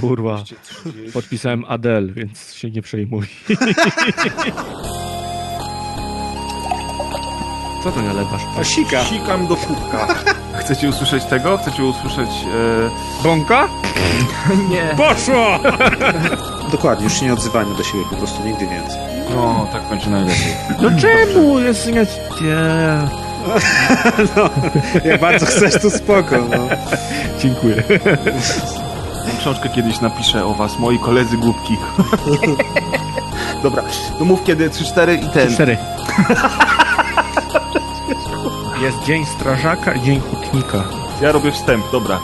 Kurwa. Podpisałem Adel, więc się nie przejmuj. Co to nalewasz? A sika. Sikam do kubka. Chcecie usłyszeć tego? Chcecie usłyszeć... E... Bąka? Nie. Poszło! Dokładnie, już się nie odzywajmy do siebie, po prostu nigdy więcej. No, tak będzie najlepiej. No czemu? Jest nie... nie. No, jak bardzo chcesz, to spoko, no. Dziękuję. Książkę kiedyś napiszę o was, moi koledzy głupki. Dobra, no mów kiedy 3-4 i ten. Cztery. Jest dzień strażaka i dzień hutnika. Ja robię wstęp, dobra.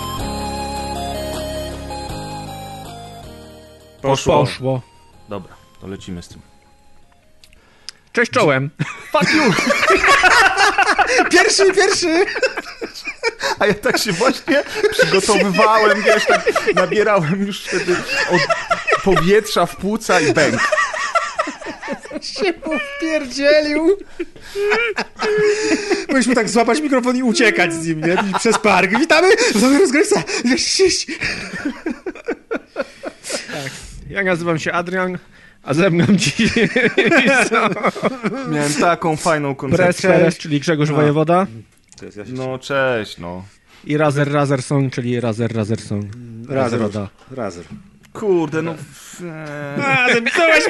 Poszło. Poszło. Dobra, to lecimy z tym. Cześć czołem. Fuck you! Pierwszy, pierwszy! A ja tak się właśnie przygotowywałem, wiesz, tak nabierałem już wtedy od powietrza w płuca i bęk. się popierdzielił. Powinniśmy tak złapać mikrofon i uciekać z nim, nie? I przez park. Witamy w nowej rozgrywce. Ja nazywam się Adrian, a ze mną dzisiaj Miałem taką fajną Pres koncepcję. Perez, czyli Grzegorz Wojewoda No cześć, no. i Razer Razer Song, czyli Razer Razer Song. Razer. Razeroda. Razer. Kurde, no... eee. A,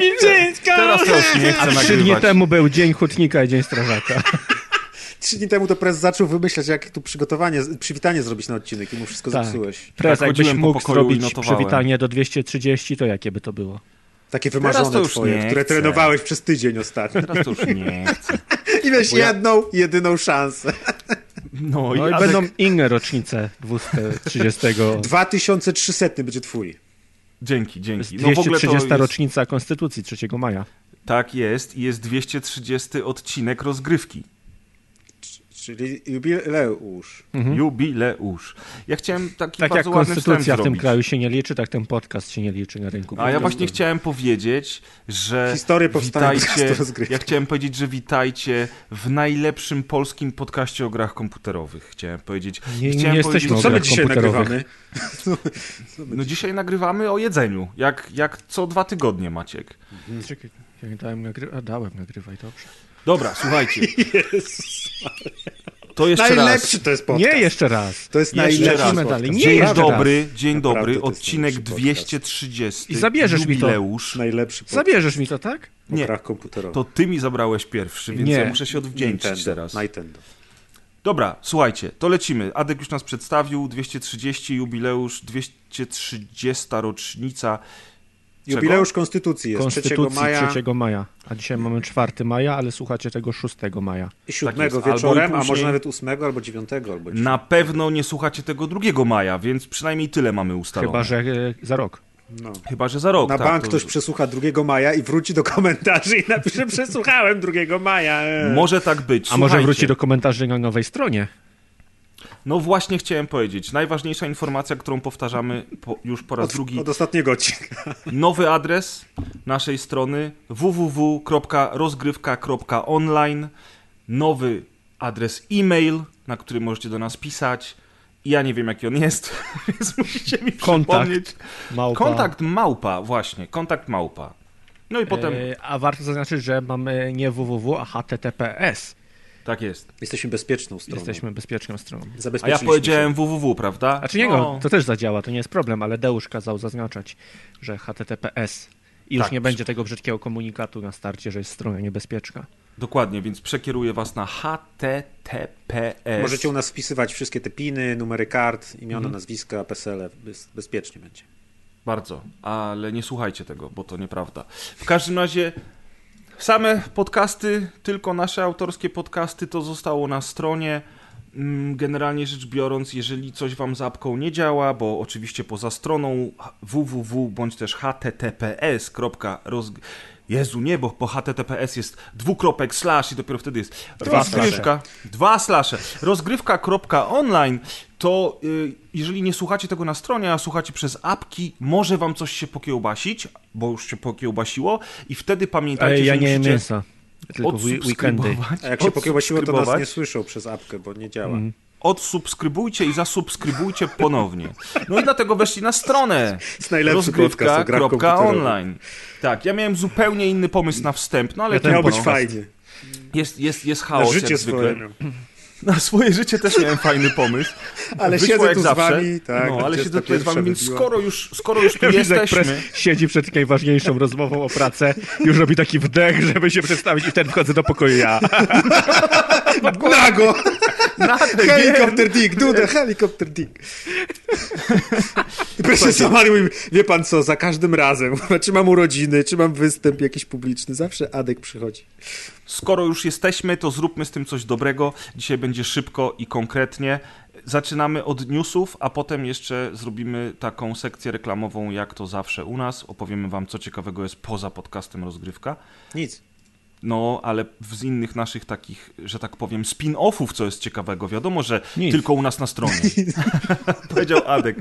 mi wszystko! Teraz już nie chcę A trzy dni nagrywać. temu był Dzień Hutnika i Dzień Strażaka. Trzy dni temu to prez zaczął wymyślać, jak tu przygotowanie, przywitanie zrobić na odcinek i mu wszystko Tak. zepsułeś. Pres, Tak, jakbyś chodziłem po mógł zrobić przywitanie do 230, to jakie by to było? Takie wymarzone to już twoje, które chcę. trenowałeś przez tydzień ostatnio. Teraz to już nie chcę. I miałeś ja- jedną, jedyną szansę. No, No i Adek- będą inne rocznice 230. 2300 będzie twój. Dzięki, dzięki. No w ogóle to 230 jest... rocznica Konstytucji 3 maja. Tak jest i jest 230 odcinek rozgrywki. Czyli jubileusz. Jubileusz. Ja chciałem taki Tak jak bardzo ładny wstęp Konstytucja w tym zrobić. kraju się nie liczy, tak ten podcast się nie liczy na rynku. A ja właśnie chciałem powiedzieć, że Historię witajcie, ja chciałem powiedzieć, że witajcie w najlepszym polskim podcaście o grach komputerowych. Chciałem powiedzieć. Nie- nie chciałem jesteśmy powiedzieć, o Co my dzisiaj nagrywamy? No dzisiaj nagrywamy o jedzeniu, jak, jak co dwa tygodnie, Maciek. Czekaj, ja nie dałem nagry... A, dałem, nagrywaj, dobrze. Dobra, słuchajcie. To jeszcze Najlepszy raz. to jest podcast. Nie, jeszcze raz. To jest Jeszcze najlepszy raz. Dalej. Nie, Dzień jeszcze dobry, dzień Naprawdę dobry, odcinek najlepszy podcast. 230. I zabierzesz mi to. jubileusz. Najlepszy podcast Zabierzesz mi to, tak? Nie. To ty mi zabrałeś pierwszy, więc Nie. ja muszę się odwdzięczyć Nintendo. teraz. Nintendo. Dobra, słuchajcie, to lecimy. Adek już nas przedstawił, 230 jubileusz, 230 rocznica. Czego? Jubileusz Konstytucji jest 3 Konstytucji maja 3 maja. A dzisiaj mamy 4 maja, ale słuchacie tego 6 maja. i 7 Tak wieczorem, i a później- może nawet 8 albo 9 albo 10. Na pewno nie słuchacie tego 2 maja, więc przynajmniej tyle mamy ustalone. Chyba, że e, za rok. No. Chyba, że za rok. Na tak, bank to- ktoś przesłucha 2 maja i wróci do komentarzy i napisze przesłuchałem 2 maja. Może tak być. A może wróci do komentarzy na nowej stronie? No właśnie chciałem powiedzieć. Najważniejsza informacja, którą powtarzamy po, już po raz od, drugi. od ostatniego odcinka. Nowy adres naszej strony www.rozgrywka.online. Nowy adres e-mail, na który możecie do nas pisać. Ja nie wiem, jaki on jest, więc musicie mi Kontakt. przypomnieć. Małpa. Kontakt małpa, właśnie, kontakt małpa. No i potem, E, a warto zaznaczyć, że mamy nie www, a https. Tak jest. Jesteśmy bezpieczną stroną. Jesteśmy bezpieczną stroną. A ja powiedziałem www, prawda? A czy nie, No. to też zadziała, to nie jest problem, ale Deusz kazał zaznaczać, że https. I już Tak. nie będzie tego brzydkiego komunikatu na starcie, że jest strona niebezpieczna. Dokładnie, więc przekieruję was na https. Możecie u nas wpisywać wszystkie te piny, numery kart, imiona, Mhm. nazwiska, PESEL, bez, bezpiecznie będzie. Bardzo, ale nie słuchajcie tego, bo to nieprawda. W każdym razie same podcasty, tylko nasze autorskie podcasty, to zostało na stronie. Mm, Generalnie rzecz biorąc, jeżeli coś wam zapką nie działa, bo oczywiście poza stroną www bądź też https. roz... Jezu, nie, bo po https jest dwukropek slash i dopiero wtedy jest Dwa rozgrywka. Dwa slasze. Rozgrywka.online to y, jeżeli nie słuchacie tego na stronie, a słuchacie przez apki, może wam coś się pokiełbasić, bo już się pokiełbasiło i wtedy pamiętajcie, Ej, ja że nie musicie mięsa, tylko weekendy. A jak się pokiełbasiło, to nas nie słyszą przez apkę, bo nie działa. Mm. Odsubskrybujcie i zasubskrybujcie ponownie. No i dlatego weszli na stronę rozgrywka.online. Tak, ja miałem zupełnie inny pomysł na wstęp, no ale Ja ten miał być fajnie. Jest, jest, jest Na chaos życie jak zwykle. swoje. No. Na swoje życie też miałem fajny pomysł. Ale Wyszło siedzę jak tu z zawsze. wami, tak. No, ale siedzę ta tutaj z wami, więc skoro już, skoro już tu jesteśmy... siedzi przed najważniejszą rozmową o pracę, już robi taki wdech, żeby się przedstawić i wtedy wchodzę do pokoju ja. Nago! Helikopter Dick, the helikopter Dick. I proszę Samary mówi, wie pan co, za każdym razem, czy mam urodziny, czy mam występ jakiś publiczny, zawsze Adek przychodzi. Skoro już jesteśmy, to zróbmy z tym coś dobrego. Dzisiaj będzie szybko i konkretnie. Zaczynamy od newsów, a potem jeszcze zrobimy taką sekcję reklamową, jak to zawsze u nas. Opowiemy wam, co ciekawego jest poza podcastem Rozgrywka. Nic. No, ale z innych naszych takich, że tak powiem, spin-offów, co jest ciekawego. Wiadomo, że Nic. tylko u nas na stronie. Powiedział Adek.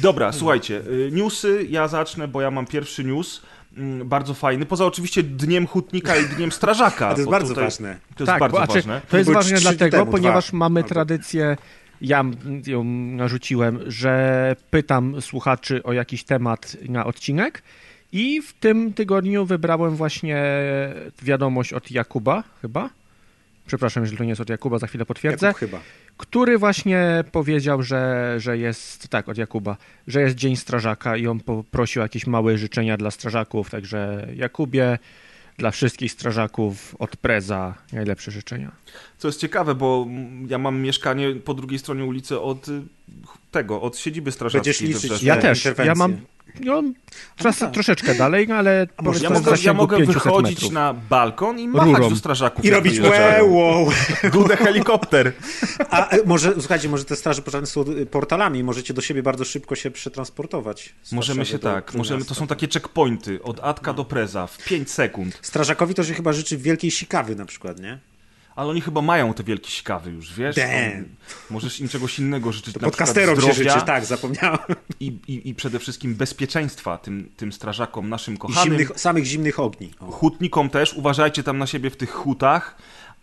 Dobra, słuchajcie, y, newsy, ja zacznę, bo ja mam pierwszy news. Mm, Bardzo fajny, poza oczywiście Dniem Hutnika i Dniem Strażaka. A to jest bardzo tutaj- ważne. To jest tak, bardzo bo, a czy, ważne. to jest Były ważne dlatego, temu, ponieważ dwa. mamy tradycję, ja ją narzuciłem, że pytam słuchaczy o jakiś temat na odcinek i w tym tygodniu wybrałem właśnie wiadomość od Jakuba, chyba. Przepraszam, jeżeli to nie jest od Jakuba, za chwilę potwierdzę. Jakub chyba. Który właśnie powiedział, że, że jest, tak, od Jakuba, że jest Dzień Strażaka i on poprosił o jakieś małe życzenia dla strażaków, także Jakubie, dla wszystkich strażaków od Preza najlepsze życzenia. Co jest ciekawe, bo ja mam mieszkanie po drugiej stronie ulicy od tego, od siedziby strażackiej. Będziesz liczyć. Ja te też, ja mam no, tras, tak. troszeczkę dalej, no, ale może Ja mogę, ja mogę 500 wychodzić metrów. na balkon i machać Rurą. do strażaków. I robić wow. Dudę helikopter. A e, może, słuchajcie, może te straże pożarne są y, portalami, możecie do siebie bardzo szybko się przetransportować. Możemy się do- tak, do możemy, to są takie checkpointy od Atka do Preza w 5 sekund. Strażakowi to się chyba życzy wielkiej sikawy na przykład, nie? Ale oni chyba mają te wielkie sikawy już, wiesz? Damn. Możesz im czegoś innego życzyć, na Podcasterom przykład się zdrowia życzy, tak, zapomniałem. i, i, i przede wszystkim bezpieczeństwa tym, tym strażakom, naszym I kochanym. zimnych, samych zimnych ogni. O. Hutnikom też, uważajcie tam na siebie w tych hutach.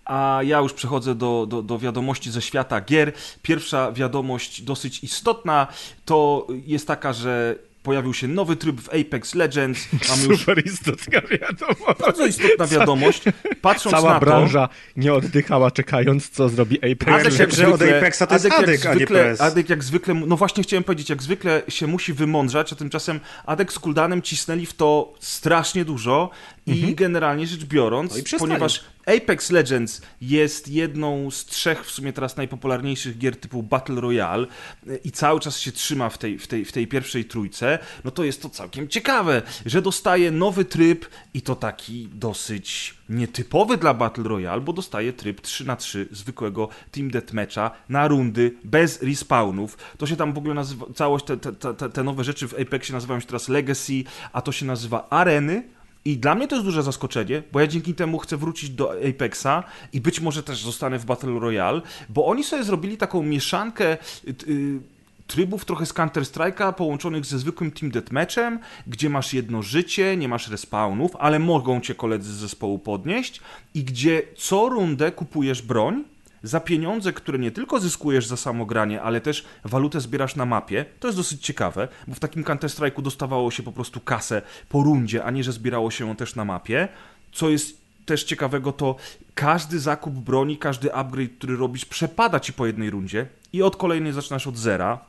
A ja już przechodzę do, do, do wiadomości ze świata gier. Pierwsza wiadomość, dosyć istotna, to jest taka, że pojawił się nowy tryb w Apex Legends. Mamy już Super istotna wiadomość. bardzo istotna wiadomość. Patrząc Cała na to, branża nie oddychała czekając, co zrobi Apex. Adek Legends. jak- że od Apexa to jest jak Adek, a nie zwykle, PS. Adek jak zwykle, no właśnie chciałem powiedzieć, jak zwykle się musi wymądrzać, a tymczasem Adek z Kuldanem cisnęli w to strasznie dużo i generalnie rzecz biorąc, Mhm. No ponieważ Apex Legends jest jedną z trzech w sumie teraz najpopularniejszych gier typu Battle Royale y, i cały czas się trzyma w tej, w tej, w tej pierwszej trójce, no to jest to całkiem ciekawe, że dostaje nowy tryb i to taki dosyć nietypowy dla Battle Royale, bo dostaje tryb 3 na 3 zwykłego Team Deathmatcha na rundy, bez respawnów. To się tam w ogóle nazywa, całość, te, te, te, te nowe rzeczy w Apexie nazywają się teraz Legacy, a to się nazywa Areny, i dla mnie to jest duże zaskoczenie, bo ja dzięki temu chcę wrócić do Apexa i być może też zostanę w Battle Royale, bo oni sobie zrobili taką mieszankę y, y, trybów trochę z Counter-Strike'a połączonych ze zwykłym Team Deathmatchem, gdzie masz jedno życie, nie masz respawnów, ale mogą cię koledzy z zespołu podnieść i gdzie co rundę kupujesz broń, za pieniądze, które nie tylko zyskujesz za samo granie, ale też walutę zbierasz na mapie. To jest dosyć ciekawe, bo w takim Counter-Strike'u dostawało się po prostu kasę po rundzie, a nie, że zbierało się ją też na mapie. Co jest też ciekawego, to każdy zakup broni, każdy upgrade, który robisz, przepada ci po jednej rundzie i od kolejnej zaczynasz od zera.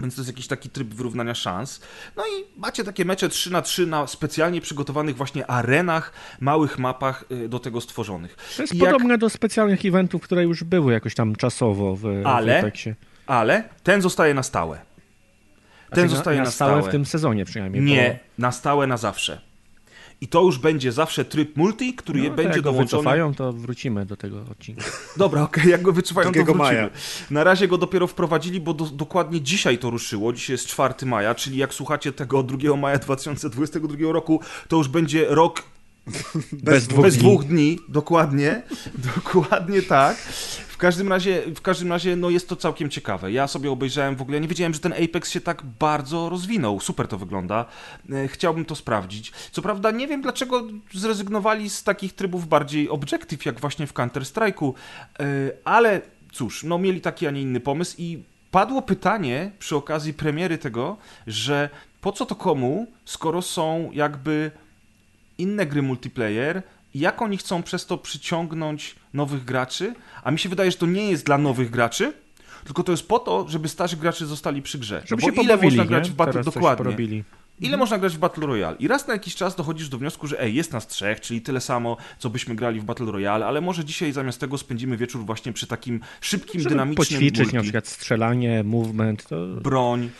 Więc to jest jakiś taki tryb wyrównania szans. No i macie takie mecze 3 na 3 na specjalnie przygotowanych właśnie arenach, małych mapach y, do tego stworzonych. To jest I jak- podobne do specjalnych eventów, które już były jakoś tam czasowo w, Ale- w. Ale ten zostaje na stałe. Ten Znaczy, zostaje na, na stałe. stałe w tym sezonie przynajmniej. Nie, na stałe na zawsze. I to już będzie zawsze tryb multi, który no, będzie jak go dołączony. wycofają, to wrócimy do tego odcinka. Dobra, okej, jak go wyczuwają, to 2 wrócimy. maja. Na razie go dopiero wprowadzili, bo do, dokładnie dzisiaj to ruszyło. Dzisiaj jest 4 maja, czyli jak słuchacie tego 2 maja 2022 roku, to już będzie rok Bez dwóch bez dni. dwóch dni, dokładnie, dokładnie tak. W każdym razie, w każdym razie, no jest to całkiem ciekawe. Ja sobie obejrzałem w ogóle, nie wiedziałem, że ten Apex się tak bardzo rozwinął. Super to wygląda. E, Chciałbym to sprawdzić. Co prawda nie wiem, dlaczego zrezygnowali z takich trybów bardziej objective, jak właśnie w Counter-Strike'u, e, ale cóż, no mieli taki, a nie inny pomysł i padło pytanie przy okazji premiery tego, że po co to komu, skoro są jakby inne gry multiplayer i jak oni chcą przez to przyciągnąć nowych graczy, a mi się wydaje, że to nie jest dla nowych graczy, tylko to jest po to, żeby starzy gracze zostali przy grze. Żeby no się ile można nie? grać w Battle Teraz dokładnie? porobili. Ile można grać w Battle Royale? I raz na jakiś czas dochodzisz do wniosku, że ej, jest nas trzech, czyli tyle samo, co byśmy grali w Battle Royale, ale może dzisiaj zamiast tego spędzimy wieczór właśnie przy takim szybkim, Żeby dynamicznym poćwiczyć multi. na przykład strzelanie, movement, to, broń.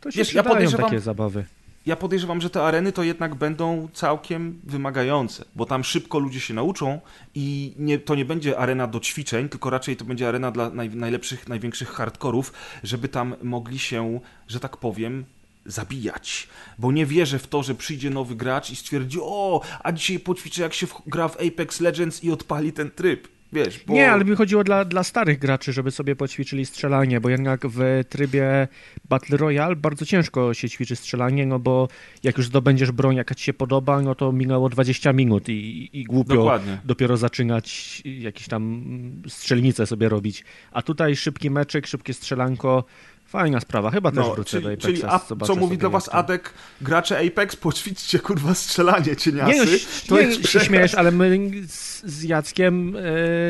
to się Wiesz, ja podejrzewam- takie zabawy. Ja podejrzewam, że te areny to jednak będą całkiem wymagające, bo tam szybko ludzie się nauczą i nie, to nie będzie arena do ćwiczeń, tylko raczej to będzie arena dla naj, najlepszych, największych hardkorów, żeby tam mogli się, że tak powiem, zabijać. Bo nie wierzę w to, że przyjdzie nowy gracz i stwierdzi, o, a dzisiaj poćwiczę jak się w, gra w Apex Legends i odpali ten tryb. Wiesz, bo... Nie, ale mi chodziło dla, dla starych graczy, żeby sobie poćwiczyli strzelanie, bo jednak w trybie Battle Royale bardzo ciężko się ćwiczy strzelanie, no bo jak już zdobędziesz broń, jaka ci się podoba, no to minęło 20 minut i, i głupio Dokładnie. dopiero zaczynać jakieś tam strzelnice sobie robić. A tutaj szybki meczek, szybkie strzelanko, fajna sprawa. Chyba też No, wrócę czyli, do Apexa. czyli a co mówi dla was Adek, gracze Apex, poćwiczcie kurwa strzelanie, cieniasy. Nie, no, to nie, jest się śmiejesz, ale my z, z Jackiem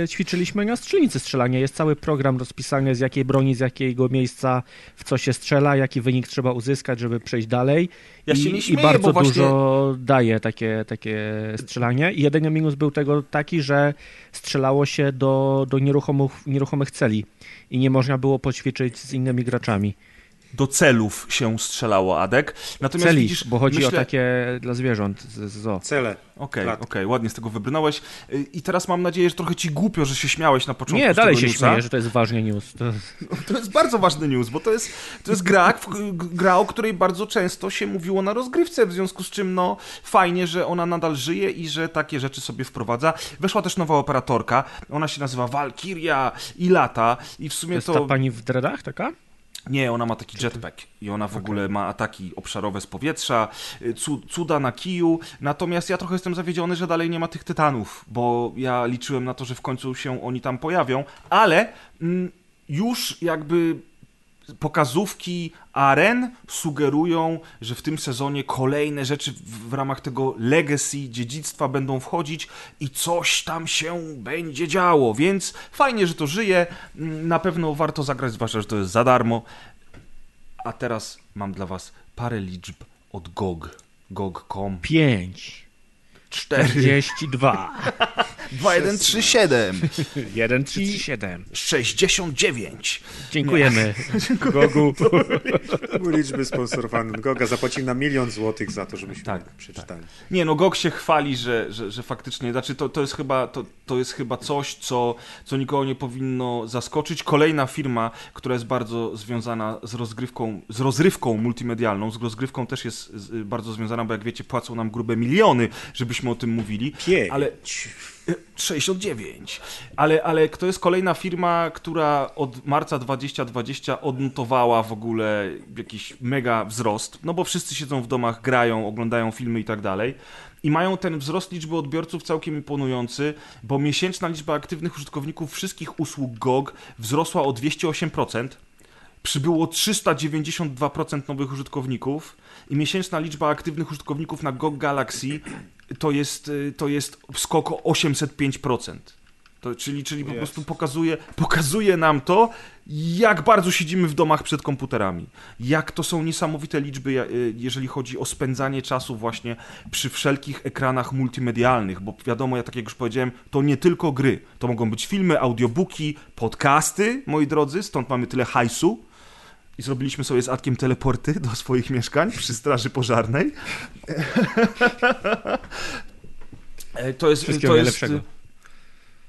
e, ćwiczyliśmy na strzelnicy strzelania. Jest cały program rozpisany z jakiej broni, z jakiego miejsca, w co się strzela, jaki wynik trzeba uzyskać, żeby przejść dalej. Ja I, się nie I śmieję, bardzo bo właśnie- dużo daje takie, takie strzelanie. I jedyny minus był tego taki, że strzelało się do, do nieruchomych, nieruchomych celi i nie można było poćwiczyć z innymi graczami. Do celów się strzelało, Adek. Natomiast Celi, widzisz, bo chodzi myślę... o takie dla zwierząt z, zoo. Cele. Okej, Klatki. okej, ładnie z tego wybrnąłeś. I teraz mam nadzieję, że trochę ci głupio, że się śmiałeś na początku Nie, dalej się newsa. śmieję, że to jest ważny news. To... To jest bardzo ważny news, bo to jest, to jest gra, w- gra, o której bardzo często się mówiło na rozgrywce, w związku z czym no fajnie, że ona nadal żyje i że takie rzeczy sobie wprowadza. Weszła też nowa operatorka, ona się nazywa Valkyria i lata i w To sumie jest to... ta pani w dreadach taka? Nie, ona ma taki jetpack i ona w ogóle ma ataki obszarowe z powietrza, y, cu- cuda na kiju. Natomiast ja trochę jestem zawiedziony, że dalej nie ma tych tytanów, bo ja liczyłem na to, że w końcu się oni tam pojawią, ale mm, już jakby pokazówki aren sugerują, że w tym sezonie kolejne rzeczy w, ramach tego legacy, dziedzictwa będą wchodzić i coś tam się będzie działo, więc fajnie, że to żyje, Mm, na pewno warto zagrać, zwłaszcza, że to jest za darmo. A teraz mam dla was parę liczb od GOG. GOG.com 5, 4, 42, 2, 1, 3, 7, 1, 3, 7. 69. Dziękujemy. Gogu. To były liczby sponsorowane. Goga zapłacił na milion złotych za to, żebyśmy Tak, przeczytali. Nie, no GOG się chwali, że, że, że faktycznie, znaczy to, to, jest chyba, to, to jest chyba coś, co, co nikogo nie powinno zaskoczyć. Kolejna firma, która jest bardzo związana z rozgrywką, z rozrywką multimedialną, z rozgrywką też jest bardzo związana, bo jak wiecie, płacą nam grube miliony, żebyśmy o tym mówili. Pięć. Ale 69. Ale, ale to jest kolejna firma, która od marca 2020 odnotowała w ogóle jakiś mega wzrost, no bo wszyscy siedzą w domach, grają, oglądają filmy i tak dalej. I mają ten wzrost liczby odbiorców całkiem imponujący, bo miesięczna liczba aktywnych użytkowników wszystkich usług GOG wzrosła o 208%. Przybyło 392% nowych użytkowników i miesięczna liczba aktywnych użytkowników na GOG Galaxy to jest, y, to jest skok o 805%. To, czyli czyli po prostu pokazuje, pokazuje nam to, jak bardzo siedzimy w domach przed komputerami. Jak to są niesamowite liczby, y, jeżeli chodzi o spędzanie czasu właśnie przy wszelkich ekranach multimedialnych, bo wiadomo, ja tak jak już powiedziałem, to nie tylko gry. To mogą być filmy, audiobooki, podcasty, moi drodzy, stąd mamy tyle hajsu. I zrobiliśmy sobie z Adkiem teleporty do swoich mieszkań przy straży pożarnej. E, To jest, Wszystkiego to jest, najlepszego.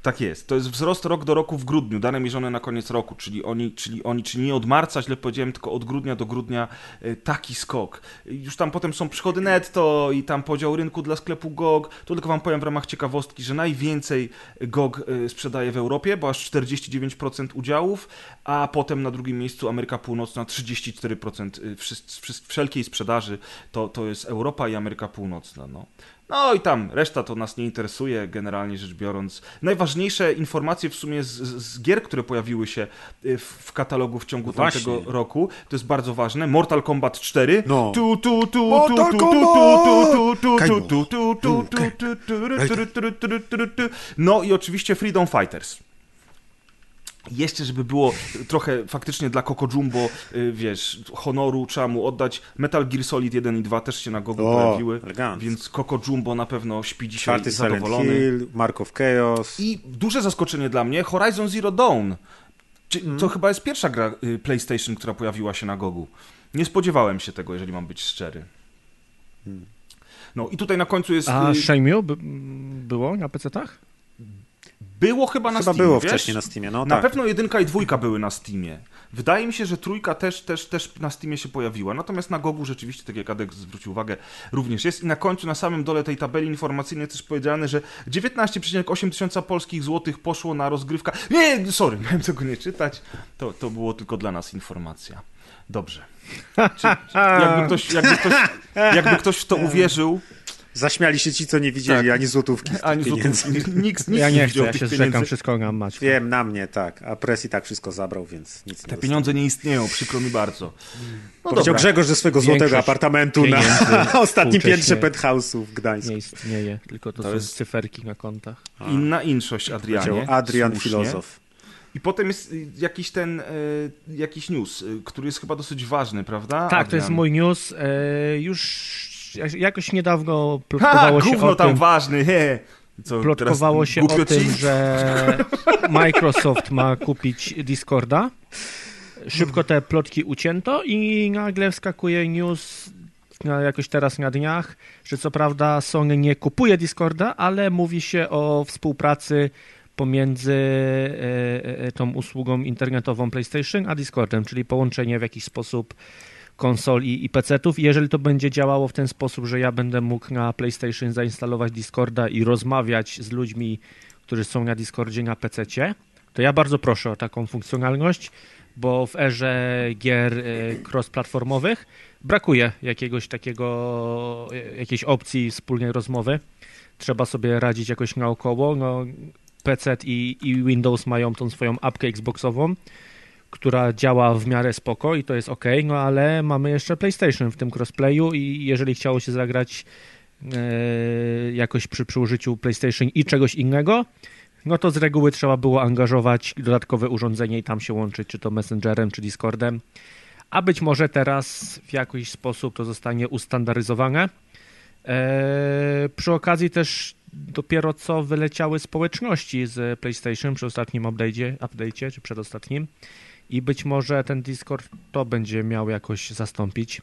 Tak jest. To jest wzrost rok do roku w grudniu, dane mierzone na koniec roku, czyli oni, czyli oni, czyli nie od marca, źle powiedziałem, tylko od grudnia do grudnia e, taki skok. Już tam potem są przychody netto i tam podział rynku dla sklepu GOG. Tu tylko wam powiem w ramach ciekawostki, że najwięcej GOG e, sprzedaje w Europie, bo aż 49% udziałów, a potem na drugim miejscu Ameryka Północna 34% wszy- wszy- wszelkiej sprzedaży to, to jest Europa i Ameryka Północna. No. No i tam reszta to nas nie interesuje, generalnie rzecz biorąc. Najważniejsze informacje w sumie z, z gier, które pojawiły się w, w katalogu w ciągu Właśnie. tamtego roku, to jest bardzo ważne. Mortal Kombat 4. No. Tu, tu, tu, Mortal tu, tu, Kombat! tu, tu, tu, Kajmo. tu, tu, tu, tu, tu, tu, tu, tu, tu, tu, tu, tu. No i oczywiście Freedom Fighters. Jeszcze, żeby było trochę faktycznie dla Coco Jumbo, y, wiesz, honoru trzeba mu oddać. Metal Gear Solid 1 i 2 też się na Google O, pojawiły, elegancko. więc Coco Jumbo na pewno śpi dzisiaj Silent zadowolony. Hill, Mark of Chaos. I duże zaskoczenie dla mnie, Horizon Zero Dawn. Czy, Mhm. To chyba jest pierwsza gra y, PlayStation, która pojawiła się na Gogu. Nie spodziewałem się tego, jeżeli mam być szczery. Hmm. No i tutaj na końcu jest... A y, Shenmue by, było na PC-tach? Było chyba na Chyba Steamie, było wiesz? wcześniej na Steamie, no Na tak. pewno jedynka i dwójka były na Steamie. Wydaje mi się, że trójka też, też, też na Steamie się pojawiła. Natomiast na Gogu rzeczywiście, tak jak Adek zwrócił uwagę, również jest. I na końcu, na samym dole tej tabeli informacyjnej też powiedziane, że 19,8 tysiąca polskich złotych poszło na rozgrywkę. Nie, sorry, miałem tego nie czytać. To, to było tylko dla nas informacja. Dobrze. Czy, jakby, ktoś, jakby, ktoś, jakby ktoś w to uwierzył, Zaśmiali się ci, co nie widzieli Tak. ani złotówki z ani złotówki, nikt, nikt ja nie chcę, widział ja się zrzekam, wszystko mam mać. Wiem, na mnie, tak. A Press i tak wszystko zabrał, więc nic nie Te pieniądze nie istnieją, przykro mi bardzo. No Powiedział dobra. Grzegorz ze swego Większość złotego apartamentu na ostatnim piętrze penthouse'u w Gdańsku. Nie istnieje, tylko to, To są jest- cyferki na kontach. Inna inszość, Adrianie. Adrian słusznie. Filozof. I potem jest y, jakiś ten, y, jakiś news, y, który jest chyba dosyć ważny, prawda? Tak, to jest Adrian? mój news. E, już jakoś niedawno Ha, plotkowało się o tam tym, ważny, he. Co, plotkowało się o tym, że Microsoft ma kupić Discorda. Szybko te plotki ucięto i nagle wskakuje news jakoś teraz na dniach, że co prawda Sony nie kupuje Discorda, ale mówi się o współpracy pomiędzy e, e, tą usługą internetową PlayStation a Discordem, czyli połączenie w jakiś sposób konsol i, PC-ów. Jeżeli to będzie działało w ten sposób, że ja będę mógł na PlayStation zainstalować Discorda i rozmawiać z ludźmi, którzy są na Discordzie na PC-cie, to ja bardzo proszę o taką funkcjonalność, bo w erze gier e, cross-platformowych brakuje jakiegoś takiego, e, jakiejś opcji wspólnej rozmowy. Trzeba sobie radzić jakoś naokoło. No, PC i, i Windows mają tą swoją apkę Xboxową, która działa w miarę spoko i to jest ok, no ale mamy jeszcze PlayStation w tym crossplayu i jeżeli chciało się zagrać e, jakoś przy, przy użyciu PlayStation i czegoś innego, no to z reguły trzeba było angażować dodatkowe urządzenie i tam się łączyć, czy to Messengerem, czy Discordem. A być może teraz w jakiś sposób to zostanie ustandaryzowane. E, przy okazji też dopiero co wyleciały społeczności z PlayStation przy ostatnim update'cie, czy przedostatnim i być może ten Discord to będzie miał jakoś zastąpić.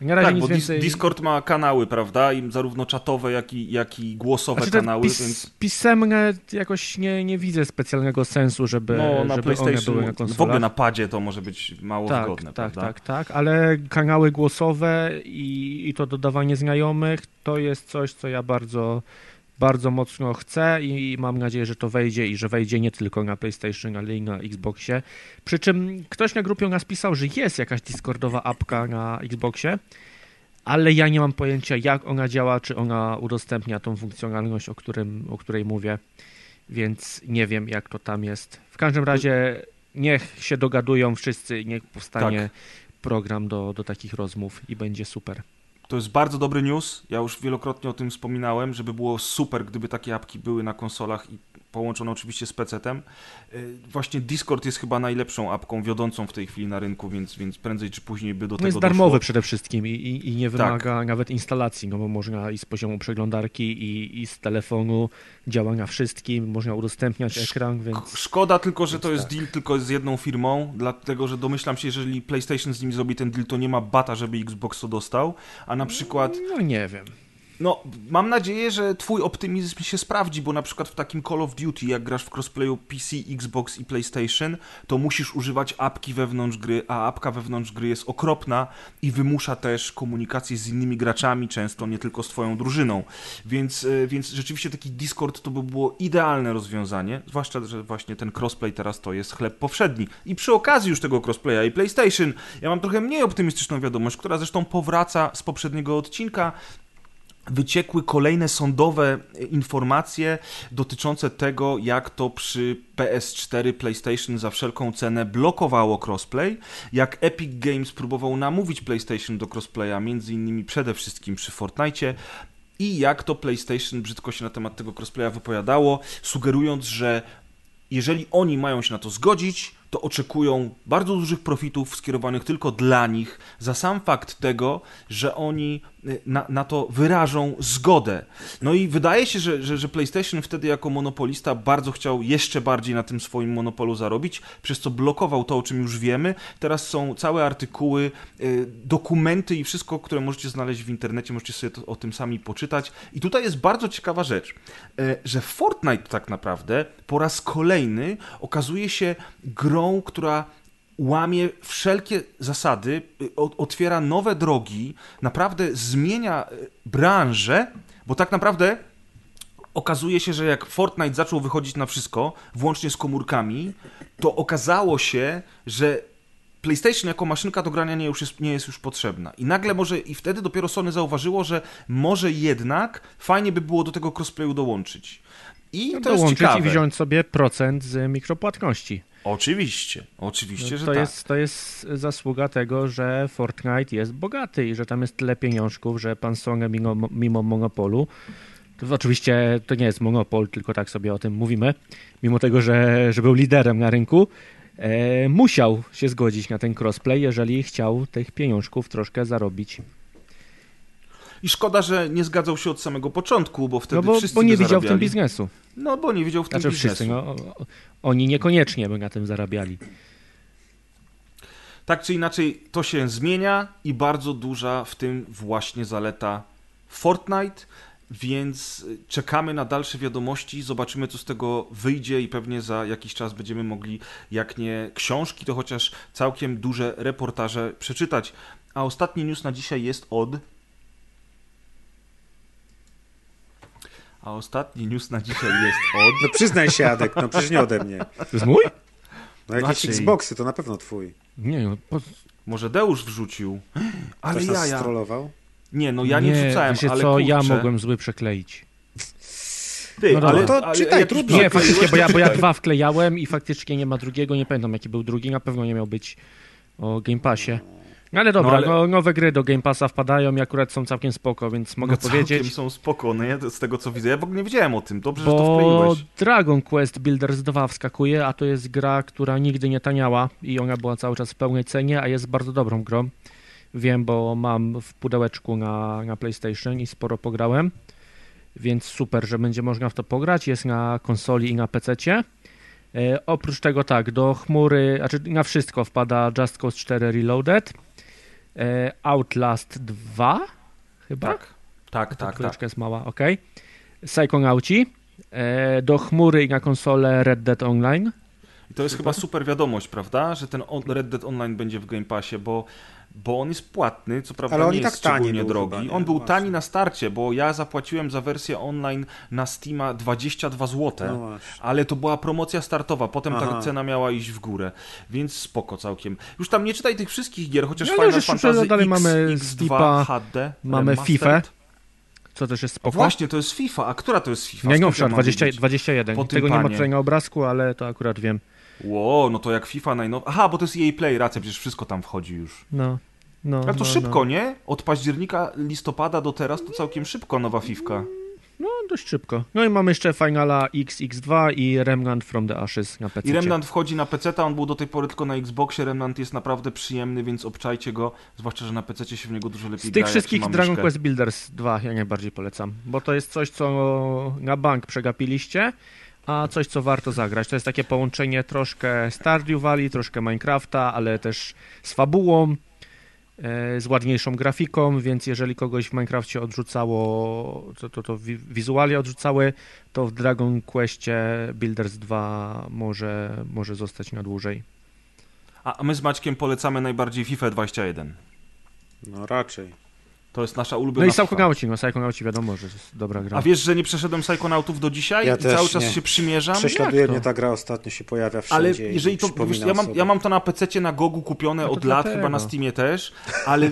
Na razie Tak, nic bo więcej... Dis- Discord ma kanały, prawda? I zarówno czatowe, jak i, jak i głosowe Znaczy, kanały, pis, więc pisemne jakoś nie, nie widzę specjalnego sensu, żeby, no, na żeby one PlayStation, były na w ogóle na padzie to może być mało tak, wygodne, tak, prawda? tak, tak, ale kanały głosowe i, i to dodawanie znajomych to jest coś, co ja bardzo, bardzo mocno chcę i mam nadzieję, że to wejdzie i że wejdzie nie tylko na PlayStation, ale i na Xboxie. Przy czym ktoś na grupie nas pisał, że jest jakaś Discordowa apka na Xboxie, ale ja nie mam pojęcia, jak ona działa, czy ona udostępnia tą funkcjonalność, o, którym, o której mówię, więc nie wiem, jak to tam jest. W każdym razie niech się dogadują wszyscy, niech powstanie Tak. program do, do takich rozmów i będzie super. To jest bardzo dobry news. Ja już wielokrotnie o tym wspominałem, żeby było super, gdyby takie apki były na konsolach i połączone oczywiście z PC-tem. Yy, Właśnie Discord jest chyba najlepszą apką wiodącą w tej chwili na rynku, więc, więc prędzej czy później by do No tego jest darmowy doszło. przede wszystkim i, i, i nie wymaga nawet instalacji, no bo można i z poziomu przeglądarki i, i z telefonu działa na wszystkim, można udostępniać ekran, więc... Szkoda tylko, że to jest tak. deal tylko z jedną firmą, dlatego że domyślam się, jeżeli PlayStation z nimi zrobi ten deal, to nie ma bata, żeby Xbox to dostał, a na przykład No nie wiem. No, mam nadzieję, że twój optymizm się sprawdzi, bo na przykład w takim Call of Duty, jak grasz w crossplayu PC, Xbox i PlayStation, to musisz używać apki wewnątrz gry, a apka wewnątrz gry jest okropna i wymusza też komunikację z innymi graczami, często nie tylko z twoją drużyną. Więc, e, więc rzeczywiście taki Discord to by było idealne rozwiązanie, zwłaszcza, że właśnie ten crossplay teraz to jest chleb powszedni. I przy okazji już tego crossplaya i PlayStation, ja mam trochę mniej optymistyczną wiadomość, która zresztą powraca z poprzedniego odcinka, wyciekły kolejne sądowe informacje dotyczące tego, jak to przy PS4 PlayStation za wszelką cenę blokowało crossplay, jak Epic Games próbował namówić PlayStation do crossplaya, między innymi przede wszystkim przy Fortnite, i jak to PlayStation brzydko się na temat tego crossplaya wypowiadało, sugerując, że jeżeli oni mają się na to zgodzić, to oczekują bardzo dużych profitów skierowanych tylko dla nich za sam fakt tego, że oni na, na to wyrażą zgodę. No i wydaje się, że, że, że, PlayStation wtedy jako monopolista bardzo chciał jeszcze bardziej na tym swoim monopolu zarobić, przez co blokował to, o czym już wiemy. Teraz są całe artykuły, y, dokumenty i wszystko, które możecie znaleźć w internecie, możecie sobie to, o tym sami poczytać. I tutaj jest bardzo ciekawa rzecz, y, że Fortnite tak naprawdę po raz kolejny okazuje się grą, która łamie wszelkie zasady, y, otwiera nowe drogi, naprawdę zmienia y, branżę, bo tak naprawdę okazuje się, że jak Fortnite zaczął wychodzić na wszystko, włącznie z komórkami, to okazało się, że PlayStation jako maszynka do grania nie, już jest, nie jest już potrzebna. I nagle może, i wtedy dopiero Sony zauważyło, że może jednak fajnie by było do tego crossplayu dołączyć. I no to dołączyć jest i wziąć sobie procent z mikropłatności. Oczywiście, oczywiście, no, że to tak. Jest, to jest zasługa tego, że Fortnite jest bogaty i że tam jest tyle pieniążków, że pan Sony mimo, mimo monopolu, to oczywiście to nie jest monopol, tylko tak sobie o tym mówimy, mimo tego, że, że był liderem na rynku, e, musiał się zgodzić na ten crossplay, jeżeli chciał tych pieniążków troszkę zarobić. I szkoda, że nie zgadzał się od samego początku, bo wtedy no bo, wszyscy bo nie widział widział w tym biznesu. No bo nie widział w tym znaczy, biznesu. Wszyscy, no, oni niekoniecznie by na tym zarabiali. Tak czy inaczej, to się zmienia i bardzo duża w tym właśnie zaleta Fortnite, więc czekamy na dalsze wiadomości, zobaczymy co z tego wyjdzie i pewnie za jakiś czas będziemy mogli, jak nie książki, to chociaż całkiem duże reportaże przeczytać. A ostatni news na dzisiaj jest od A ostatni news na dzisiaj jest od... No przyznaj się, Adek, no przecież nie ode mnie. To jest mój? No jakieś Maciej. Xboxy, to na pewno twój. Nie, no, po... Może Deusz wrzucił. Ale Ktoś ja, ja. strollował? Nie, no ja nie, nie wrzucałem, wiecie ale co, kurczę. ja mogłem zły przekleić. Ty, no ale, to ale, czytaj, trudno. Nie, faktycznie, bo ja, bo ja dwa wklejałem i faktycznie nie ma drugiego, nie pamiętam jaki był drugi, na pewno nie miał być o Game Passie. Ale dobra, no, ale... No, nowe gry do Game Passa wpadają i akurat są całkiem spoko, więc mogę no, powiedzieć... Całkiem są spoko, no nie? Z tego co widzę. Ja w ogóle nie wiedziałem o tym, dobrze, bo że to wkleiłeś. Dragon Quest Builders 2 wskakuje, a to jest gra, która nigdy nie taniała i ona była cały czas w pełnej cenie, a jest bardzo dobrą grą. Wiem, bo mam w pudełeczku na, na PlayStation i sporo pograłem, więc super, że będzie można w to pograć. Jest na konsoli i na PC-cie. E, oprócz tego tak, do chmury, znaczy na wszystko wpada Just Cause 4 Reloaded, Outlast 2 chyba? Tak, tak, Ta tak. tak. jest mała, ok. Psychonauci, e, do chmury i na konsolę Red Dead Online. I to jest chyba super wiadomość, prawda? Że ten Red Dead Online będzie w Game Passie, bo bo on jest płatny, co prawda Ale nie jest tak tani szczególnie drogi. chyba, nie? on był Właśnie. tani na starcie, bo ja zapłaciłem za wersję online na Steama 22 zł, No ale to była promocja startowa, potem ta Aha. cena miała iść w górę, więc spoko całkiem. Już tam nie czytaj tych wszystkich gier, chociaż No, Final już Fantasy dalej X, mamy X2 Steepa, HD, mamy. FIFA, Co też jest spoko. Właśnie, to jest FIFA. A która to jest FIFA? Najnowsza, Skąd ja mam 20, wiedzieć? 21. Po tym Tego nie ma panie. tutaj na obrazku, ale to akurat wiem. Ło, no to jak FIFA najnowsza. Aha, bo to jest EA Play, racja, przecież wszystko tam wchodzi już. No. No, Ale to no, szybko, no. nie? Od października, listopada do teraz to całkiem szybko nowa Fifka. No, dość szybko. No i mamy jeszcze Finala XX2 i Remnant from the Ashes na PC. I Remnant wchodzi na PC, on był do tej pory tylko na Xboxie. Remnant jest naprawdę przyjemny, więc obczajcie go. Zwłaszcza, że na PC się w niego dużo lepiej Z gra. tych jak wszystkich Dragon myszkę. Quest Builders 2 ja najbardziej polecam, bo to jest coś, co na bank przegapiliście, a coś, co warto zagrać. To jest takie połączenie troszkę Stardew Valley, troszkę Minecrafta, ale też z fabułą, e, z ładniejszą grafiką, więc jeżeli kogoś w Minecrafcie odrzucało, to, to, to wi- wizualia odrzucały, to w Dragon Questie Builders 2 może, może zostać na dłużej. A a my z Maćkiem polecamy najbardziej FIFA 21. No raczej. To jest nasza No ulubiona i FIFA. Psychonauci, no Psychonauci wiadomo, że jest dobra gra. A wiesz, że nie przeszedłem Psychonautów do dzisiaj Ja i też cały czas nie. się przymierzam? Prześladuje mnie ta gra ostatnio, się pojawia Ale wszędzie. i jeżeli to, wiesz, ja, mam, ja mam to na PC na Gogu kupione No od lat, dlatego. chyba na Steamie też, ale,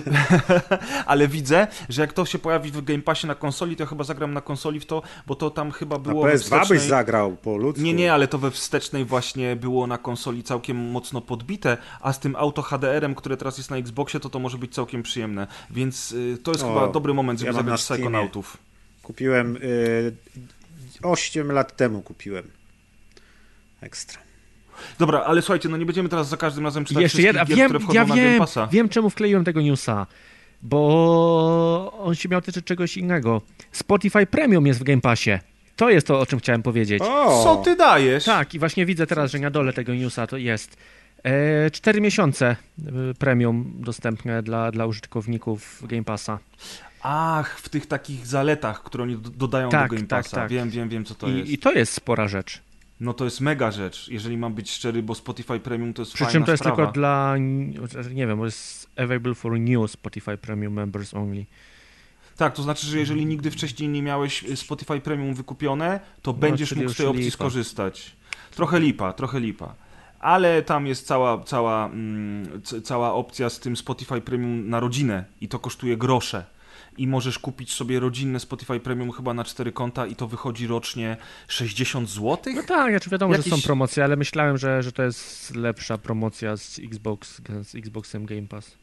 ale widzę, że jak to się pojawi w Game Passie na konsoli, to ja chyba zagram na konsoli w to, bo to tam chyba Na było we PS2 byś wstecznej... zagrał po ludzku. Nie, nie, ale to we wstecznej właśnie było na konsoli całkiem mocno podbite, a z tym auto HDR-em, które teraz jest na Xboxie, to to może być całkiem przyjemne, więc y, to jest O, chyba dobry moment, żeby ja zagrać. Psychonautów. Kupiłem y, 8 lat temu kupiłem. Ekstra. Dobra, ale słuchajcie, no nie będziemy teraz za każdym razem czytać Jeszcze wszystkich jedna, gier, wiem, które wchodzą ja na Game wiem, Passa. wiem czemu wkleiłem tego newsa, bo on się miał tyczyć czegoś innego. Spotify Premium jest w Game Passie. To jest to, o czym chciałem powiedzieć. O! Co ty dajesz? Tak, i właśnie widzę teraz, że na dole tego newsa to jest. E, Cztery miesiące e, premium dostępne dla, dla użytkowników Game Passa. Ach, w tych takich zaletach, które oni do- dodają Tak, do Game tak, Passa. tak. Wiem, wiem, wiem, co to jest. I, I to jest spora rzecz. No to jest mega rzecz, jeżeli mam być szczery, bo Spotify Premium to jest Przy czym to jest sprawa. tylko dla, nie wiem, jest available for new Spotify Premium members only. Tak, to znaczy, że jeżeli nigdy wcześniej nie miałeś Spotify Premium wykupione, to będziesz No, czyli mógł z tej opcji lipa. skorzystać. Trochę lipa, trochę lipa. Ale tam jest cała, cała, mm, cała opcja z tym Spotify Premium na rodzinę i to kosztuje grosze. I możesz kupić sobie rodzinne Spotify Premium chyba na cztery konta i to wychodzi rocznie 60 zł? No tak, znaczy wiadomo, że Jakiś- są promocje, ale myślałem, że, że to jest lepsza promocja z Xbox, z Xboxem Game Pass.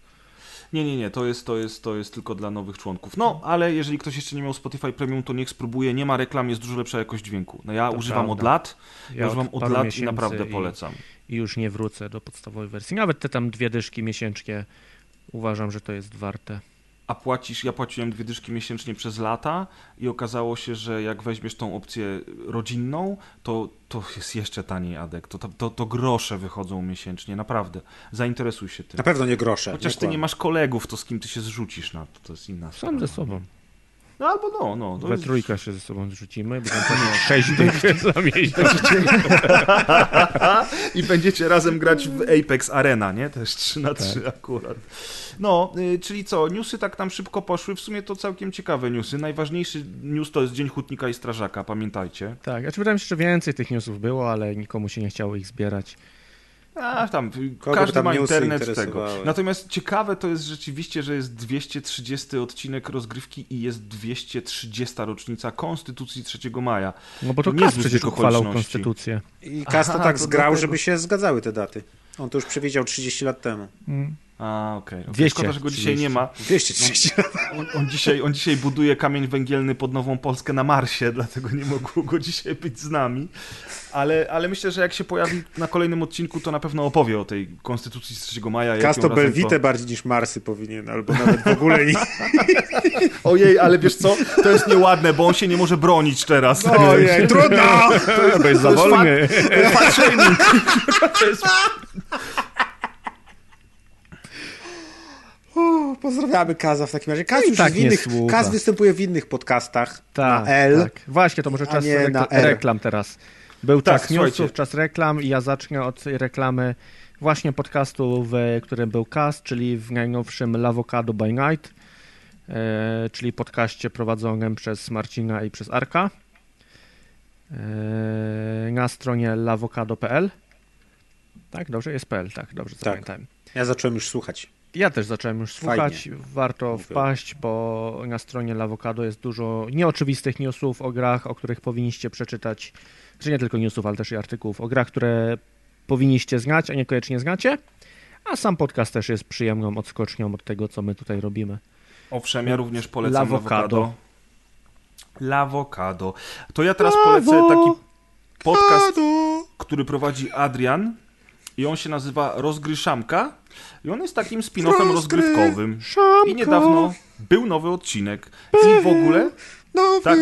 Nie, nie, nie, to jest, to, jest, to jest tylko dla nowych członków. No, ale jeżeli ktoś jeszcze nie miał Spotify Premium, to niech spróbuje. Nie ma reklam, jest dużo lepsza jakość dźwięku. No ja To używam od prawda. lat, ja, używam od paru lat i naprawdę i- polecam. I już nie wrócę do podstawowej wersji. Nawet te tam dwie dyszki miesięcznie uważam, że to jest warte. A płacisz, ja płaciłem dwie dyszki miesięcznie przez lata i okazało się, że jak weźmiesz tą opcję rodzinną, to, to jest jeszcze taniej, Adek. To, to, to, grosze wychodzą miesięcznie, naprawdę. Zainteresuj się tym. Na pewno nie grosze. Chociaż ty kłam. nie masz kolegów, to z kim ty się zrzucisz na to, to jest inna Sam sprawa. ze sobą. No albo no, no. To We jest... trójkę się ze sobą zrzucimy. Będą to sześć za miesiąc. I będziecie razem grać w Apex Arena, nie? Też 3 na 3 akurat. No, y, czyli co, newsy tak tam szybko poszły, w sumie to całkiem ciekawe newsy. Najważniejszy news to jest Dzień Hutnika i Strażaka, pamiętajcie. Tak, wydaje mi się, że więcej tych newsów było, ale nikomu się nie chciało ich zbierać. A tam, Kogo każdy tam ma internet tego. Natomiast ciekawe to jest rzeczywiście, że jest 230 odcinek rozgrywki i jest 230 rocznica Konstytucji 3 maja. No bo to niezły przecież uchwalał konstytucję. I Kas to tak to zgrał, dlatego. żeby się zgadzały te daty. On to już przewidział 30 lat temu. Mm. A, okej. Okay. 200, Szkoda, że go dzisiaj 30. nie ma. 230 lat. On, on, dzisiaj, on dzisiaj buduje kamień węgielny pod Nową Polskę na Marsie, dlatego nie mogło go dzisiaj być z nami. Ale, ale myślę, że jak się pojawi na kolejnym odcinku, to na pewno opowie o tej Konstytucji z 3 maja. jak Kas ją to Belwite bardziej niż Marsy powinien, albo nawet w ogóle nie. Ojej, ale wiesz co? To jest nieładne, bo on się nie może bronić teraz. Ojej, trudno! To jest za jest wolny. Fat shaming. To jest... O, pozdrawiamy Kaza w takim razie. Kaz, No tak w nie innych, słucha. Kaz występuje w innych podcastach. Tak, na L. tak. Właśnie, to może czas na reklam teraz. Był Tak, czas słuchajcie. newsów, czas reklam i ja zacznę od reklamy właśnie podcastu, w którym był cast, czyli w najnowszym L'Avocado by Night, e, czyli podcaście prowadzonym przez Marcina i przez Arka e, na stronie lavocado.pl tak, dobrze? Jest PL, tak, dobrze, zapamiętałem. Ja zacząłem już słuchać. Ja też zacząłem już Fajnie. słuchać. Warto Mówię. wpaść, bo na stronie Lawokado jest dużo nieoczywistych newsów o grach, o których powinniście przeczytać. Czy nie tylko newsów, ale też i artykułów o grach, które powinniście znać, a niekoniecznie znacie. A sam podcast też jest przyjemną odskocznią od tego, co my tutaj robimy. Owszem, ja również polecam L'Avocado. L'Avocado. L'Avocado. To ja teraz polecę taki podcast, który prowadzi Adrian i on się nazywa Rozgryszamka i on jest takim spin-offem rozgrywkowym. I niedawno był nowy odcinek. I w ogóle, tak,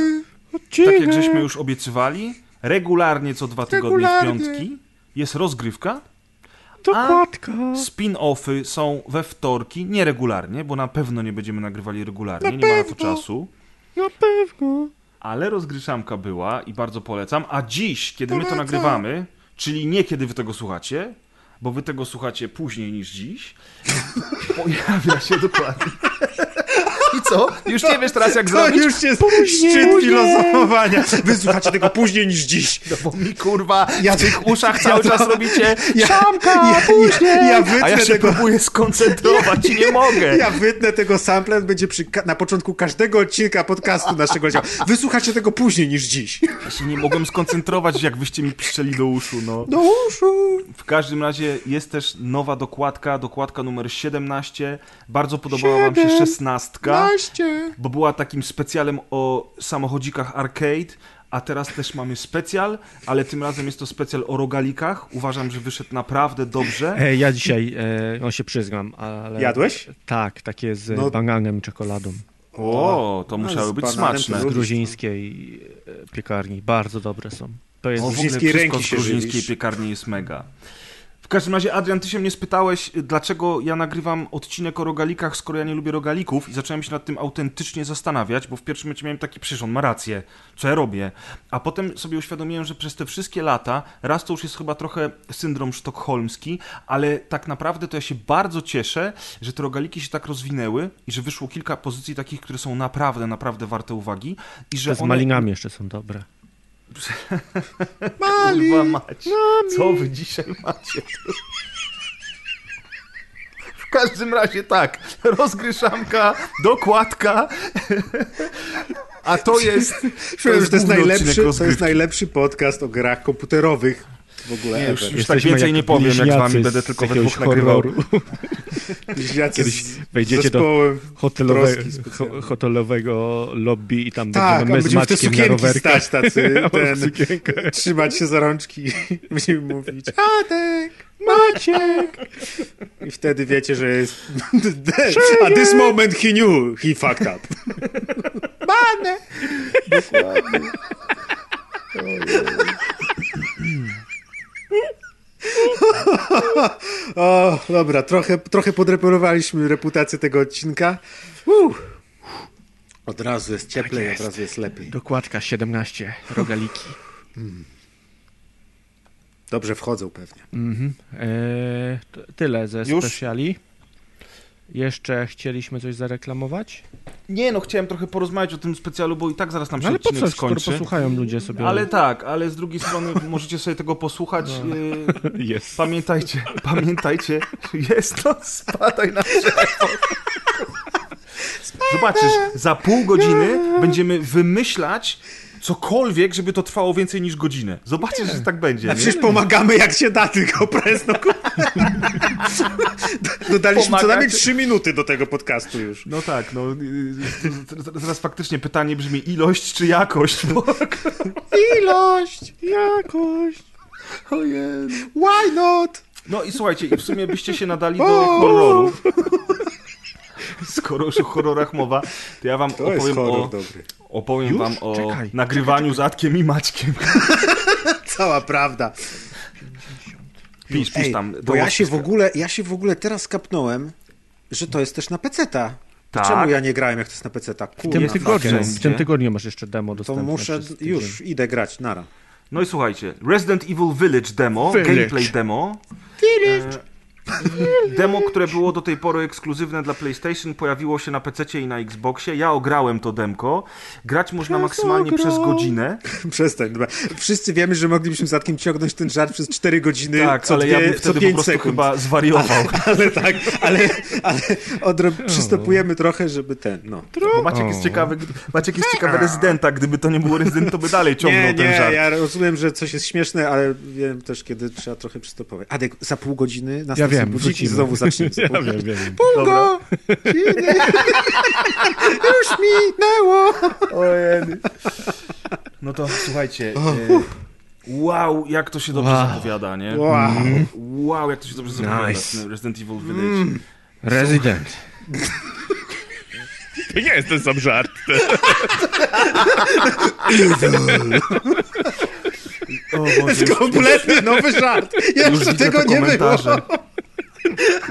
tak jak żeśmy już obiecywali, regularnie co dwa tygodnie w Regularnie. piątki jest rozgrywka. Dokładka. Spin-offy są we wtorki, nieregularnie, bo na pewno nie będziemy nagrywali regularnie, nie ma na to czasu. Na pewno. Ale rozgryszamka była i bardzo polecam. A dziś, kiedy my to nagrywamy, czyli nie kiedy wy tego słuchacie, bo wy tego słuchacie później niż dziś, pojawia się dokładnie. I co? Już nie wiesz teraz, jak to zrobić? To już jest później. szczyt filozofowania. Wysłuchacie tego później niż dziś. No bo mi, kurwa, ja, w tych uszach cały ja, czas robicie ja, Szamka, ja, później! Ja, ja wytnę A ja się tego... próbuję skoncentrować i nie mogę. Ja wytnę tego samplet, będzie przy, na początku każdego odcinka podcastu naszego działa. Wysłuchacie tego później niż dziś. Ja się nie mogłem skoncentrować, jak wyście mi piszczeli do uszu, no. Do uszu! W każdym razie jest też nowa dokładka, dokładka numer 17. Bardzo podobała 7. wam się 16. 12! Bo była takim specjalem o samochodzikach arcade, a teraz też mamy specjal, ale tym razem jest to specjal o rogalikach. Uważam, że wyszedł naprawdę dobrze. E, ja dzisiaj, e, on się przyznam, ale... Jadłeś? Tak, takie z no. bananem i czekoladą. O, to no, musiały być smaczne. Z gruzińskiej e, piekarni, bardzo dobre są. To jest o, w ogóle wszystko z gruzińskiej piekarni jest mega. W każdym razie, Adrian, ty się mnie spytałeś, dlaczego ja nagrywam odcinek o rogalikach, skoro ja nie lubię rogalików i zacząłem się nad tym autentycznie zastanawiać, bo w pierwszym momencie miałem taki, przecież on ma rację, co ja robię? A potem sobie uświadomiłem, że przez te wszystkie lata, raz to już jest chyba trochę syndrom sztokholmski, ale tak naprawdę to ja się bardzo cieszę, że te rogaliki się tak rozwinęły i że wyszło kilka pozycji takich, które są naprawdę, naprawdę warte uwagi i że To z one... malinami jeszcze są dobre. Kurwa mać. Co wy dzisiaj macie? W każdym razie tak, rozgryszamka, dokładka, a to jest... Czułem, że to jest, najlepszy, to jest najlepszy podcast o grach komputerowych w ogóle Nie, już, już tak więcej jak nie powiem, jak z wami będę tylko we dwóch nagrywał. Kiedyś z wejdziecie do zespołem. hotelowe, ho, hotelowego lobby i tam Tak, będziemy my z Maćkiem na sukienki rowerkach. stać tacy, ten, trzymać się za rączki i będziemy mówić Adek, Maciek! I wtedy wiecie, że jest at this moment he knew he fucked up. Bane! Dokładnie. O, dobra, trochę, trochę podreperowaliśmy reputację tego odcinka. Uff. Od razu jest cieplej, Tak jest. od razu jest lepiej. Dokładka 17, rogaliki. Dobrze wchodzą pewnie. Mhm. Eee, t- tyle ze Już? specjali. Jeszcze chcieliśmy coś zareklamować? Nie no, chciałem trochę porozmawiać o tym specjalu, bo i tak zaraz nam się No ale po odcinek co, skoro skończy. posłuchają ludzie sobie? Ale tak, ale z drugiej strony możecie sobie tego posłuchać. No. y, Jest. Pamiętajcie, pamiętajcie, jest to, spadaj na drzewo. Zobaczysz, za pół godziny będziemy wymyślać cokolwiek, żeby to trwało więcej niż godzinę. Zobaczysz, że tak będzie. A nie? przecież pomagamy jak się da, tylko presno. Dodaliśmy co najmniej 3 minuty do tego podcastu już. No tak, no y, z- z- zaraz faktycznie pytanie brzmi ilość czy jakość, bo... Ilość, Jakość. Ojej. why not? No i słuchajcie, i w sumie byście się nadali do horroru. Skoro już o horrorach mowa, to ja wam To opowiem, o, dobry. opowiem Już? wam o Czekaj. nagrywaniu z Adkiem i Maćkiem. Cała prawda. Pisz, pisz Ej, tam. bo ja się, w ogóle, ja się w ogóle teraz skapnąłem, że to jest też na peceta. Tak. Czemu ja nie grałem jak to jest na peceta? W tym, tygodniu. w tym tygodniu masz jeszcze demo To dostępne. muszę, przez tydzień. już idę grać, nara. No i słuchajcie, Resident Evil Village demo, Village. gameplay demo. E, i demo, które było do tej pory ekskluzywne dla PlayStation, pojawiło się na PC i na Xboxie. Ja ograłem to demko. Grać można maksymalnie przez godzinę. Przestań. Dobra. Wszyscy wiemy, że moglibyśmy z Zatkiem ciągnąć ten żart przez 4 godziny Tak, co ale dwie, ja bym co wtedy po 5 prostu sekund. chyba zwariował. Ale tak, ale, ale odro- przystopujemy trochę, żeby ten, no. Bo Maciek jest ciekawy, Maciek jest ciekawy rezydenta. Gdyby to nie było rezydent, to by dalej ciągnął Nie, ten nie, żart. ja rozumiem, że coś jest śmieszne, ale wiem też, kiedy trzeba trochę przystopować. Adek, za pół godziny nas Ja wiem, budzik i znowu zaczniemy. Ja wiem, wiem. Pungo! Już minęło! Ojej. No to słuchajcie. E, wow, jak to się dobrze Wow. zapowiada, nie? Wow. Wow, jak to się dobrze zapowiada. Nice. Resident Evil Village. Resident. To nie jest ten sam żart. O Boże, To jest kompletny nowy żart. już Jeszcze tego te nie było.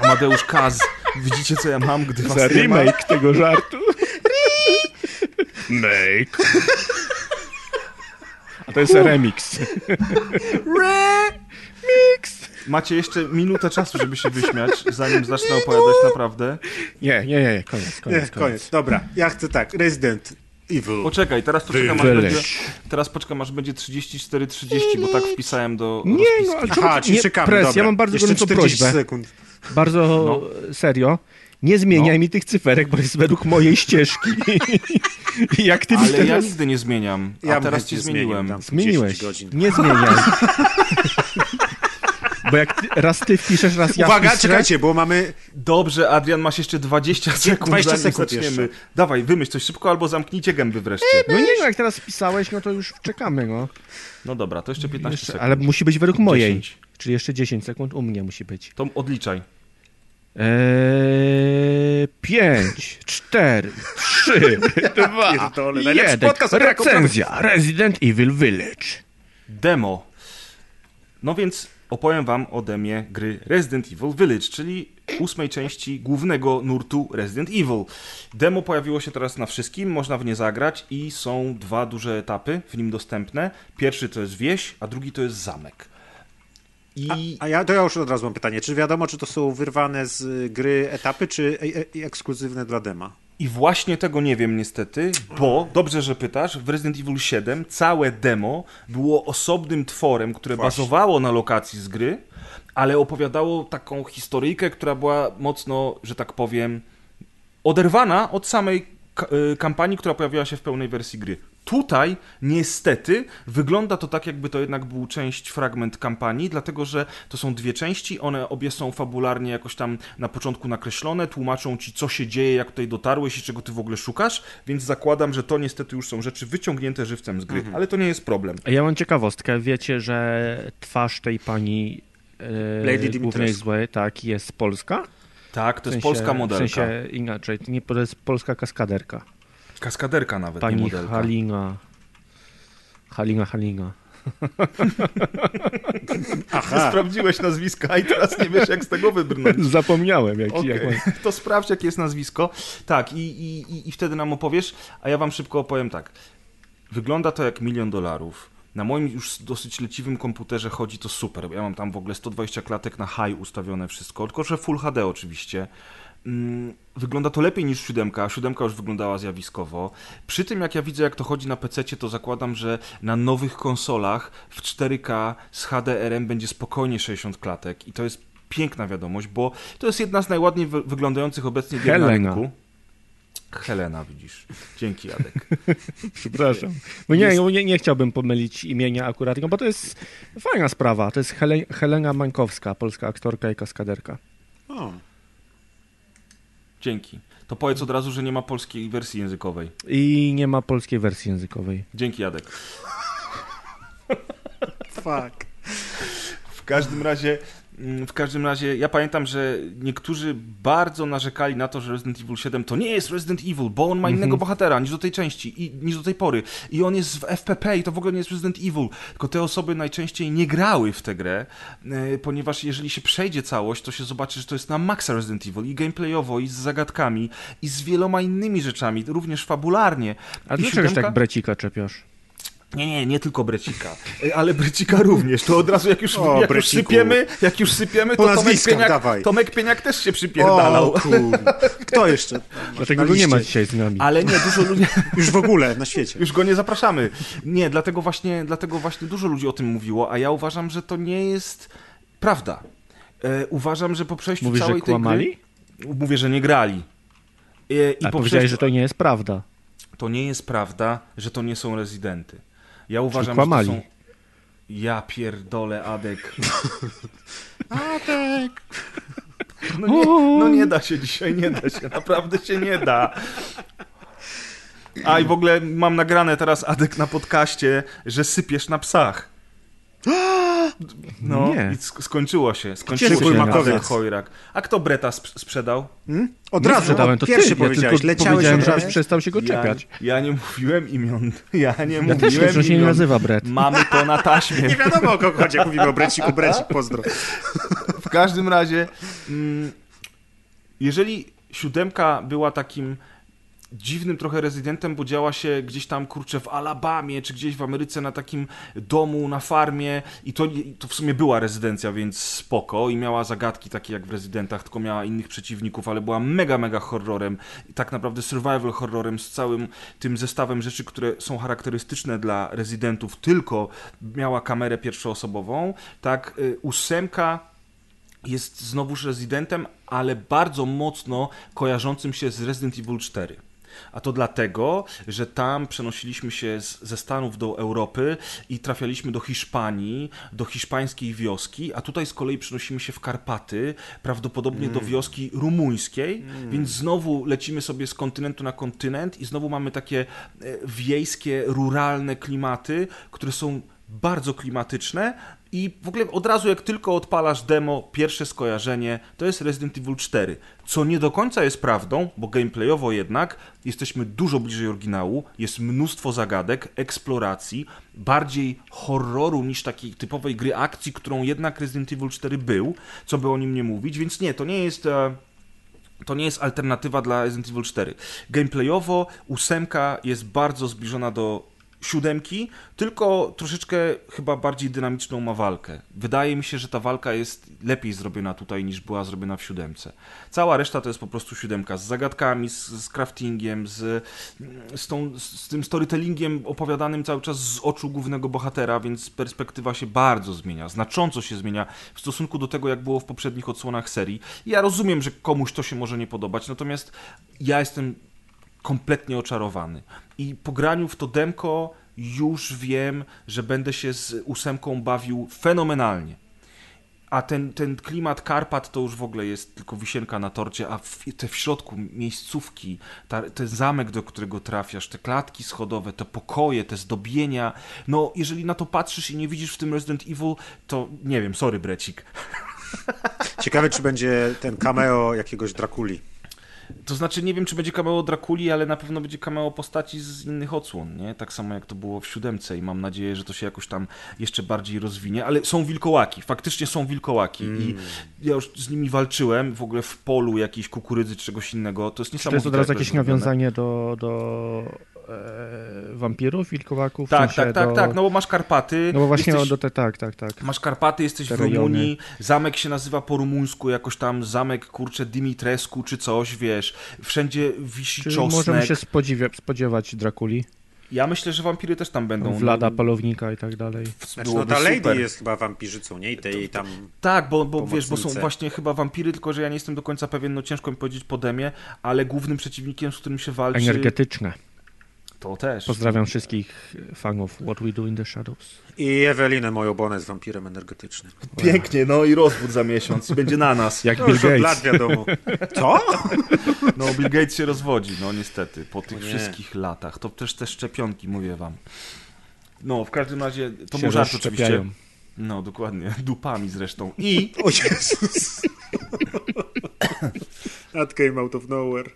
Amadeusz Kaz. Widzicie, co ja mam, gdy was Za nie ma? remake tego żartu. Remake. A to jest remix. Remix. Macie jeszcze minutę czasu, żeby się wyśmiać, zanim zacznę opowiadać naprawdę. Nie, nie, nie, koniec, koniec, Nie, koniec. Dobra, ja chcę tak. Resident Evil. Poczekaj, teraz poczekam, aż będzie, teraz poczekam, aż będzie 34-30, bo tak wpisałem do Nie, rozpiski. no, ale Aha, nie, czekamy, Pres, dobra. ja mam bardzo gorącą 40 prośbę. sekund. Bardzo serio. Nie zmieniaj No. mi tych cyferek, bo jest według mojej ścieżki. I Jak ty Ale ja teraz nigdy nie zmieniam, a Ja teraz ci zmieniłem. zmieniłeś, 10 godzin. nie zmieniaj. Bo jak ty, raz ty wpiszesz, raz ja Uwaga, wpiszę, czekajcie, bo mamy... Dobrze, Adrian, masz jeszcze 20 sekund, 20 zanim sekund zaczniemy. jeszcze. Dawaj, wymyśl coś szybko, albo zamknijcie gęby wreszcie. No nie, no jak teraz wpisałeś, no to już czekamy, no. No dobra, to jeszcze 15 Jeszcze, sekund. ale musi być według mojej. 10. Czyli jeszcze 10 sekund u mnie musi być. To odliczaj. Eee, 5, 4, 3, 2, pierdolę, najlepszy 1. podcast o grach Recenzja Resident Evil Village. Demo. No więc opowiem wam o demie gry Resident Evil Village, czyli ósmej części głównego nurtu Resident Evil. Demo pojawiło się teraz na wszystkim, można w nie zagrać i są dwa duże etapy w nim dostępne. Pierwszy to jest wieś, a drugi to jest zamek. I A ja, to ja już od razu mam pytanie. Czy wiadomo, czy to są wyrwane z gry etapy, czy e, e, ekskluzywne dla dema? I właśnie tego nie wiem niestety, bo dobrze, że pytasz, w Resident Evil 7 całe demo było osobnym tworem, które Właśnie. bazowało na lokacji z gry, ale opowiadało taką historyjkę, która była mocno, że tak powiem, oderwana od samej kampanii, która pojawiła się w pełnej wersji gry. Tutaj niestety wygląda to tak, jakby to jednak był część, fragment kampanii, dlatego że to są dwie części, one obie są fabularnie jakoś tam na początku nakreślone, tłumaczą ci, co się dzieje, jak tutaj dotarłeś i czego ty w ogóle szukasz, więc zakładam, że to niestety już są rzeczy wyciągnięte żywcem z gry, ale to nie jest problem. A ja mam ciekawostkę. Wiecie, że twarz tej pani e, Lady Dimitrescu. głównej złej, tak, jest polska? Tak, to W jest sensie- polska modelka. W sensie inaczej, nie, to jest polska kaskaderka. Kaskaderka nawet, nie Pani modelka. Halina. Halina, Halina. Aha, Sprawdziłeś nazwiska i teraz nie wiesz, jak z tego wybrnąć. Zapomniałem, jak, Okej, jak to sprawdź, jakie jest nazwisko. Tak, i, i- i wtedy nam opowiesz, a ja wam szybko opowiem tak. Wygląda to jak milion dolarów. Na moim już dosyć leciwym komputerze chodzi to super. Ja mam tam w ogóle 120 klatek na high ustawione wszystko, tylko że Full HD oczywiście. Mm, Wygląda to lepiej niż siódemka, a siódemka już wyglądała zjawiskowo. Przy tym jak ja widzę jak to chodzi na PC, to zakładam, że na nowych konsolach w 4K z HDR-em będzie spokojnie 60 klatek i to jest piękna wiadomość, bo to jest jedna z najładniej wy- wyglądających obecnie gier na rynku. Helena, widzisz. Dzięki, Jadek. Przepraszam. Bo nie, no nie, nie chciałbym pomylić imienia akurat, no bo to jest fajna sprawa. To jest Hele, Helena Mańkowska, polska aktorka i kaskaderka. o, Dzięki. To powiedz od razu, że nie ma polskiej wersji językowej. I nie ma polskiej wersji językowej. Dzięki, Jadek. fuck. W każdym razie, w każdym razie, ja pamiętam, że niektórzy bardzo narzekali na to, że Resident Evil 7 to nie jest Resident Evil, bo on ma innego bohatera niż do tej części, i, niż do tej pory. I on jest w FPP i to w ogóle nie jest Resident Evil. Tylko te osoby najczęściej nie grały w tę grę, e, ponieważ jeżeli się przejdzie całość, to się zobaczy, że to jest na maksa Resident Evil i gameplayowo, i z zagadkami, i z wieloma innymi rzeczami, również fabularnie. A dlaczego siódemka- tak brecika czepiasz? Nie, nie, nie tylko Brecika, ale Brecika również. To od razu jak już, O, jak już sypiemy, jak już sypiemy, to Tomek Pieniak, dawaj. Tomek Pieniak też się przypierdalał. O, kur... Kto jeszcze? Dlaczego na go nie ma dzisiaj z nami? Ale nie, dużo ludzi, Już w ogóle na świecie. już go nie zapraszamy. Nie, dlatego właśnie, dlatego właśnie dużo ludzi o tym mówiło, a ja uważam, że to nie jest prawda. E, uważam, że po przejściu Mówisz, że całej tej kłamali? gry... Mówię, że nie grali. E, I A po powiedziałeś, przejściu... że to nie jest prawda. to nie jest prawda, że to nie są rezydenty. Ja uważam, że to są... Ja pierdolę, Adek. Adek. No nie, no nie da się dzisiaj, nie da się, naprawdę się nie da. A i w ogóle mam nagrane teraz Adek na podcaście, że sypiesz na psach. No Nie. i sk- skończyło się. Skończyło się makowiec. Chojrak. A kto Breta sp- sprzedał? Hmm? Od Nie razu, sprzedałem, to pierwszy ty. Ja powiedziałeś. tylko Leciałeś powiedziałem, od razu. przestał się go czepiać. Ja, ja nie mówiłem imion. Ja nie Ja, mówiłem też wiem, że się nie imion. nazywa Brett. Mamy to na taśmie. Nie wiadomo o kogo chodzi, jak mówimy o Breciku. Brecik, pozdro. W każdym razie, mm, jeżeli siódemka była takim dziwnym trochę rezydentem, bo działa się gdzieś tam, kurczę, w Alabamie, czy gdzieś w Ameryce na takim domu, na farmie. I to, to w sumie była rezydencja, więc spoko. I miała zagadki takie jak w rezydentach, tylko miała innych przeciwników, ale była mega, mega horrorem. I tak naprawdę survival horrorem z całym tym zestawem rzeczy, które są charakterystyczne dla rezydentów, tylko miała kamerę pierwszoosobową, tak y, ósemka jest znowuż rezydentem, ale bardzo mocno kojarzącym się z Resident Evil 4. A to dlatego, że tam przenosiliśmy się z, ze Stanów do Europy i trafialiśmy do Hiszpanii, do hiszpańskiej wioski, a tutaj z kolei przenosimy się w Karpaty, prawdopodobnie mm. do wioski rumuńskiej, mm. więc znowu lecimy sobie z kontynentu na kontynent i znowu mamy takie e, wiejskie, ruralne klimaty, które są bardzo klimatyczne i w ogóle od razu jak tylko odpalasz demo, pierwsze skojarzenie to jest Resident Evil 4, co nie do końca jest prawdą, bo gameplayowo jednak jesteśmy dużo bliżej oryginału, jest mnóstwo zagadek, eksploracji, bardziej horroru niż takiej typowej gry akcji, którą jednak Resident Evil 4 był, co by o nim nie mówić, więc nie, to nie jest... E, to nie jest alternatywa dla Resident Evil 4. Gameplayowo ósemka jest bardzo zbliżona do siódemki, tylko troszeczkę chyba bardziej dynamiczną ma walkę. Wydaje mi się, że ta walka jest lepiej zrobiona tutaj niż była zrobiona w siódemce. Cała reszta to jest po prostu siódemka z zagadkami, z, z craftingiem, z, z, tą, z tym storytellingiem opowiadanym cały czas z oczu głównego bohatera, więc perspektywa się bardzo zmienia, znacząco się zmienia w stosunku do tego, jak było w poprzednich odsłonach serii. Ja rozumiem, że komuś to się może nie podobać, natomiast ja jestem kompletnie oczarowany. I po graniu w to demko już wiem, że będę się z ósemką bawił fenomenalnie. A ten, ten klimat Karpat to już w ogóle jest tylko wisienka na torcie, a w, te w środku miejscówki, ta, ten zamek, do którego trafiasz, te klatki schodowe, te pokoje, te zdobienia. No, jeżeli na to patrzysz i nie widzisz w tym Resident Evil, to nie wiem, sorry, Brecik. Ciekawe, czy będzie ten cameo jakiegoś Drakuli. To znaczy, nie wiem, czy będzie cameo Drakuli, ale na pewno będzie cameo postaci z innych odsłon, nie? Tak samo jak to było w siódemce i mam nadzieję, że to się jakoś tam jeszcze bardziej rozwinie, ale są wilkołaki, faktycznie są wilkołaki mm. i ja już z nimi walczyłem w ogóle w polu jakiejś kukurydzy czy czegoś innego, to jest niesamowite. to jest od razu jakieś nawiązanie do, do e, wampirów, wilkołaków? Tak, tak, tak, do... tak, no bo masz Karpaty. No bo właśnie jesteś... do te, tak, tak, tak. Masz Karpaty, jesteś te w Rumunii, zamek się nazywa po rumuńsku, jakoś tam zamek, kurczę, Dimitrescu czy coś, wiesz, wszędzie wisi Czyli czosnek. możemy się spodziewać, spodziewać Drakuli? Ja myślę, że wampiry też tam będą. Wlada, no, palownika i tak dalej. Znaczy, no ta Lady super. jest chyba wampirzycą, nie? I tej tam. Tak, bo, bo wiesz, bo są właśnie chyba wampiry, tylko że ja nie jestem do końca pewien, no ciężko mi powiedzieć po demie, ale głównym przeciwnikiem, z którym się walczy. Energetyczne. To też. Pozdrawiam wszystkich fanów What We Do in the Shadows. I Ewelinę, moją, bo ona jest wampirem energetycznym. Pięknie, no i rozwód za miesiąc będzie na nas. Jak no, Bill Gates. lat wiadomo. Co? No Bill Gates się rozwodzi, no niestety, po tych wszystkich latach. To też te szczepionki, mówię wam. No, w każdym razie, to się żart oczywiście. No, dokładnie. Dupami zresztą. I... O Jezus. That came out of nowhere.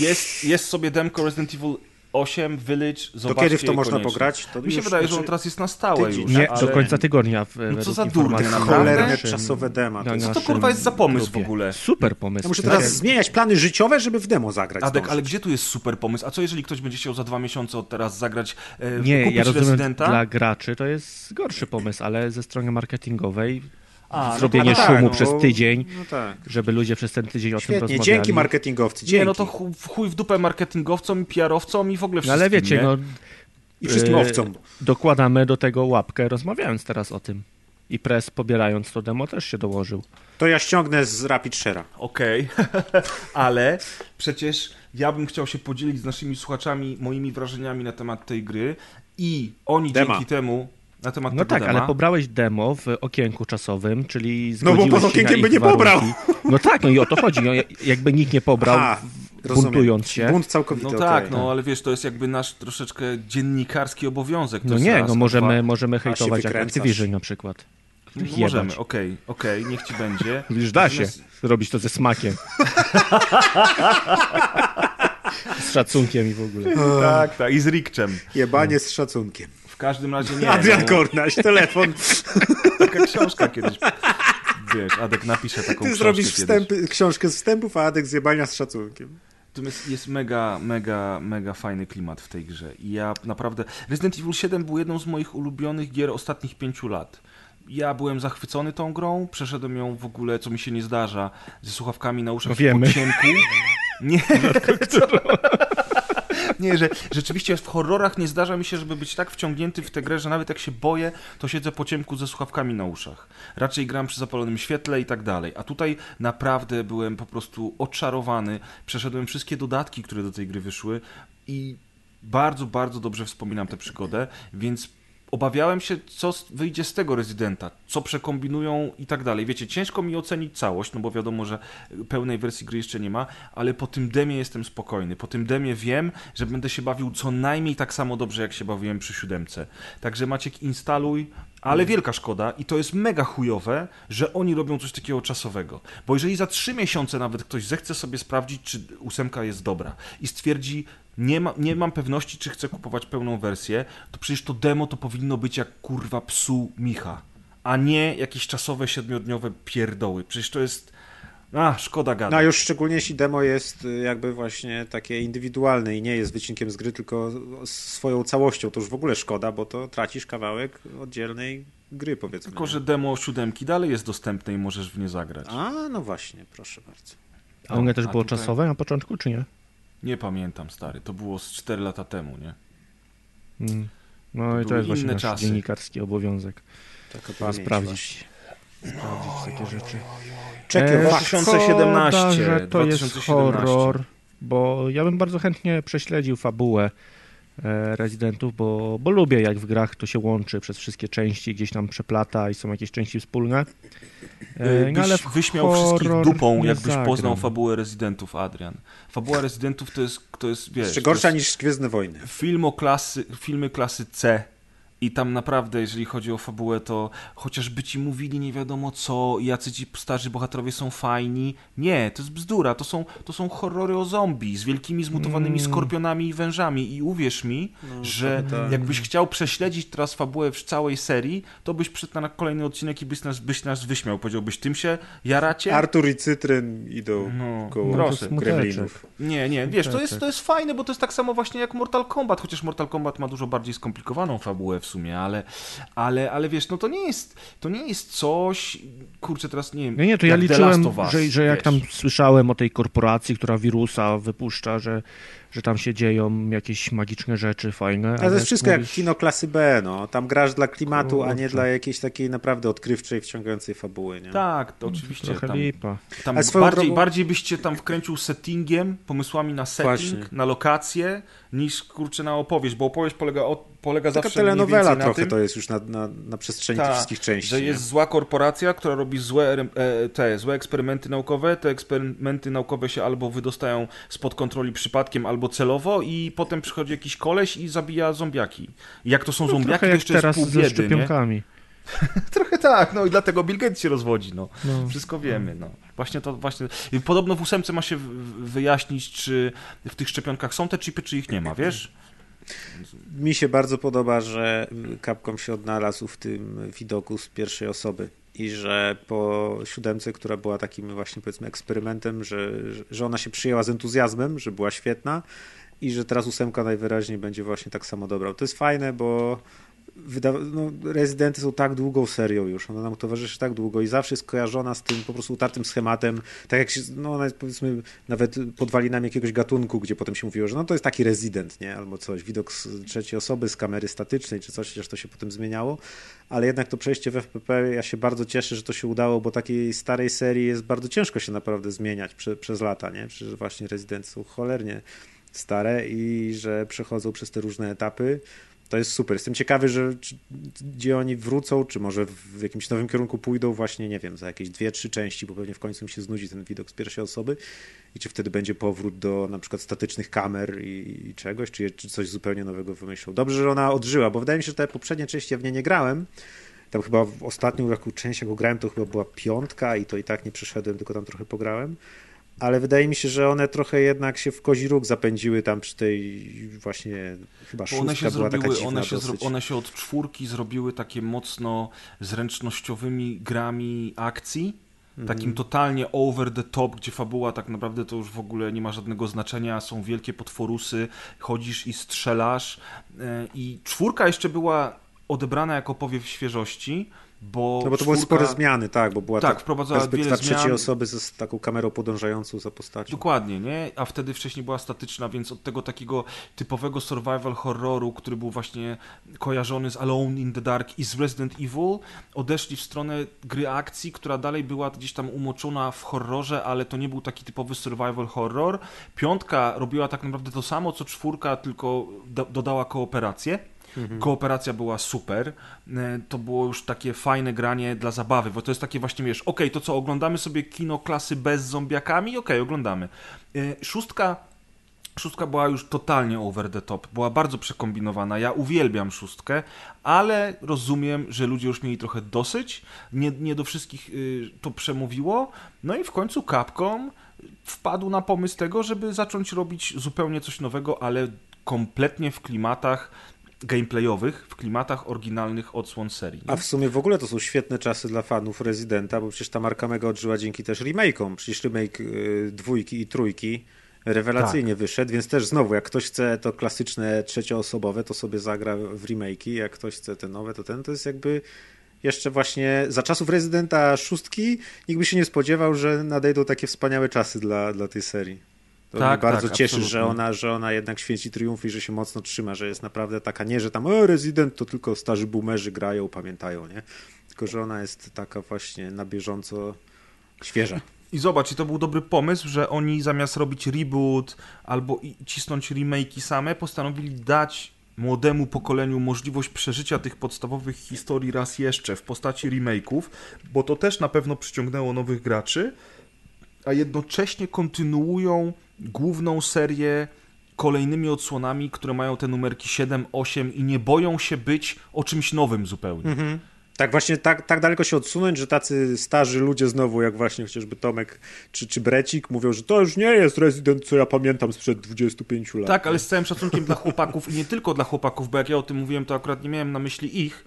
Jest, jest sobie demko Resident Evil 8 Village, zobaczcie To kiedy w to można koniecznie. pograć? To Mi się wydaje, że on znaczy teraz jest na stałe już. Nie, ale... do końca tygodnia. W, no co za durnie, Cholerne czasowe demo. To co to kurwa jest za pomysł w ogóle? Super pomysł. Ja muszę teraz zmieniać plany życiowe, żeby w demo zagrać. Adek, ale gdzie tu jest super pomysł? A co jeżeli ktoś będzie chciał za dwa miesiące od teraz zagrać e, Nie, ja rozumiem, Residenta? dla graczy to jest gorszy pomysł, ale ze strony marketingowej a, no zrobienie no, szumu tak, przez no, tydzień, no tak. żeby ludzie przez ten tydzień Świetnie, o tym rozmawiali. dzięki marketingowcy, dzięki. Nie, no to chuj w dupę marketingowcom i PR-owcom i w ogóle wszystkim, no, Ale wiecie, nie? no... I wszystkim e, owcom. Dokładamy do tego łapkę, rozmawiając teraz o tym. I Press pobierając to demo też się dołożył. To ja ściągnę z Rapid Share'a. Okej, okay. ale przecież ja bym chciał się podzielić z naszymi słuchaczami moimi wrażeniami na temat tej gry i oni Dema. dzięki temu na temat no tak, dema. ale pobrałeś demo w okienku czasowym, czyli No bo pod okienkiem by nie pobrał. No tak, no i o to chodzi. No, jakby nikt nie pobrał, Aha, buntując się. Bunt całkowity. No tak, okay. no ale wiesz, to jest jakby nasz troszeczkę dziennikarski obowiązek. no nie, no możemy, możemy hejtować Activision na przykład. No, możemy, okej, okay, okej, okay, niech ci będzie. Wiesz, da się robić to ze smakiem. z szacunkiem i w ogóle. tak, tak, i z rikczem. Jebanie no. z szacunkiem. W każdym razie nie. Adrian no. Kornaś, telefon. Taka książka kiedyś. Wiesz, Adek napisze taką Ty książkę zrobisz wstępy, książkę z wstępów, a Adek zjebania z szacunkiem. Natomiast jest mega, mega, mega fajny klimat w tej grze. I ja naprawdę. Resident Evil 7 był jedną z moich ulubionych gier ostatnich pięciu lat. Ja byłem zachwycony tą grą, przeszedłem ją w ogóle, co mi się nie zdarza, ze słuchawkami na uszach Wiemy. w ciemku. Nie, nie, że rzeczywiście w horrorach nie zdarza mi się, żeby być tak wciągnięty w tę grę, że nawet jak się boję, to siedzę po ciemku ze słuchawkami na uszach. Raczej gram przy zapalonym świetle i tak dalej. A tutaj naprawdę byłem po prostu oczarowany. Przeszedłem wszystkie dodatki, które do tej gry wyszły i bardzo, bardzo dobrze wspominam tę przygodę, więc obawiałem się, co wyjdzie z tego rezydenta, co przekombinują i tak dalej. Wiecie, ciężko mi ocenić całość, no bo wiadomo, że pełnej wersji gry jeszcze nie ma, ale po tym demie jestem spokojny. Po tym demie wiem, że będę się bawił co najmniej tak samo dobrze, jak się bawiłem przy siódemce. Także Maciek, instaluj, ale wielka szkoda i to jest mega chujowe, że oni robią coś takiego czasowego. Bo jeżeli za trzy miesiące nawet ktoś zechce sobie sprawdzić, czy ósemka jest dobra i stwierdzi, nie, ma, nie mam pewności, czy chcę kupować pełną wersję, to przecież to demo to powinno być jak kurwa psu Micha, a nie jakieś czasowe, siedmiodniowe pierdoły. Przecież to jest... A, szkoda gadać. No a już szczególnie jeśli demo jest y, jakby właśnie takie indywidualne i nie jest wycinkiem z gry, tylko swoją całością, to już w ogóle szkoda, bo to tracisz kawałek oddzielnej gry, powiedzmy. Tylko, że demo siódemki dalej jest dostępne i możesz w nie zagrać. A, no właśnie, proszę bardzo. A u mnie też było tutaj... czasowe na początku, czy nie? Nie pamiętam, stary. To było z 4 lata temu, nie? Hmm. No to i to jest właśnie nasz czasy. dziennikarski obowiązek. Taka sprawdzić. Sprawdzić takie rzeczy. Czekaj, 2017. Szkoda, że to 2017. jest horror, bo ja bym bardzo chętnie prześledził fabułę E, rezydentów, bo, bo lubię jak w grach to się łączy przez wszystkie części, gdzieś tam przeplata i są jakieś części wspólne. E, no, ale wyśmiał wszystkich dupą, jakbyś zagram. poznał fabułę rezydentów, Adrian. Fabuła rezydentów to jest, to jest wiesz... Jeszcze gorsza niż Gwiezdne Wojny. Film o klasy, filmy klasy C i tam naprawdę, jeżeli chodzi o fabułę, to chociażby ci mówili nie wiadomo co, jacy ci starzy bohaterowie są fajni. Nie, to jest bzdura. To są, to są horrory o zombie z wielkimi zmutowanymi mm. skorpionami i wężami. I uwierz mi, no, że tak. jakbyś chciał prześledzić teraz fabułę w całej serii, to byś przyszedł na kolejny odcinek i byś nas, byś nas wyśmiał. Powiedziałbyś, tym się jaracie? Artur i Cytryn idą no, koło proszę. gremlinów. Nie, nie, wiesz, to jest, to jest fajne, bo to jest tak samo właśnie jak Mortal Kombat, chociaż Mortal Kombat ma dużo bardziej skomplikowaną fabułę w sumie, ale, ale, ale wiesz, no to nie jest, to nie jest coś, kurczę, teraz nie wiem. Nie, nie, to ja liczyłem, że, że jak tam słyszałem o tej korporacji, która wirusa wypuszcza, że że tam się dzieją jakieś magiczne rzeczy fajne. Ale to jest wszystko mówisz... jak kino klasy B, no. Tam grasz dla klimatu, a nie dla jakiejś takiej naprawdę odkrywczej, wciągającej fabuły, nie? Tak, to oczywiście. Trochę tam, lipa. Tam bardziej, drogą... bardziej byście tam wkręcił settingiem, pomysłami na setting, Właśnie. na lokację, niż kurczę na opowieść, bo opowieść polega, o, polega Taka zawsze telenowela trochę tym, to jest już na, na, na przestrzeni ta, tych wszystkich części. Że nie? jest zła korporacja, która robi złe, e, te złe eksperymenty naukowe, te eksperymenty naukowe się albo wydostają spod kontroli przypadkiem, albo celowo i potem przychodzi jakiś koleś i zabija zombiaki. I jak to są no, zombiaki, to jeszcze teraz jest pół biedy, ze szczepionkami. Trochę tak, no i dlatego Bill Gates się rozwodzi, no. no. Wszystko wiemy, no. Właśnie to, właśnie... Podobno w ósemce ma się wyjaśnić, czy w tych szczepionkach są te chipy, czy ich nie ma, wiesz? Mi się bardzo podoba, że Capcom się odnalazł w tym widoku z pierwszej osoby i że po siódemce, która była takim właśnie powiedzmy eksperymentem, że, że ona się przyjęła z entuzjazmem, że była świetna i że teraz ósemka najwyraźniej będzie właśnie tak samo dobra. To jest fajne, bo wyda- no, Rezydenty są tak długą serią już, ona nam towarzyszy tak długo i zawsze jest kojarzona z tym po prostu utartym schematem, tak jak się, no ona jest powiedzmy nawet podwalinami jakiegoś gatunku, gdzie potem się mówiło, że no to jest taki rezydent, nie, albo coś, widok z trzeciej osoby, z kamery statycznej, czy coś, chociaż to się potem zmieniało, ale jednak to przejście w FPP, ja się bardzo cieszę, że to się udało, bo takiej starej serii jest bardzo ciężko się naprawdę zmieniać prze, przez lata, nie, przecież właśnie Rezydenty są cholernie stare i że przechodzą przez te różne etapy, to jest super. Jestem ciekawy, że czy, gdzie oni wrócą, czy może w jakimś nowym kierunku pójdą właśnie, nie wiem, za jakieś dwie, trzy części, bo pewnie w końcu mi się znudzi ten widok z pierwszej osoby i czy wtedy będzie powrót do na przykład statycznych kamer i, i czegoś, czy, czy coś zupełnie nowego wymyślą. Dobrze, że ona odżyła, bo wydaje mi się, że te poprzednie części ja w nie nie grałem, tam chyba w ostatnią jaką część, jaką grałem, to chyba była piątka i to i tak nie przeszedłem, tylko tam trochę pograłem ale wydaje mi się, że one trochę jednak się w kozi róg zapędziły tam przy tej właśnie chyba szóstka one się była zrobiły, taka one się, one się od czwórki zrobiły takie mocno zręcznościowymi grami akcji takim totalnie over the top, gdzie fabuła tak naprawdę to już w ogóle nie ma żadnego znaczenia, są wielkie potworusy, chodzisz i strzelasz. E, I czwórka jeszcze była odebrana jako powiew świeżości, bo, no bo to czwórka... były spore zmiany, tak, bo była tak, perspektywa trzeciej zmian... osoby z taką kamerą podążającą za postacią. Dokładnie, nie? A wtedy wcześniej była statyczna, więc od tego takiego typowego survival horroru, który był właśnie kojarzony z Alone in the Dark i z Resident Evil, odeszli w stronę gry akcji, która dalej była gdzieś tam umoczona w horrorze, ale to nie był taki typowy survival horror. Piątka robiła tak naprawdę to samo, co czwórka, tylko do dodała kooperację Mhm. Kooperacja była super. E, to było już takie fajne granie dla zabawy, bo to jest takie właśnie, wiesz, okej, okay, to co, oglądamy sobie kino klasy bez zombiakami? Okej, okay, oglądamy. E, szóstka Szóstka była już totalnie over the top, była bardzo przekombinowana. Ja uwielbiam szóstkę, ale rozumiem, że ludzie już mieli trochę dosyć. Nie, nie do wszystkich y, to przemówiło. No i w końcu Capcom wpadł na pomysł tego, żeby zacząć robić zupełnie coś nowego, ale kompletnie w klimatach gameplayowych w klimatach oryginalnych odsłon serii. Nie? A w sumie w ogóle to są świetne czasy dla fanów Residenta, bo przecież ta marka mega odżyła dzięki też remake'om. Przecież remake y, dwójki i trójki rewelacyjnie tak. wyszedł, więc też znowu, jak ktoś chce to klasyczne trzecioosobowe, to sobie zagra w remake'i, jak ktoś chce te nowe, to ten, to jest jakby jeszcze właśnie za czasów Residenta szóstki nikt by się nie spodziewał, że nadejdą takie wspaniałe czasy dla, dla tej serii. To tak, mnie bardzo tak, cieszy, że ona, że ona jednak święci triumfy i że się mocno trzyma, że jest naprawdę taka nie, że tam o, Resident to tylko starzy boomerzy grają, pamiętają, nie? Tylko, że ona jest taka właśnie na bieżąco świeża. I zobacz, i to był dobry pomysł, że oni zamiast robić reboot albo cisnąć remake'i same, postanowili dać młodemu pokoleniu możliwość przeżycia tych podstawowych historii raz jeszcze w postaci remake'ów, bo to też na pewno przyciągnęło nowych graczy, a jednocześnie kontynuują główną serię kolejnymi odsłonami, które mają te numerki 7, 8 i nie boją się być o czymś nowym zupełnie. Mhm. Tak właśnie, tak, tak daleko się odsunąć, że tacy starzy ludzie znowu, jak właśnie chociażby Tomek czy, czy Brecik, mówią, że to już nie jest Resident, co ja pamiętam sprzed 25 lat. Tak, ale z całym szacunkiem dla chłopaków i nie tylko dla chłopaków, bo jak ja o tym mówiłem, to akurat nie miałem na myśli ich,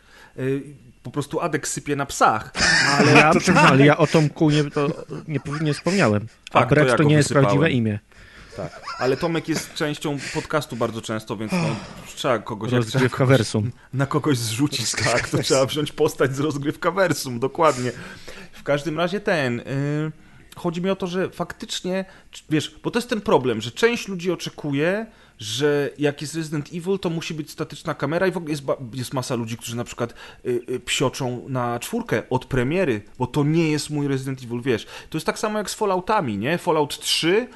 po prostu Adek sypie na psach. Ale ja, to, ale ja o Tomku nie, to nie, nie wspomniałem. A tak, to, to nie jest prawdziwe imię. Tak, ale Tomek jest częścią podcastu bardzo często, więc no, trzeba kogoś... Rozgrywka Versum. Na kogoś zrzucić, tak, to trzeba wziąć postać z rozgrywka Versum, dokładnie. W każdym razie ten... Yy, chodzi mi o to, że faktycznie, wiesz, bo to jest ten problem, że część ludzi oczekuje, że jak jest Resident Evil, to musi być statyczna kamera i w ogóle jest, jest masa ludzi, którzy na przykład y, y, psioczą na czwórkę od premiery, bo to nie jest mój Resident Evil, wiesz. To jest tak samo jak z Falloutami, nie? Fallout 3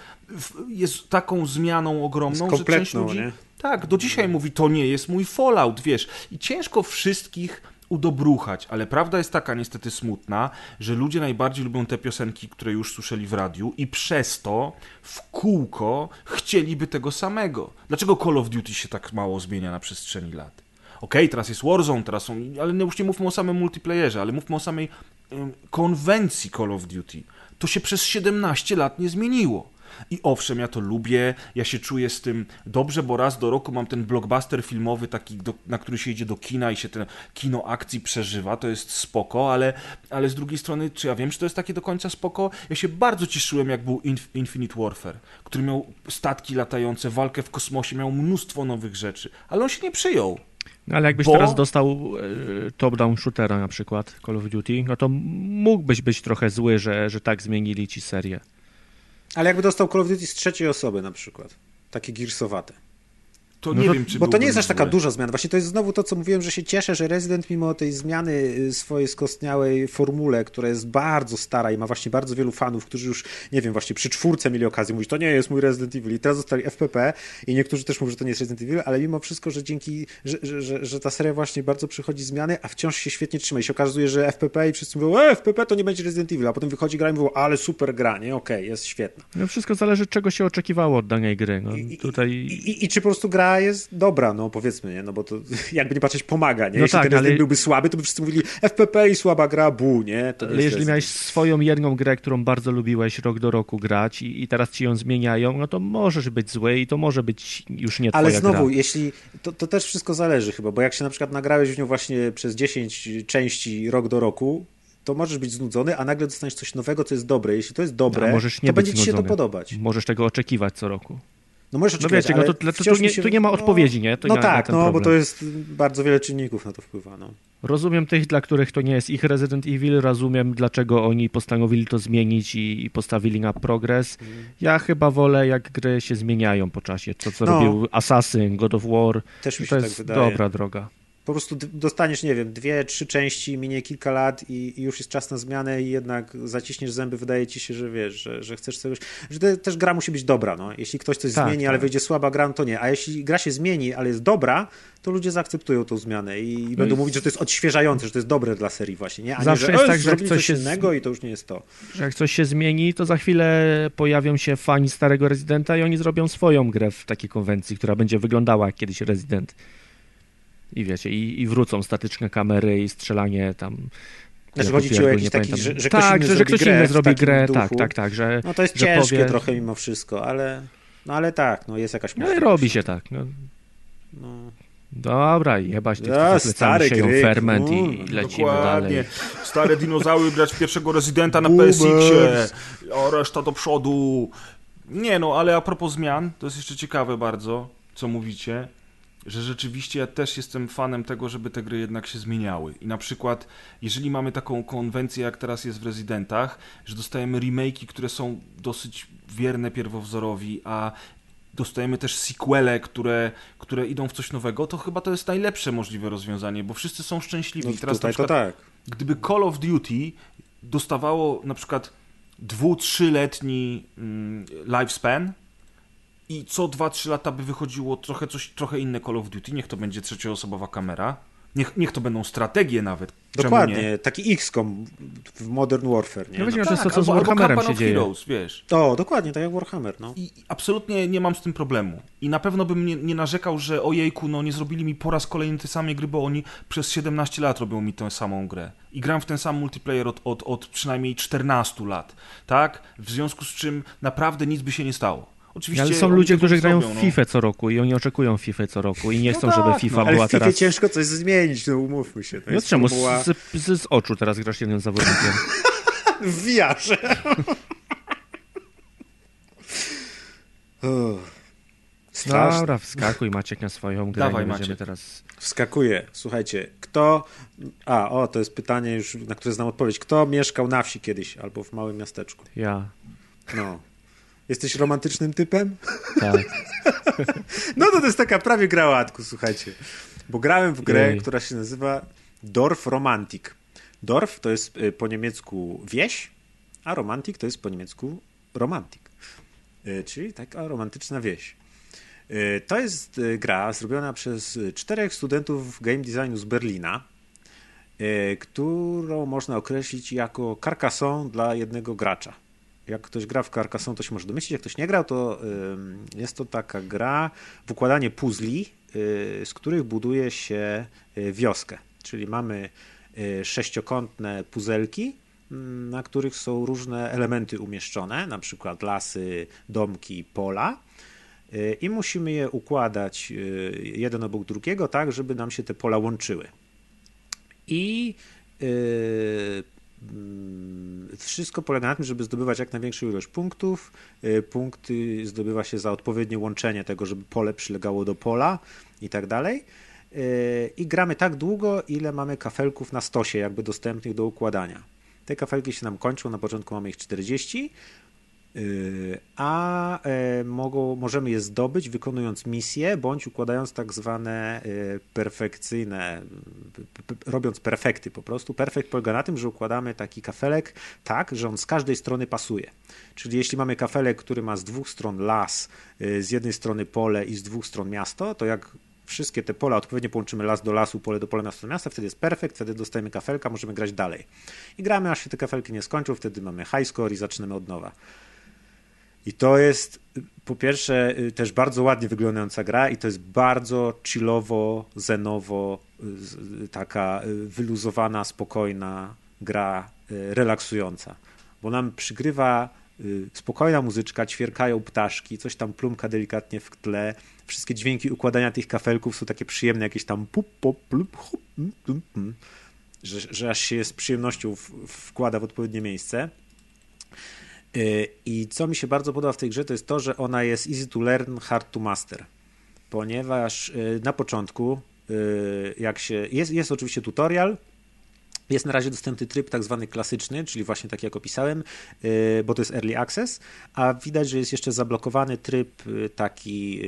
jest taką zmianą ogromną, że część ludzi... Nie? Tak, do dzisiaj mówi, to nie jest mój Fallout, wiesz. I ciężko wszystkich udobruchać, ale prawda jest taka niestety smutna, że ludzie najbardziej lubią te piosenki, które już słyszeli w radiu i przez to w kółko chcieliby tego samego. Dlaczego Call of Duty się tak mało zmienia na przestrzeni lat? Okej, okay, teraz jest Warzone, teraz są, ale już nie mówmy o samym multiplayerze, ale mówmy o samej konwencji Call of Duty. To się przez 17 lat nie zmieniło. I owszem, ja to lubię, ja się czuję z tym dobrze, bo raz do roku mam ten blockbuster filmowy, taki, do, na który się idzie do kina i się ten kino akcji przeżywa, to jest spoko, ale, ale z drugiej strony, czy ja wiem, czy to jest takie do końca spoko? Ja się bardzo cieszyłem, jak był Inf Infinite Warfare, który miał statki latające, walkę w kosmosie, miał mnóstwo nowych rzeczy, ale on się nie przyjął. No, ale jakbyś bo... teraz dostał e, top-down shootera na przykład Call of Duty, no to mógłbyś być trochę zły, że, że tak zmienili ci serię. Ale jakby dostał Call of Duty z trzeciej osoby na przykład. Takie girsowate to no nie to, wiem, czy Bo to nie jest aż taka duża zmiana. Właśnie to jest znowu to, co mówiłem, że się cieszę, że Resident mimo tej zmiany y, swojej skostniałej formule, która jest bardzo stara i ma właśnie bardzo wielu fanów, którzy już, nie wiem, właśnie przy czwórce mieli okazję mówić, to nie jest mój Resident Evil i teraz zostali FPP i niektórzy też mówią, że to nie jest Resident Evil, ale mimo wszystko, że dzięki, że, że, że, że ta seria właśnie bardzo przychodzi zmiany, a wciąż się świetnie trzyma i się okazuje, że FPP i wszyscy mówią, e, FPP to nie będzie Resident Evil, a potem wychodzi gra i mówią, ale super gra, nie, okej, okay, jest świetna. No wszystko zależy, czego się oczekiwało od danej gry. No, I, tutaj... i, i, I czy po prostu gra jest dobra, no powiedzmy, nie? No bo to jakby nie patrzeć pomaga, nie? No jeśli tak, ten ale... byłby słaby, to by wszyscy mówili FPP i słaba gra, bu, nie? To ale jeżeli miałeś swoją jedną grę, którą bardzo lubiłeś rok do roku grać i, i, teraz ci ją zmieniają, no to możesz być zły i to może być już nie twoja Ale znowu, gra. jeśli, to, to też wszystko zależy chyba, bo jak się na przykład nagrałeś w nią właśnie przez 10 części rok do roku, to możesz być znudzony, a nagle dostaniesz coś nowego, co jest dobre. Jeśli to jest dobre, to będzie ci się to podobać. Możesz tego oczekiwać co roku. No możesz oczekiwać, no wiecie, no to, to, tu, nie, się... tu, nie, ma odpowiedzi, nie? To no nie tak, no problem. bo to jest bardzo wiele czynników na to wpływa. No. Rozumiem tych, dla których to nie jest ich Resident Evil, rozumiem dlaczego oni postanowili to zmienić i, i postawili na progres. Mm. Ja chyba wolę, jak gry się zmieniają po czasie. To, co no. robił Assassin, God of War, Też mi się to tak jest wydaje. dobra droga po prostu dostaniesz, nie wiem, dwie, trzy części, minie kilka lat i, i, już jest czas na zmianę i jednak zaciśniesz zęby, wydaje ci się, że wiesz, że, że chcesz czegoś, że te, też gra musi być dobra, no. Jeśli ktoś coś tak, zmieni, tak. ale wyjdzie słaba gra, no to nie. A jeśli gra się zmieni, ale jest dobra, to ludzie zaakceptują tą zmianę i, i no będą i... mówić, że to jest odświeżające, że to jest dobre dla serii właśnie, nie? A Zawsze nie, że, jest tak, że jak coś się innego i to już nie jest to. Że jak coś się zmieni, to za chwilę pojawią się fani starego Residenta i oni zrobią swoją grę w takiej konwencji, która będzie wyglądała jak kiedyś Resident. I wiecie, i, i wrócą statyczne kamery i strzelanie tam. Znaczy chodzi ci o jakiś taki, że, że tak, ktoś inny że, ktoś inny zrobi grę, duchu. tak, tak, tak, że No to jest że ciężkie powie... trochę mimo wszystko, ale no ale tak, no jest jakaś No i robi się tak. No. no. Dobra, jebać tych no, stary sieją gry, ferment i lecimy Dokładnie. dalej. Stare dinozaury grać pierwszego rezydenta na PSX-ie, a reszta do przodu. Nie no, ale a propos zmian, to jest jeszcze ciekawe bardzo, co mówicie że rzeczywiście ja też jestem fanem tego, żeby te gry jednak się zmieniały. I na przykład, jeżeli mamy taką konwencję, jak teraz jest w Residentach, że dostajemy remake'i, które są dosyć wierne pierwowzorowi, a dostajemy też sequele, które, które idą w coś nowego, to chyba to jest najlepsze możliwe rozwiązanie, bo wszyscy są szczęśliwi. No, teraz tutaj przykład, to tak. Gdyby Call of Duty dostawało na przykład dwu, trzyletni mm, lifespan, i co 2-3 lata by wychodziło trochę coś, trochę inne Call of Duty, niech to będzie trzecioosobowa kamera, niech, niech to będą strategie nawet. Dokładnie, taki XCOM w Modern Warfare. Nie? No, no tak, to co z Warhammerem się dzieje. Heroes, wiesz. O, dokładnie, tak jak Warhammer. No. I absolutnie nie mam z tym problemu. I na pewno bym nie, nie narzekał, że ojejku, no nie zrobili mi po raz kolejny te same gry, bo oni przez 17 lat robią mi tę samą grę. I gram w ten sam multiplayer od, od, od przynajmniej 14 lat, tak? W związku z czym naprawdę nic by się nie stało. Oczywiście Ale są ludzie, którzy grają w FIFA no. co roku i oni oczekują FIFA co roku i nie no chcą, tak, żeby FIFA no, była ale w ciężko coś zmienić, no umówmy się. To no czemu? Z, z, z, oczu teraz grasz jednym zawodnikiem. w wiarze. Straszne. Dobra, wskakuj Maciek na swoją grę. Dawaj, Maciek. teraz... Wskakuję. Słuchajcie, kto... A, o, to jest pytanie już, na które znam odpowiedź. Kto mieszkał na wsi kiedyś albo w małym miasteczku? Ja. No, Jesteś romantycznym typem? Tak. no to to jest taka prawie gra łatku, słuchajcie. Bo grałem w grę, Jej. która się nazywa Dorf Romantik. Dorf to jest y, po niemiecku wieś, a romantik to jest po niemiecku romantik. Y, czyli taka romantyczna wieś. Y, to jest gra zrobiona przez czterech studentów game designu z Berlina, którą można określić jako Carcassonne dla jednego gracza jak ktoś gra w Carcassonne, to się może domyślić. Jak ktoś nie grał, to jest to taka gra w układanie puzli, y, z których buduje się y, wioskę. Czyli mamy y, sześciokątne puzelki, na których są różne elementy umieszczone, na przykład lasy, domki, pola. I musimy je układać jeden obok drugiego, tak, żeby nam się te pola łączyły. I wszystko polega na tym, żeby zdobywać jak największą ilość punktów. Y, punkty zdobywa się za odpowiednie łączenie tego, żeby pole przylegało do pola i tak dalej. Y, I gramy tak długo, ile mamy kafelków na stosie, jakby dostępnych do układania. Te kafelki się nam kończą, na początku mamy ich 40, Y, a e, mogą, możemy je zdobyć wykonując misje bądź układając tak zwane y, perfekcyjne, robiąc perfekty po prostu. Perfekt polega na tym, że układamy taki kafelek tak, że on z każdej strony pasuje. Czyli jeśli mamy kafelek, który ma z dwóch stron las, y, z jednej strony pole i z dwóch stron miasto, to jak wszystkie te pola odpowiednio połączymy las do lasu, pole do pola, miasto do miasta, wtedy jest perfekt, wtedy dostajemy kafelka, możemy grać dalej. I gramy, aż się te kafelki nie skończą, wtedy mamy high score i zaczynamy od nowa. I to jest po pierwsze y, też bardzo ładnie wyglądająca gra i to jest bardzo chillowo, zenowo, y, taka y, wyluzowana, spokojna gra, relaksująca. Bo nam przygrywa spokojna muzyczka, ćwierkają ptaszki, coś tam plumka delikatnie w tle. Wszystkie dźwięki układania tych kafelków są takie przyjemne, jakieś tam pup, pop, plup, hup, plum, plum. że, że aż się z przyjemnością wkłada w odpowiednie miejsce. Y, I co mi się bardzo podoba w tej grze, to jest to, że ona jest easy to learn, hard to master. Ponieważ y, na początku, y, jak się. Jest, jest oczywiście tutorial, jest na razie dostępny tryb tak zwany klasyczny, czyli właśnie tak jak opisałem, bo to jest early access, a widać, że jest jeszcze zablokowany tryb taki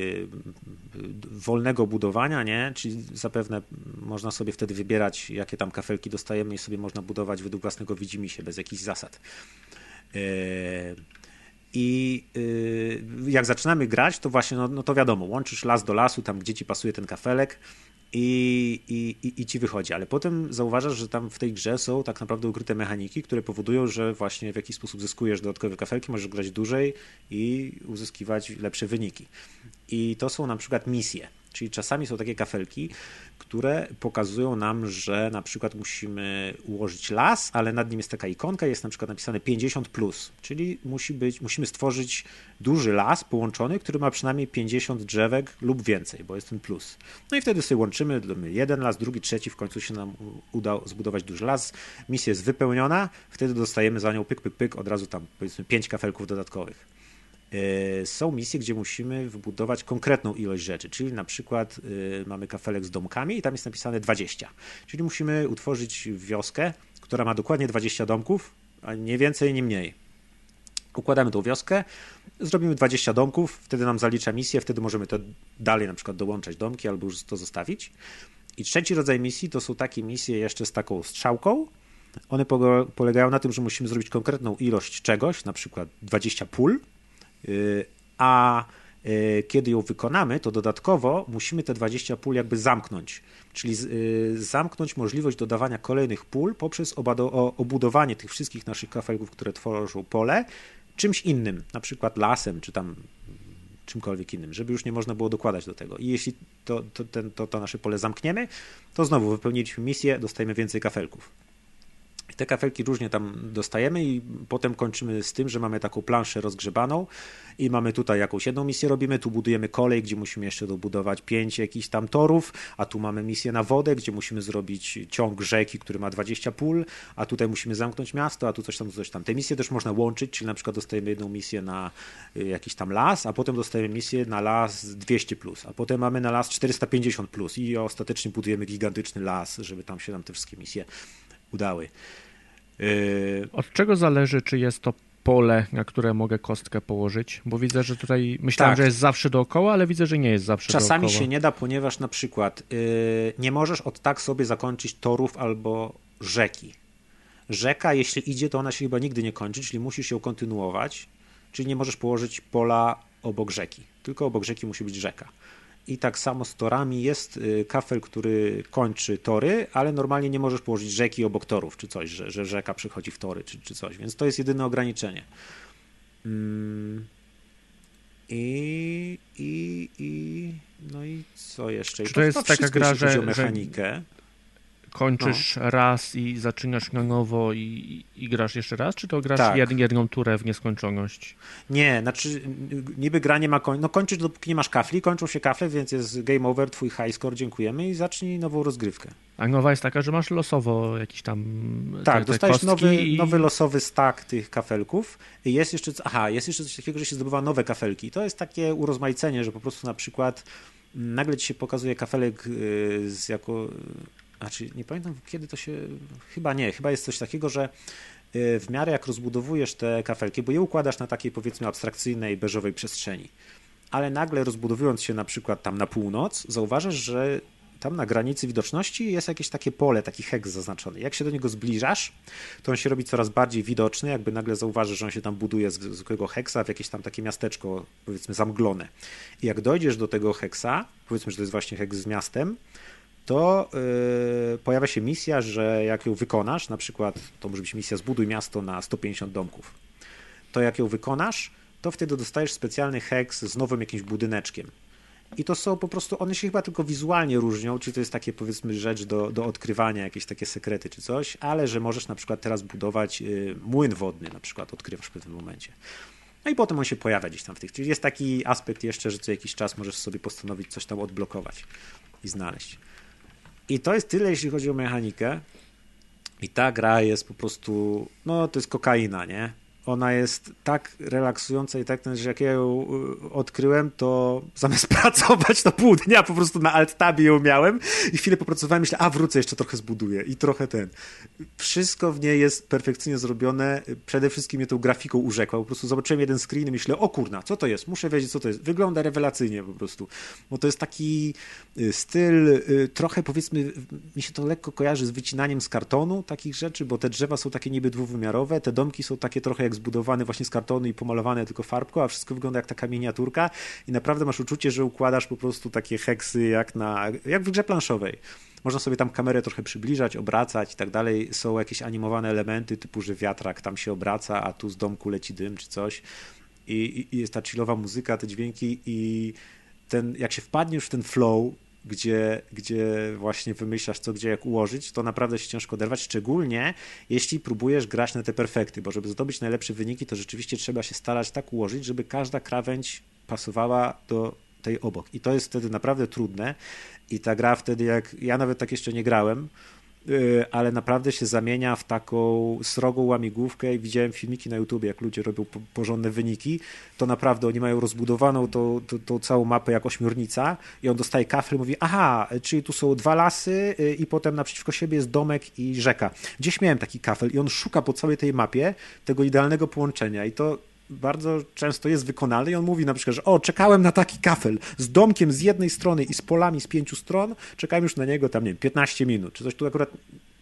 wolnego budowania, nie? Czyli zapewne można sobie wtedy wybierać, jakie tam kafelki dostajemy i sobie można budować według własnego widzimisię, bez jakichś zasad. E, I y, jak zaczynamy grać, to właśnie, no, no, to wiadomo, łączysz las do lasu, tam gdzie ci pasuje ten kafelek i, i, i ci wychodzi. Ale potem zauważasz, że tam w tej grze są tak naprawdę ukryte mechaniki, które powodują, że właśnie w jakiś sposób zyskujesz dodatkowe kafelki, możesz grać dłużej i uzyskiwać lepsze wyniki. I to są na przykład misje. Czyli czasami są takie kafelki, które pokazują nam, że na przykład musimy ułożyć las, ale nad nim jest taka ikonka, jest na przykład napisane 50, plus, czyli musi być, musimy stworzyć duży las połączony, który ma przynajmniej 50 drzewek lub więcej, bo jest ten plus. No i wtedy sobie łączymy jeden las, drugi, trzeci, w końcu się nam uda zbudować duży las. Misja jest wypełniona, wtedy dostajemy za nią pyk, pyk, pyk, od razu tam powiedzmy 5 kafelków dodatkowych. E, są misje, gdzie musimy wybudować konkretną ilość rzeczy, czyli na przykład e, mamy kafelek z domkami i tam jest napisane 20. Czyli musimy utworzyć wioskę, która ma dokładnie 20 domków, a nie więcej, nie mniej. Układamy tą wioskę, zrobimy 20 domków, wtedy nam zalicza misję, wtedy możemy to dalej na przykład dołączać domki albo już to zostawić. I trzeci rodzaj misji to są takie misje jeszcze z taką strzałką. One polegają na tym, że musimy zrobić konkretną ilość czegoś, na przykład 20 pól, a y, kiedy ją wykonamy, to dodatkowo musimy te 20 pól jakby zamknąć, czyli y, zamknąć możliwość dodawania kolejnych pól poprzez obudowanie tych wszystkich naszych kafelków, które tworzą pole, czymś innym, na przykład lasem, czy tam czymkolwiek innym, żeby już nie można było dokładać do tego. I jeśli to, to, ten, to, to nasze pole zamkniemy, to znowu wypełniliśmy misję, dostajemy więcej kafelków. Te kafelki różnie tam dostajemy i potem kończymy z tym, że mamy taką planszę rozgrzebaną i mamy tutaj jakąś jedną misję robimy, tu budujemy kolej, gdzie musimy jeszcze dobudować pięć jakichś tam torów, a tu mamy misję na wodę, gdzie musimy zrobić ciąg rzeki, który ma 20 pól, a tutaj musimy zamknąć miasto, a tu coś tam, coś tam. Te misje też można łączyć, czyli na przykład dostajemy jedną misję na y, jakiś tam las, a potem dostajemy misję na las 200+, plus, a potem mamy na las 450+, plus i ostatecznie budujemy gigantyczny las, żeby tam się nam te wszystkie misje udały. Yy, Od czego zależy, czy jest to pole, na które mogę kostkę położyć? Bo widzę, że tutaj myślałem, tak. że jest zawsze dookoła, ale widzę, że nie jest zawsze Czasami dookoła. się nie da, ponieważ na przykład yy, nie możesz od tak sobie zakończyć torów albo rzeki. Rzeka, jeśli idzie, to ona się chyba nigdy nie kończy, czyli musisz ją kontynuować, czyli nie możesz położyć pola obok rzeki, tylko obok rzeki musi być rzeka. I tak samo z torami jest y, kafel, który kończy tory, ale normalnie nie możesz położyć rzeki obok torów, czy coś, że, że rzeka przechodzi w tory, czy, czy coś, więc to jest jedyne ograniczenie. Mm. I, i, i, no i co jeszcze? Czy to, to jest taka gra, że, mechanikę. Kończysz no. raz i zaczynasz na nowo i, i, grasz jeszcze raz, czy to grasz tak. jed, jedną turę w nieskończoność? Nie, znaczy niby gra nie ma koń... no kończysz dopóki nie masz kafli, kończą się kafle, więc jest game over, twój high score, dziękujemy i zacznij nową rozgrywkę. A nowa jest taka, że masz losowo jakiś tam Tak, te, te dostajesz nowy, i... nowy losowy stack tych kafelków i jest jeszcze, aha, jest jeszcze coś takiego, że się zdobywa nowe kafelki. To jest takie urozmaicenie, że po prostu na przykład nagle ci się pokazuje kafelek y, z jako znaczy nie pamiętam kiedy to się, chyba nie, chyba jest coś takiego, że y, w miarę jak rozbudowujesz te kafelki, bo je układasz na takiej powiedzmy abstrakcyjnej, beżowej przestrzeni, ale nagle rozbudowując się na przykład tam na północ, zauważasz, że tam na granicy widoczności jest jakieś takie pole, taki heks zaznaczony. Jak się do niego zbliżasz, to on się robi coraz bardziej widoczny, jakby nagle zauważysz, że on się tam buduje z zwykłego heksa w jakieś tam takie miasteczko, powiedzmy zamglone. I jak dojdziesz do tego heksa, powiedzmy, że to jest właśnie heks z miastem, to yy, pojawia się misja, że jak ją wykonasz, na przykład to może być misja zbuduj miasto na 150 domków, to jak ją wykonasz, to wtedy dostajesz specjalny heks z nowym jakimś budyneczkiem. I to są po prostu, one się chyba tylko wizualnie różnią, czy to jest takie powiedzmy rzecz do, do odkrywania, jakieś takie sekrety czy coś, ale że możesz na przykład teraz budować yy, młyn wodny, na przykład odkrywasz w pewnym momencie. No i potem on się pojawia gdzieś tam w tych. Czyli jest taki aspekt jeszcze, że co jakiś czas możesz sobie postanowić coś tam odblokować i znaleźć. I to jest tyle, jeśli chodzi o mechanikę. I ta gra jest po prostu, no to jest kokaina, nie? Ona jest tak relaksująca i tak, że jak ja ją y, odkryłem, to zamiast pracować to pół dnia po prostu na alt-tabie ją miałem i chwilę popracowałem, myślę, a wrócę, jeszcze trochę zbuduję i trochę ten. Wszystko w niej jest perfekcyjnie zrobione, przede wszystkim mnie tą grafiką urzekła, po prostu zobaczyłem jeden screen i myślę, o kurna, co to jest? Muszę wiedzieć, co to jest. Wygląda rewelacyjnie po prostu, bo to jest taki y, styl, y, trochę powiedzmy, mi się to lekko kojarzy z wycinaniem z kartonu takich rzeczy, bo te drzewa są takie niby dwuwymiarowe, te domki są takie trochę jak zbudowany właśnie z kartonu i pomalowane tylko farbką, a wszystko wygląda jak taka miniaturka i naprawdę masz uczucie, że układasz po prostu takie heksy jak, na, jak w grze planszowej. Można sobie tam kamerę trochę przybliżać, obracać i tak dalej. Są jakieś animowane elementy typu, że wiatrak tam się obraca, a tu z domku leci dym czy coś. I, i jest ta chillowa muzyka, te dźwięki i ten, jak się wpadnie już w ten flow, gdzie, gdzie właśnie wymyślasz co, gdzie, jak ułożyć, to naprawdę się ciężko oderwać, szczególnie jeśli próbujesz grać na te perfekty, bo żeby zdobyć najlepsze wyniki, to rzeczywiście trzeba się starać tak ułożyć, żeby każda krawędź pasowała do tej obok. I to jest wtedy naprawdę trudne. I ta gra wtedy, jak ja nawet tak jeszcze nie grałem, ale naprawdę się zamienia w taką srogą łamigłówkę i widziałem filmiki na YouTube, jak ludzie robią porządne wyniki, to naprawdę oni mają rozbudowaną tą, tą, tą całą mapę jak ośmiornica i on dostaje kafel i mówi, aha, czyli tu są dwa lasy y, i potem naprzeciwko siebie jest domek i rzeka. Gdzieś miałem taki kafel i on szuka po całej tej mapie tego idealnego połączenia i to bardzo często jest wykonalny i on mówi na przykład, że o, czekałem na taki kafel z domkiem z jednej strony i z polami z pięciu stron, czekałem już na niego tam, nie wiem, 15 minut, czy coś tu akurat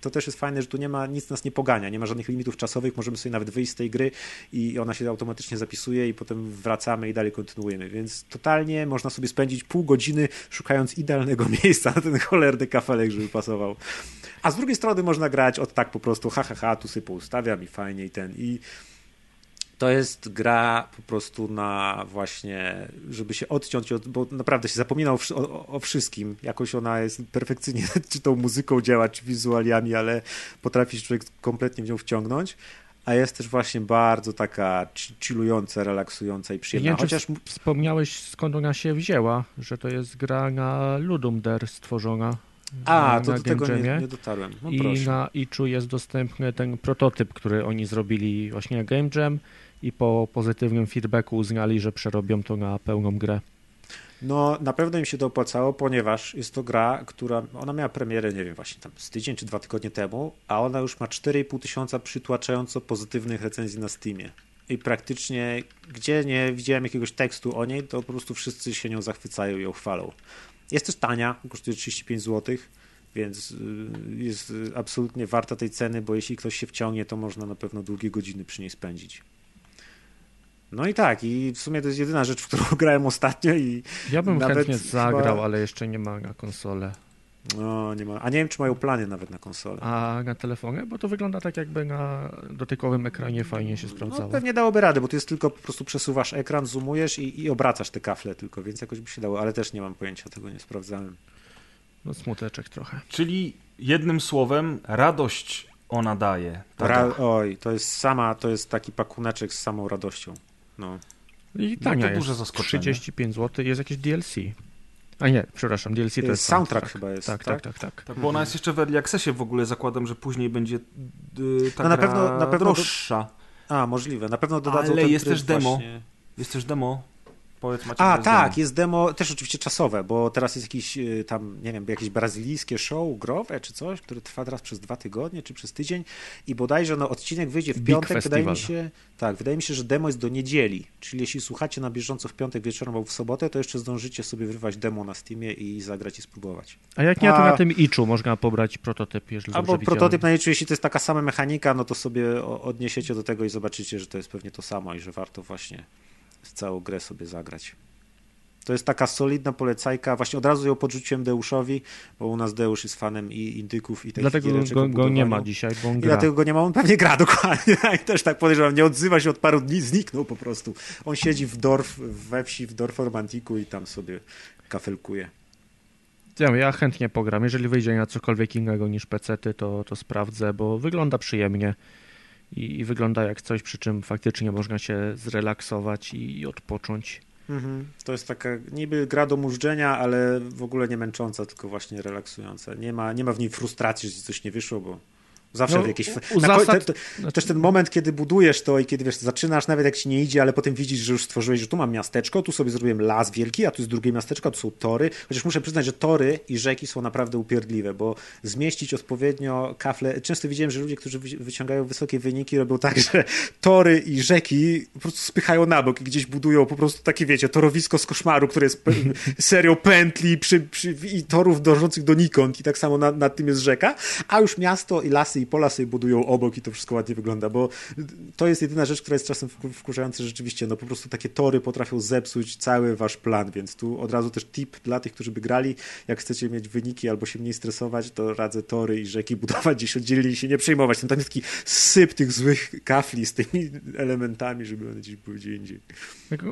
to też jest fajne, że tu nie ma, nic nas nie pogania, nie ma żadnych limitów czasowych, możemy sobie nawet wyjść z tej gry i ona się automatycznie zapisuje i potem wracamy i dalej kontynuujemy, więc totalnie można sobie spędzić pół godziny szukając idealnego miejsca na ten cholerny kafelek, żeby pasował. A z drugiej strony można grać od tak po prostu, ha, ha, ha, tu sobie poustawiam i fajnie i ten, i to jest gra po prostu na właśnie, żeby się odciąć, od, bo naprawdę się zapomina o, o, o, wszystkim. Jakoś ona jest perfekcyjnie, czy tą muzyką działa, czy wizualiami, ale potrafi się człowiek kompletnie w nią wciągnąć. A jest też właśnie bardzo taka chillująca, relaksująca i przyjemna. Nie Chociaż wspomniałeś skąd ona się wzięła, że to jest gra na Ludum Dare stworzona. A, to do tego nie, nie dotarłem. No I proszę. na Itchu jest dostępny ten prototyp, który oni zrobili właśnie na Game Jam i po pozytywnym feedbacku uznali, że przerobią to na pełną grę. No, na pewno im się to opłacało, ponieważ jest to gra, która, ona miała premierę, nie wiem, właśnie tam z tydzień czy dwa tygodnie temu, a ona już ma 4,5 tysiąca przytłaczająco pozytywnych recenzji na Steamie. I praktycznie, gdzie nie widziałem jakiegoś tekstu o niej, to po prostu wszyscy się nią zachwycają i ją chwalą. Jest też tania, kosztuje 35 zł, więc y, jest absolutnie warta tej ceny, bo jeśli ktoś się wciągnie, to można na pewno długie godziny przy niej spędzić. No i tak, i w sumie to jest jedyna rzecz, w którą grałem ostatnio i Ja bym nawet chętnie zagrał, chyba... ale jeszcze nie ma na konsolę. No, nie ma. A nie wiem, czy mają plany nawet na konsolę. A na telefonie? Bo to wygląda tak, jakby na dotykowym ekranie fajnie się sprawdzało. No, pewnie dałoby radę, bo to jest tylko po prostu przesuwasz ekran, zoomujesz i, i obracasz te kafle tylko, więc jakoś by się dało, ale też nie mam pojęcia, tego nie sprawdzałem. No smuteczek trochę. Czyli jednym słowem, radość ona daje. Ra oj, to jest sama, to jest taki pakuneczek z samą radością. No. I tania no to duże zaskoczenie. 35 zł. Jest jakieś DLC. A nie, przepraszam, DLC to jest, jest soundtrack, soundtrack, chyba jest. Tak, tak, tak. tak, tak. tak bo ona jest jeszcze w Early Accessie w ogóle, zakładam, że później będzie yy, no na pewno, na pewno droższa. Do... A, możliwe. Na pewno dodadzą Ale jest też demo. Właśnie... Jest też demo Powiedz, macie A, tak, demo. jest demo, też oczywiście czasowe, bo teraz jest jakiś y, tam, nie wiem, jakieś brazylijskie show growe czy coś, które trwa teraz przez dwa tygodnie czy przez tydzień i bodajże no, odcinek wyjdzie w Big piątek, Festival. wydaje mi się, tak, wydaje mi się, że demo jest do niedzieli, czyli jeśli słuchacie na bieżąco w piątek wieczorem albo w sobotę, to jeszcze zdążycie sobie wyrwać demo na Steamie i zagrać i spróbować. A jak nie, to na tym Itchu można pobrać prototyp, jeżeli Albo prototyp na Itchu, jeśli to jest taka sama mechanika, no to sobie odniesiecie do tego i zobaczycie, że to jest pewnie to samo i że warto właśnie całą grę sobie zagrać. To jest taka solidna polecajka. Właśnie od razu ją podrzuciłem Deuszowi, bo u nas Deusz jest fanem i indyków i takich Dlatego go, go nie ma dzisiaj, bo on I gra. dlatego go nie ma, on pewnie gra dokładnie. I też tak podejrzewam, nie odzywa się od paru dni, zniknął po prostu. On siedzi w Dorf, we wsi, w Dorf Romantiku i tam sobie kafelkuje. Ja, ja chętnie pogram. Jeżeli wyjdzie na cokolwiek innego niż pecety, to, to sprawdzę, bo wygląda przyjemnie i, i wygląda jak coś, przy czym faktycznie można się zrelaksować i, i odpocząć. Mhm. To jest taka niby gra do mużdżenia, ale w ogóle nie męcząca, tylko właśnie relaksująca. Nie ma, nie ma w niej frustracji, że coś nie wyszło, bo Zawsze no, w jakiejś... Zasad... te, te, też ten moment, kiedy budujesz to i kiedy wiesz, zaczynasz, nawet jak ci nie idzie, ale potem widzisz, że już stworzyłeś, że tu mam miasteczko, tu sobie zrobiłem las wielki, a tu jest drugie miasteczko, tu są tory. Chociaż muszę przyznać, że tory i rzeki są naprawdę upierdliwe, bo zmieścić odpowiednio kafle... Często widziałem, że ludzie, którzy wyciągają wysokie wyniki, robią tak, że tory i rzeki po prostu spychają na bok i gdzieś budują po prostu takie, wiecie, torowisko z koszmaru, które jest serią pętli przy, przy, i torów dążących donikąd i tak samo nad, nad tym jest rzeka, a już miasto i lasy i pola sobie budują obok i to wszystko ładnie wygląda, bo to jest jedyna rzecz, która jest czasem wkurzająca rzeczywiście, no po prostu takie tory potrafią zepsuć cały wasz plan, więc tu od razu też tip dla tych, którzy by grali, jak chcecie mieć wyniki albo się mniej stresować, to radzę tory i rzeki budować gdzieś oddzielnie i się nie przejmować. Tam jest taki syp tych złych kafli z tymi elementami, żeby one gdzieś były gdzie indziej.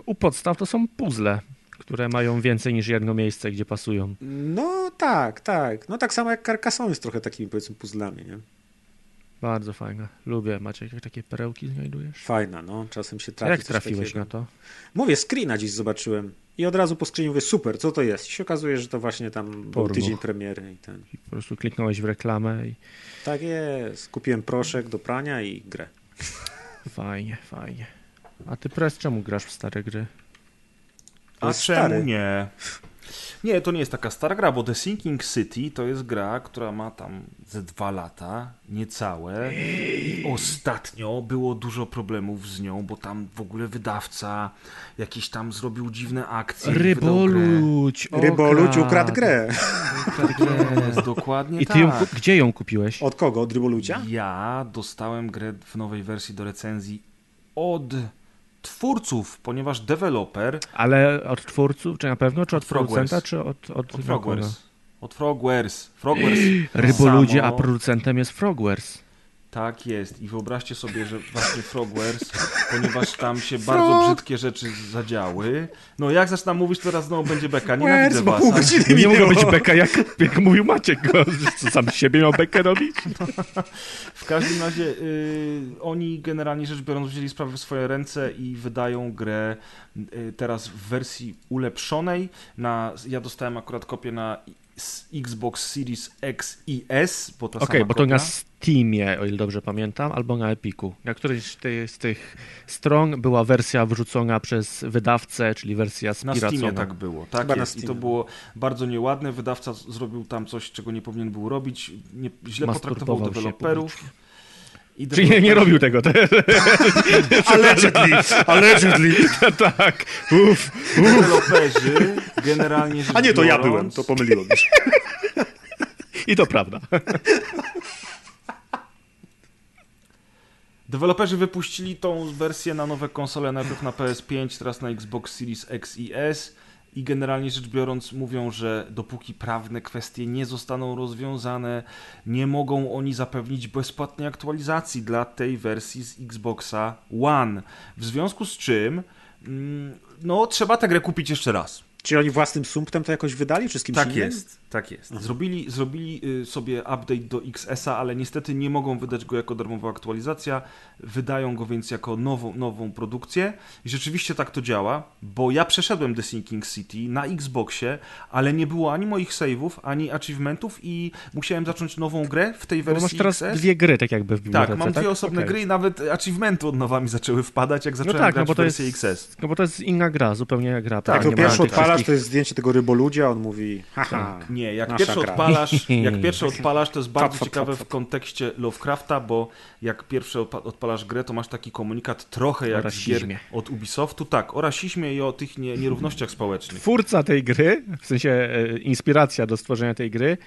U podstaw to są puzzle które mają więcej niż jedno miejsce, gdzie pasują. No tak, tak. No tak samo jak Carcassonne jest trochę takimi powiedzmy puzzlami, nie? Bardzo fajne. Lubię. Macie jak takie perełki znajdujesz? Fajna, no. Czasem się trafi. Jak trafiłeś takiego. na to? Mówię, screena dziś zobaczyłem. I od razu po screenie mówię, super, co to jest? I się okazuje, że to właśnie tam był tydzień premiery. I, ten. I po prostu kliknąłeś w reklamę i... Tak jest. Kupiłem proszek do prania i grę. Fajnie, fajnie. A ty Press czemu grasz w stare gry? A czemu stary. nie? Nie, to nie jest taka stara gra, bo The Sinking City to jest gra, która ma tam ze dwa lata, niecałe. I ostatnio było dużo problemów z nią, bo tam w ogóle wydawca jakiś tam zrobił dziwne akcje. Ryboluć! Ryboluć ukradł grę. Ukradł grę, jest dokładnie I ty ją, tak. gdzie ją kupiłeś? Od kogo? Od Rybolucia? Ja dostałem grę w nowej wersji do recenzji od twórców, ponieważ deweloper... Ale od twórców, czy na pewno, czy od, od producenta, czy od... Od, od Frogwares. Od Frogwares. Frogwares Ryboludzie, a producentem jest Frogwares. Tak jest. I wyobraźcie sobie, że właśnie Frogwares, ponieważ tam się bardzo brzydkie rzeczy zadziały. No jak zaczynam mówić, teraz znowu będzie beka. Nienawidzę was. Nie, nie mogło być beka, jak, jak mówił Maciek. Co sam siebie miał bekę robić? w każdym razie y, oni generalnie rzecz biorąc wzięli sprawę w swoje ręce i wydają grę y, teraz w wersji ulepszonej. Na, ja dostałem akurat kopię na Xbox Series X i S, bo ta Okej, okay, bo to na Steamie, o ile dobrze pamiętam, albo na Epiku. Na którejś z tych stron była wersja wrzucona przez wydawcę, czyli wersja spiracona. Na Steamie tak było, tak jest. I to było bardzo nieładne. Wydawca zrobił tam coś, czego nie powinien był robić. Nie, źle potraktował deweloperów. Czyli nie, nie robił tego. allegedly, allegedly. tak. Uf, uf. Deweloperzy generalnie A nie, to ja byłem, to pomyliłem się. I to prawda. Deweloperzy wypuścili tą wersję na nowe konsole, najpierw na PS5, teraz na Xbox Series X i S i generalnie rzecz biorąc mówią, że dopóki prawne kwestie nie zostaną rozwiązane, nie mogą oni zapewnić bezpłatnej aktualizacji dla tej wersji z Xboxa One. W związku z czym mm, no trzeba tę grę kupić jeszcze raz. Czy oni własnym sumptem to jakoś wydali, czy z kimś Tak innym? jest, tak jest. Zrobili, zrobili y, sobie update do XS-a, ale niestety nie mogą wydać go jako darmowa aktualizacja, wydają go więc jako nową, nową produkcję i rzeczywiście tak to działa, bo ja przeszedłem The Sinking City na Xboxie, ale nie było ani moich saveów, ani achievementów i musiałem zacząć nową grę w tej wersji bo masz teraz XS. dwie gry, tak jakby w bibliotece, Tak, mam dwie tak? osobne okay. gry i nawet achievementy od nowa mi zaczęły wpadać, jak no zacząłem no tak, grać no bo w wersji jest, XS. No bo to jest inna gra, zupełnie inna gra. Tak, jak to pierwszy odpalasz, to jest zdjęcie tego ryboludzia, on mówi haha, tak. Nie, jak pierwszy, odpalasz, jak pierwszy odpalasz, to jest bardzo ciekawe w kontekście Lovecrafta, bo jak pierwszy odpalasz grę, to masz taki komunikat trochę jak gier od Ubisoftu. Tak, o rasizmie i o tych nie, nierównościach społecznych. Twórca tej gry, w sensie e, inspiracja do stworzenia tej gry,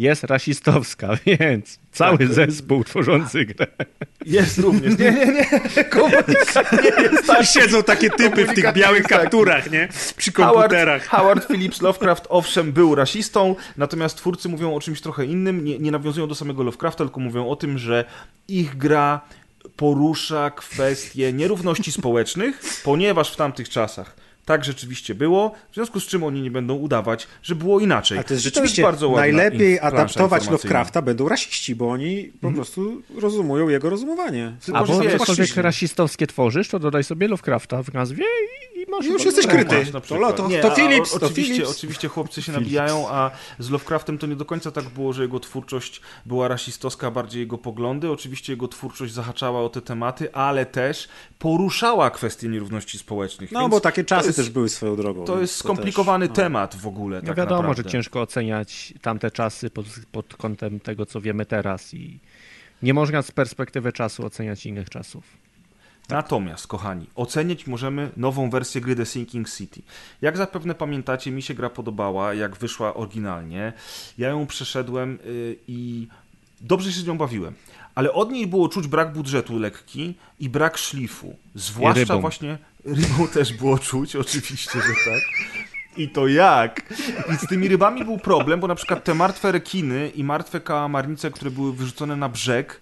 jest rasistowska, więc cały tak. zespół tworzący grę. Jest również. Nie, nie, nie. Komunikat nie jest tak. Siedzą takie typy w tych białych kapturach, nie? Przy komputerach. Howard, Howard Phillips Lovecraft owszem był rasistą, natomiast twórcy mówią o czymś trochę innym. Nie, nie nawiązują do samego Lovecrafta, tylko mówią o tym, że ich gra porusza kwestie nierówności społecznych, ponieważ w tamtych czasach tak rzeczywiście było, w związku z czym oni nie będą udawać, że było inaczej. A to jest rzeczywiście to jest bardzo najlepiej adaptować Lovecrafta będą rasiści, bo oni po mhm. prostu rozumują jego rozumowanie. A bo cokolwiek rasistowskie tworzysz, to dodaj sobie Lovecrafta w nazwie i i masz... Już jesteś kryty. To, przykład. to, Nie, to Philips, to oczywiście, Philips. oczywiście chłopcy się nabijają, a z Lovecraftem to nie do końca tak było, że jego twórczość była rasistowska, bardziej jego poglądy. Oczywiście jego twórczość zahaczała o te tematy, ale też poruszała kwestie nierówności społecznych. No Więc bo takie czasy jest- też były swoją drogą. To jest skomplikowany też, no. temat w ogóle. No tak wiadomo, naprawdę. że ciężko oceniać tamte czasy pod, pod kątem tego, co wiemy teraz i nie można z perspektywy czasu oceniać innych czasów. Natomiast, kochani, ocenić możemy nową wersję gry The Sinking City. Jak zapewne pamiętacie, mi się gra podobała, jak wyszła oryginalnie. Ja ją przeszedłem y, i dobrze się z nią bawiłem. Ale od niej było czuć brak budżetu lekki i brak szlifu. Zwłaszcza właśnie rybą też było czuć, oczywiście, że tak. I to jak? I z tymi rybami był problem, bo na przykład te martwe rekiny i martwe kałamarnice, które były wyrzucone na brzeg,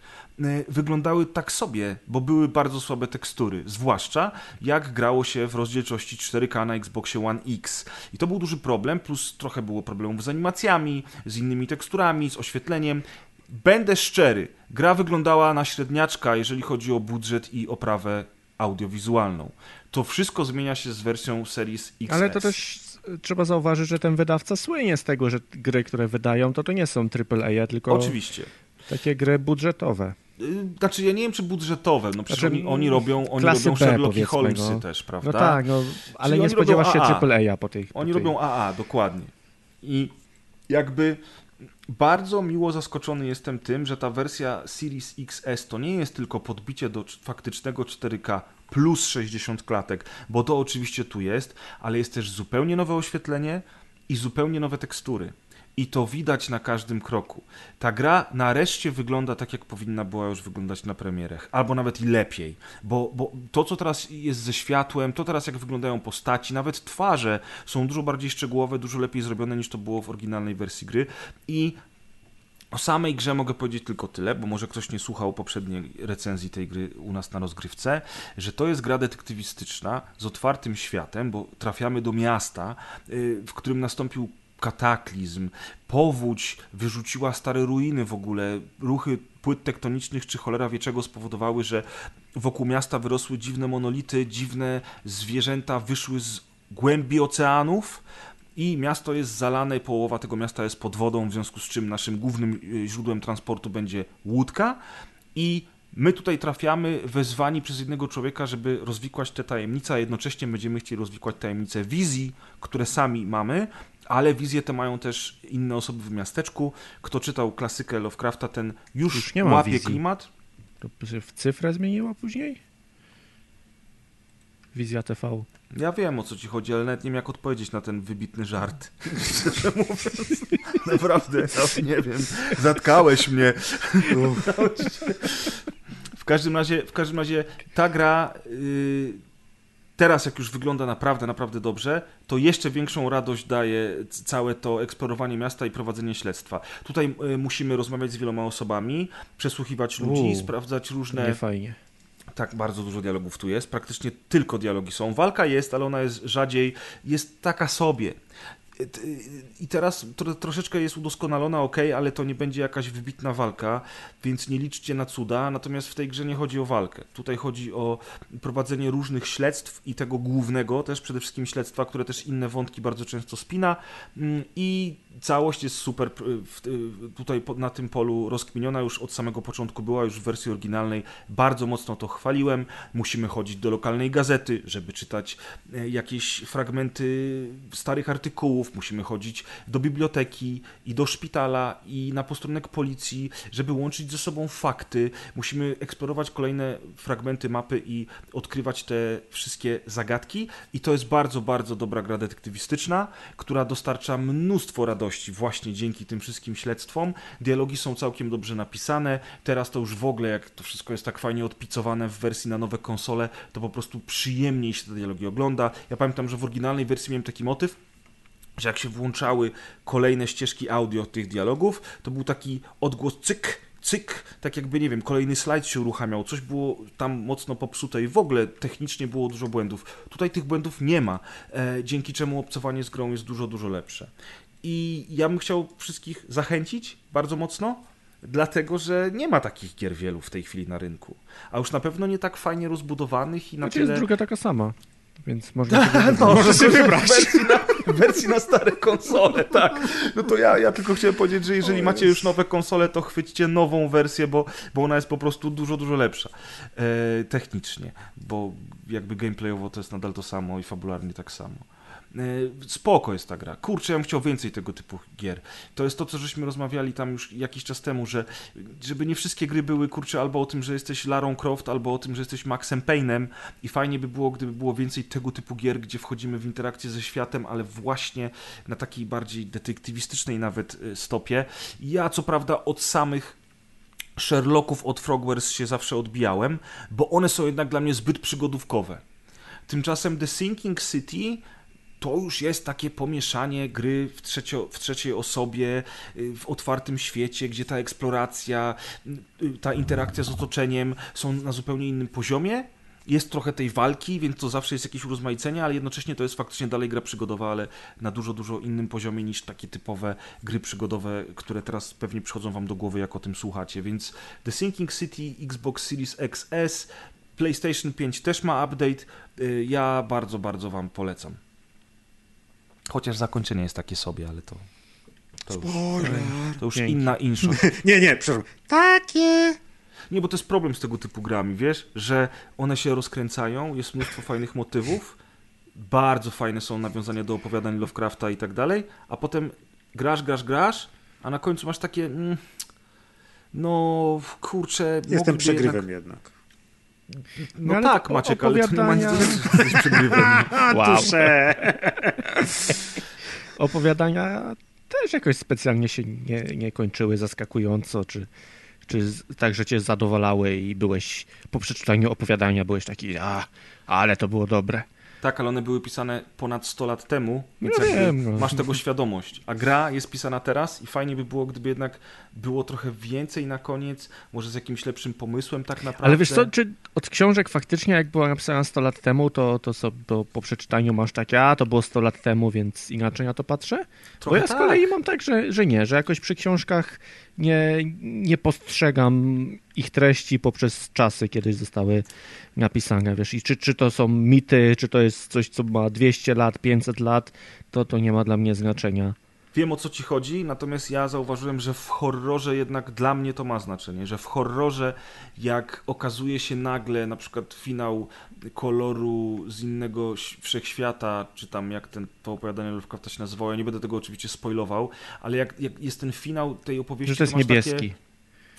wyglądały tak sobie, bo były bardzo słabe tekstury. Zwłaszcza jak grało się w rozdzielczości 4K na Xboxie One X. I to był duży problem, plus trochę było problemów z animacjami, z innymi teksturami, z oświetleniem. Będę szczery, gra wyglądała na średniaczka, jeżeli chodzi o budżet i oprawę audiowizualną. To wszystko zmienia się z wersją Series XS. Ale to też e, trzeba zauważyć, że ten wydawca słynie z tego, że gry, które wydają, to to nie są AAA, tylko Oczywiście. Takie gry budżetowe. Y, Znaczy, ja nie wiem, czy budżetowe. No przecież Znaczy, oni, oni robią, oni robią powiedzmy, Holmesy no. też, prawda? No tak, no, ale Czyli nie spodziewasz się AA. AAA po tej. po Oni tej. robią AA, dokładnie. I jakby bardzo miło zaskoczony jestem tym, że ta wersja Series XS to nie jest tylko podbicie do cz- faktycznego 4K plus 60 klatek, bo to oczywiście tu jest, ale jest też zupełnie nowe oświetlenie i zupełnie nowe tekstury. I to widać na każdym kroku. Ta gra nareszcie wygląda tak, jak powinna była już wyglądać na premierach, albo nawet i lepiej, bo, bo to, co teraz jest ze światłem, to teraz, jak wyglądają postaci, nawet twarze są dużo bardziej szczegółowe, dużo lepiej zrobione niż to było w oryginalnej wersji gry. I o samej grze mogę powiedzieć tylko tyle, bo może ktoś nie słuchał poprzedniej recenzji tej gry u nas na rozgrywce, że to jest gra detektywistyczna z otwartym światem, bo trafiamy do miasta, y, w którym nastąpił kataklizm, powódź wyrzuciła stare ruiny w ogóle, ruchy płyt tektonicznych czy cholera wie czego spowodowały, że wokół miasta wyrosły dziwne monolity, dziwne zwierzęta wyszły z głębi oceanów, i miasto jest zalane, połowa tego miasta jest pod wodą, w związku z czym naszym głównym y, źródłem transportu będzie łódka. I my tutaj trafiamy wezwani przez jednego człowieka, żeby rozwikłać te tajemnice, a jednocześnie będziemy chcieli rozwikłać tajemnice wizji, które sami mamy, ale wizje te mają też inne osoby w miasteczku. Kto czytał klasykę Lovecrafta, ten już, Już nie ma łapie wizji. klimat. To się w cyfrę zmieniła później? Wizja TV. Ja wiem o co ci chodzi, ale nawet nie wiem jak odpowiedzieć na ten wybitny żart. Szczerze mówiąc, naprawdę, ja nie wiem. Zatkałeś mnie. w każdym razie, w każdym razie ta gra yy, teraz jak już wygląda naprawdę, naprawdę dobrze, to jeszcze większą radość daje całe to eksplorowanie miasta i prowadzenie śledztwa. Tutaj y, musimy rozmawiać z wieloma osobami, przesłuchiwać ludzi, Uuu, sprawdzać różne Nie fajnie. tak, bardzo dużo dialogów tu jest. Praktycznie tylko dialogi są. Walka jest, ale ona jest rzadziej, jest taka sobie. I teraz tro, troszeczkę jest udoskonalona, ok, ale to nie będzie jakaś wybitna walka, więc nie liczcie na cuda. Natomiast w tej grze nie chodzi o walkę. Tutaj chodzi o prowadzenie różnych śledztw i tego głównego, też przede wszystkim śledztwa, które też inne wątki bardzo często spina. Mm, I całość jest super tutaj na tym polu rozkminiona już od samego początku była już w wersji oryginalnej. Bardzo mocno to chwaliłem. Musimy chodzić do lokalnej gazety, żeby czytać e, jakieś fragmenty starych artykułów. Musimy chodzić do biblioteki i do szpitala i na posterunek policji, żeby łączyć ze sobą fakty. Musimy eksplorować kolejne fragmenty mapy i odkrywać te wszystkie zagadki. I to jest bardzo, bardzo dobra gra detektywistyczna, która dostarcza mnóstwo radości właśnie dzięki tym wszystkim śledztwom. Dialogi są całkiem dobrze napisane. Teraz to już w ogóle, jak to wszystko jest tak fajnie odpicowane w wersji na nowe konsole, to po prostu przyjemniej się te dialogi ogląda. Ja pamiętam, że w oryginalnej wersji miałem taki motyw, że jak się włączały kolejne ścieżki audio tych dialogów, to był taki odgłos cyk, cyk, tak jakby, nie wiem, kolejny slajd się uruchamiał, coś było tam mocno popsute i w ogóle technicznie było dużo błędów. Tutaj tych błędów nie ma, e, dzięki czemu obcowanie z grą jest dużo, dużo lepsze. I ja bym chciał wszystkich zachęcić bardzo mocno, dlatego że nie ma takich gier wielu w tej chwili na rynku. A już na pewno nie tak fajnie rozbudowanych i na Znaczy jest tyle... druga taka sama. Więc można sobie wybrać. No, Można sobie wybrać. W wersji, na, w wersji na stare konsole, tak. No to ja, ja tylko chciałem powiedzieć, że jeżeli macie już nowe konsole, to chwyćcie nową wersję, bo, bo ona jest po prostu dużo, dużo lepsza. E, technicznie, bo jakby gameplayowo to jest nadal to samo i fabularnie tak samo. E, Spoko jest ta gra. Kurczę, ja bym chciał więcej tego typu gier. To jest to, co żeśmy rozmawiali tam już jakiś czas temu, że żeby nie wszystkie gry były, kurczę, albo o tym, że jesteś Larą Croft, albo o tym, że jesteś Maxem Payne'em i fajnie by było, gdyby było więcej tego typu gier, gdzie wchodzimy w interakcję ze światem, ale właśnie na takiej bardziej detektywistycznej nawet y, stopie. Ja co prawda od samych Sherlocków od Frogwares się zawsze odbijałem, bo one są jednak dla mnie zbyt przygodówkowe. Tymczasem The Sinking City to już jest takie pomieszanie gry w, trzecio, w trzeciej osobie, y, w otwartym świecie, gdzie ta eksploracja, y, ta interakcja z otoczeniem są na zupełnie innym poziomie. Jest trochę tej walki, więc to zawsze jest jakieś urozmaicenie, ale jednocześnie to jest faktycznie dalej gra przygodowa, ale na dużo, dużo innym poziomie niż takie typowe gry przygodowe, które teraz pewnie przychodzą wam do głowy, jak o tym słuchacie. Więc The Sinking City, Xbox Series XS, PlayStation 5 też ma update. Y, Ja bardzo, bardzo wam polecam. Chociaż zakończenie jest takie sobie, ale to. To już, Spoiler. to już inna insza. Nie, nie, przepraszam. Takie. Nie, bo to jest problem z tego typu grami, wiesz, że one się rozkręcają, jest mnóstwo fajnych motywów, bardzo fajne są nawiązania do opowiadań Lovecrafta i tak dalej, a potem grasz, grasz, grasz, a na końcu masz takie. Mm, no, kurczę. Jestem przegrywem Jednak... jednak. No, No, tak, Maciek, ale to nie ma nic przegrywem. Wow. Opowiadania też jakoś specjalnie się nie, nie kończyły zaskakująco, czy, czy z- tak, że cię zadowalały i byłeś po przeczytaniu opowiadania byłeś taki, a, ale to było dobre. Tak, ale one były pisane ponad 100 lat temu, więc No wiem, no. masz tego świadomość. A gra jest pisana teraz i fajnie by było, gdyby jednak było trochę więcej na koniec, może z jakimś lepszym pomysłem tak naprawdę. Ale wiesz co, czy od książek faktycznie, jak była napisana 100 lat temu, to, to, so, to po przeczytaniu masz takie, a to było 100 lat temu, więc inaczej na to patrzę? Bo Trochę ja z tak. kolei mam tak, że, że nie, że jakoś przy książkach nie, nie postrzegam ich treści poprzez czasy, kiedy zostały napisane, wiesz, i czy, czy to są mity, czy to jest coś, co ma 200 lat, 500 lat, to to nie ma dla mnie znaczenia. Wiem o co ci chodzi, natomiast ja zauważyłem, że w horrorze jednak dla mnie to ma znaczenie, że w horrorze jak okazuje się nagle na przykład finał koloru z innego wszechświata, czy tam jak ten, to opowiadanie Lovecrafta się nazywało, ja nie będę tego oczywiście spoilował, ale jak, jak jest ten finał tej opowieści, Że to jest masz niebieski.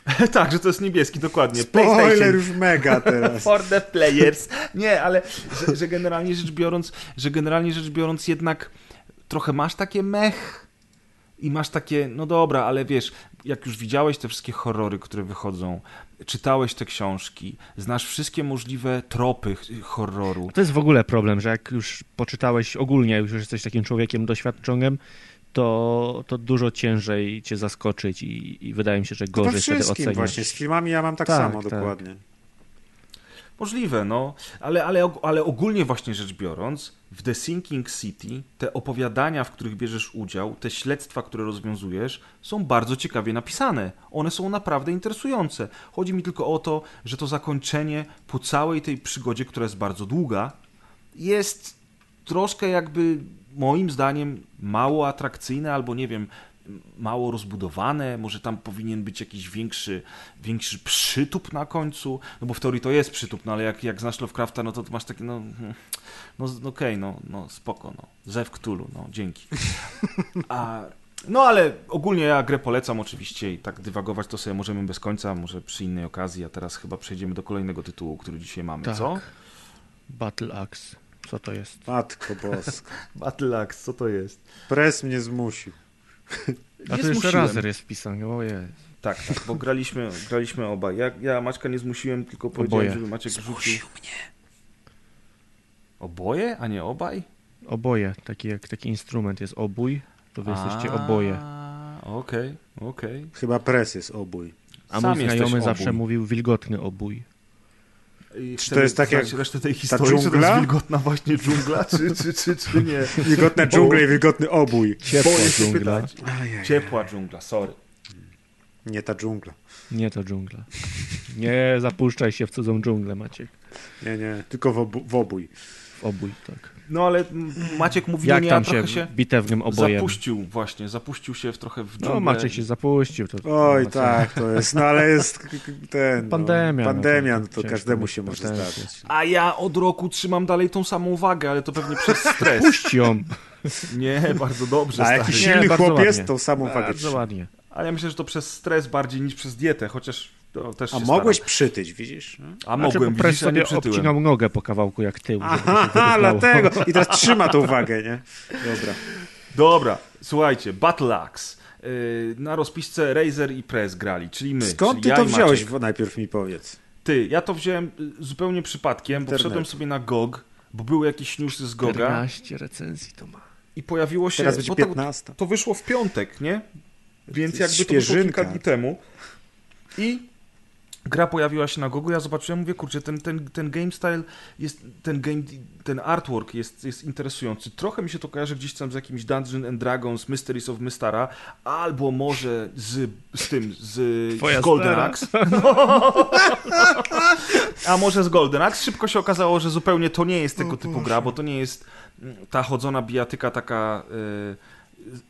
Takie... tak, że to jest niebieski, dokładnie. Spoiler już mega teraz. For the players. Nie, ale że, że generalnie rzecz biorąc, że generalnie rzecz biorąc jednak trochę masz takie mech i masz takie, no dobra, ale wiesz, jak już widziałeś te wszystkie horrory, które wychodzą, czytałeś te książki, znasz wszystkie możliwe tropy horroru. To jest w ogóle problem, że jak już poczytałeś ogólnie, już jesteś takim człowiekiem doświadczonym, to, to dużo ciężej cię zaskoczyć i, i wydaje mi się, że gorzej wtedy wszystkim oceniać. właśnie. Z filmami ja mam tak, Tak, samo tak. dokładnie. Możliwe, no, ale, ale, ale ogólnie właśnie rzecz biorąc, w The Sinking City te opowiadania, w których bierzesz udział, te śledztwa, które rozwiązujesz, są bardzo ciekawie napisane. One są naprawdę interesujące. Chodzi mi tylko o to, że to zakończenie po całej tej przygodzie, która jest bardzo długa, jest troszkę jakby moim zdaniem mało atrakcyjne, albo nie wiem, mało rozbudowane, może tam powinien być jakiś większy, większy przytup na końcu, no bo w teorii to jest przytup, no ale jak, jak znasz Lovecrafta, no to masz taki, no, no no okej, no, no spoko, no, Zew Cthulhu, no dzięki. A, no ale ogólnie ja grę polecam oczywiście i tak dywagować to sobie możemy bez końca, może przy innej okazji, a teraz chyba przejdziemy do kolejnego tytułu, który dzisiaj mamy, Tak. co? Battle Axe. Co to jest? Matko boska. Battle Axe, co to jest? Pres mnie zmusił. A Nie tu jeszcze zmusiłem. Razer jest wpisany, ojej. Tak, tak, bo graliśmy, graliśmy obaj. Ja, ja Maćka nie zmusiłem, tylko powiedziałem, Oboje. żeby Maciek rzucił. Oboje, a nie obaj? Oboje, taki jak taki instrument jest obój, to wy jesteście oboje. A, Okej, okej. Chyba pres jest obój. A Sam mój znajomy obój. zawsze mówił wilgotny obój. I Czy to jest tak jak resztę tej ta historii, czy to dżungla? jest wilgotna właśnie dżungla, czy, czy, czy, czy nie? Wilgotna dżungla i wilgotny obój. Ciepła dżungla. pytać. Ciepła dżungla, sorry. Nie ta dżungla. Nie to dżungla. Nie zapuszczaj się w cudzą dżunglę, Maciek. Nie, nie, tylko w, obu- w obój. w obój, tak. No ale Maciek mówi, Jak no nie, tam ja trochę się się bitewnym obojem? zapuścił właśnie, zapuścił się w trochę w dżunglę. No Maciek się zapuścił. To, Oj, no, tak, to jest, no ale jest ten... Pandemia, No, no, pandemia, to no to ciężko każdemu się może zdarzyć. A ja od roku trzymam dalej tą samą wagę, ale to pewnie przez stres. Puść ją. Nie, bardzo dobrze, A jakiś silny chłop jest, tą samą wagę Bardzo trzyma. ładnie. Ale ja myślę, że to przez stres bardziej niż przez dietę, chociaż to też A mogłeś staram. przytyć, widzisz? No. A Znaczy, mogłem, widzisz, a nie sobie przytyłem. obcinał nogę po kawałku jak tył. Aha, dlatego. I teraz trzyma tą wagę, nie? Dobra. Dobra, słuchajcie, Battle Axe. Yy, na rozpisce Razer i Press grali, czyli my. Skąd czyli ty ja to wziąłeś? Najpierw mi powiedz. Ty, ja to wziąłem y, zupełnie przypadkiem, bo wszedłem sobie na GOG, bo były jakieś newsy z GOGa 14 recenzji to ma. i pojawiło się... Teraz będzie bo to, 15. to wyszło w piątek, nie? Więc jakby to świeżynka. kilka dni temu. I gra pojawiła się na Gogu, ja zobaczyłem, mówię, kurczę, ten, ten, ten game style, jest, ten, game, ten artwork jest, jest interesujący. Trochę mi się to kojarzy gdzieś tam z jakimś Dungeons and Dragons, Mysteries of Mystara, albo może z, z tym, z, Twoja z Golden stara. Axe. A może z Golden Axe. Szybko się okazało, że zupełnie to nie jest tego typu gra, bo to nie jest ta chodzona bijatyka taka y,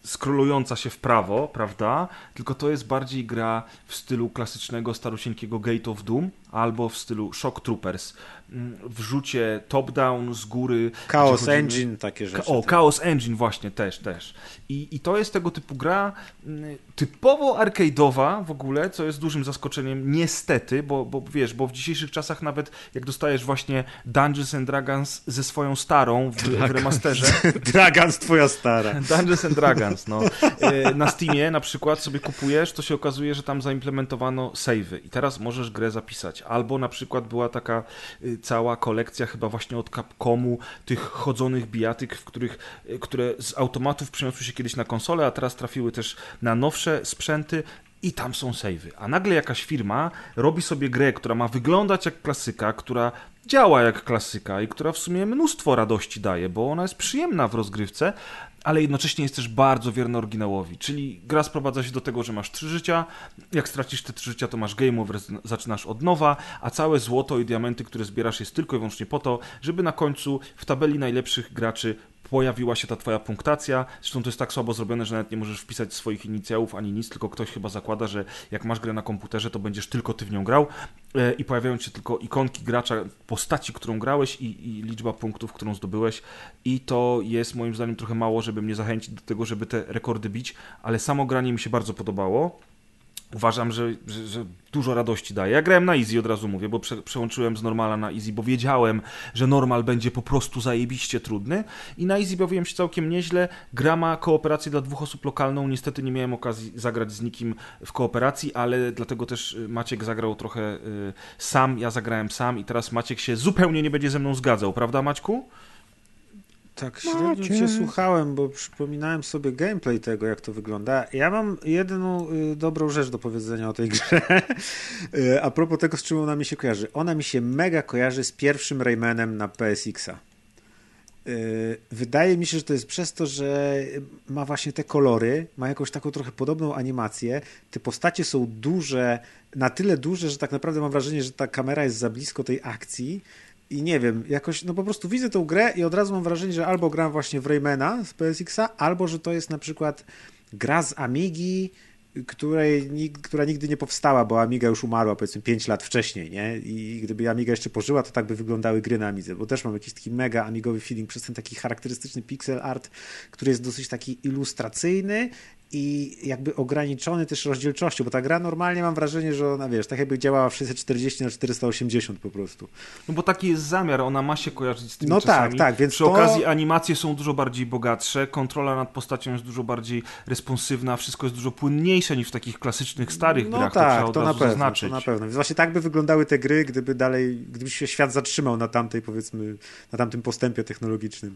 skrolująca się w prawo, prawda? Tylko to jest bardziej gra w stylu klasycznego, starusieńkiego Gate of Doom albo w stylu Shock Troopers. Mm, W rzucie top-down z góry. Chaos chodzimy- Engine, takie rzeczy. O, Chaos Engine właśnie też, też. I, I to jest tego typu gra mm, typowo arcade'owa w ogóle, co jest dużym zaskoczeniem, niestety, bo, bo wiesz, bo w dzisiejszych czasach nawet jak dostajesz właśnie Dungeons and Dragons ze swoją starą w, w remasterze, Dragans twoja stara. Dungeons and Dragons, no. E, Na Steamie na przykład sobie kupujesz, to się okazuje, że tam zaimplementowano savey i teraz możesz grę zapisać. Albo na przykład była taka y, cała kolekcja chyba właśnie od Capcomu tych chodzonych bijatyk, w których, y, które z automatów przeniosły się kiedyś na konsolę, a teraz trafiły też na nowsze sprzęty. I tam są savey. A nagle jakaś firma robi sobie grę, która ma wyglądać jak klasyka, która działa jak klasyka i która w sumie mnóstwo radości daje, bo ona jest przyjemna w rozgrywce, ale jednocześnie jest też bardzo wierna oryginałowi. Czyli gra sprowadza się do tego, że masz trzy życia, jak stracisz te trzy życia, to masz game over, zaczynasz od nowa, a całe złoto i diamenty, które zbierasz jest tylko i wyłącznie po to, żeby na końcu w tabeli najlepszych graczy pojawiła się ta twoja punktacja. Zresztą to jest tak słabo zrobione, że nawet nie możesz wpisać swoich inicjałów ani nic, tylko ktoś chyba zakłada, że jak masz grę na komputerze, to będziesz tylko ty w nią grał e, i pojawiają się tylko ikonki gracza, postaci, którą grałeś i, i liczba punktów, którą zdobyłeś i to jest moim zdaniem trochę mało, żeby mnie zachęcić do tego, żeby te rekordy bić, ale samo granie mi się bardzo podobało. Uważam, że, że, że dużo radości daje. Ja grałem na easy, od razu mówię, bo prze, przełączyłem z normala na easy, bo wiedziałem, że normal będzie po prostu zajebiście trudny i na easy bawiłem się całkiem nieźle. Gra ma kooperację dla dwóch osób lokalną, niestety nie miałem okazji zagrać z nikim w kooperacji, ale dlatego też y, Maciek zagrał trochę y, sam, ja zagrałem sam i teraz Maciek się zupełnie nie będzie ze mną zgadzał, prawda Maćku? Tak średnio cię słuchałem, bo przypominałem sobie gameplay tego, jak to wygląda. Ja mam jedną y, dobrą rzecz do powiedzenia o tej grze. Y, A propos tego, z czym ona mi się kojarzy. Ona mi się mega kojarzy z pierwszym Raymanem na PSX-a. Y, Wydaje mi się, że to jest przez to, że ma właśnie te kolory, ma jakąś taką trochę podobną animację. Te postacie są duże, na tyle duże, że tak naprawdę mam wrażenie, że ta kamera jest za blisko tej akcji. I nie wiem, jakoś, no po prostu widzę tą grę i od razu mam wrażenie, że albo gram właśnie w Raymana z PSX-a, albo że to jest na przykład gra z Amigi, której, która nigdy nie powstała, bo Amiga już umarła powiedzmy 5 lat wcześniej, nie? I gdyby Amiga jeszcze pożyła, to tak by wyglądały gry na Amidze, bo też mam jakiś taki mega amigowy feeling przez ten taki charakterystyczny pixel art, który jest dosyć taki ilustracyjny i jakby ograniczony też rozdzielczością, bo ta gra normalnie mam wrażenie, że ona, wiesz, tak jakby działała w 640 na 480 po prostu. No bo taki jest zamiar, ona ma się kojarzyć z tymi No czasami. tak, tak, więc Przy to- okazji animacje są dużo bardziej bogatsze, kontrola nad postacią jest dużo bardziej responsywna, wszystko jest dużo płynniejsze niż w takich klasycznych, starych no grach, to tak, od to na pewno, zaznaczyć. to na pewno. Więc właśnie tak by wyglądały te gry, gdyby dalej, gdyby się świat zatrzymał na tamtej, powiedzmy, na tamtym postępie technologicznym.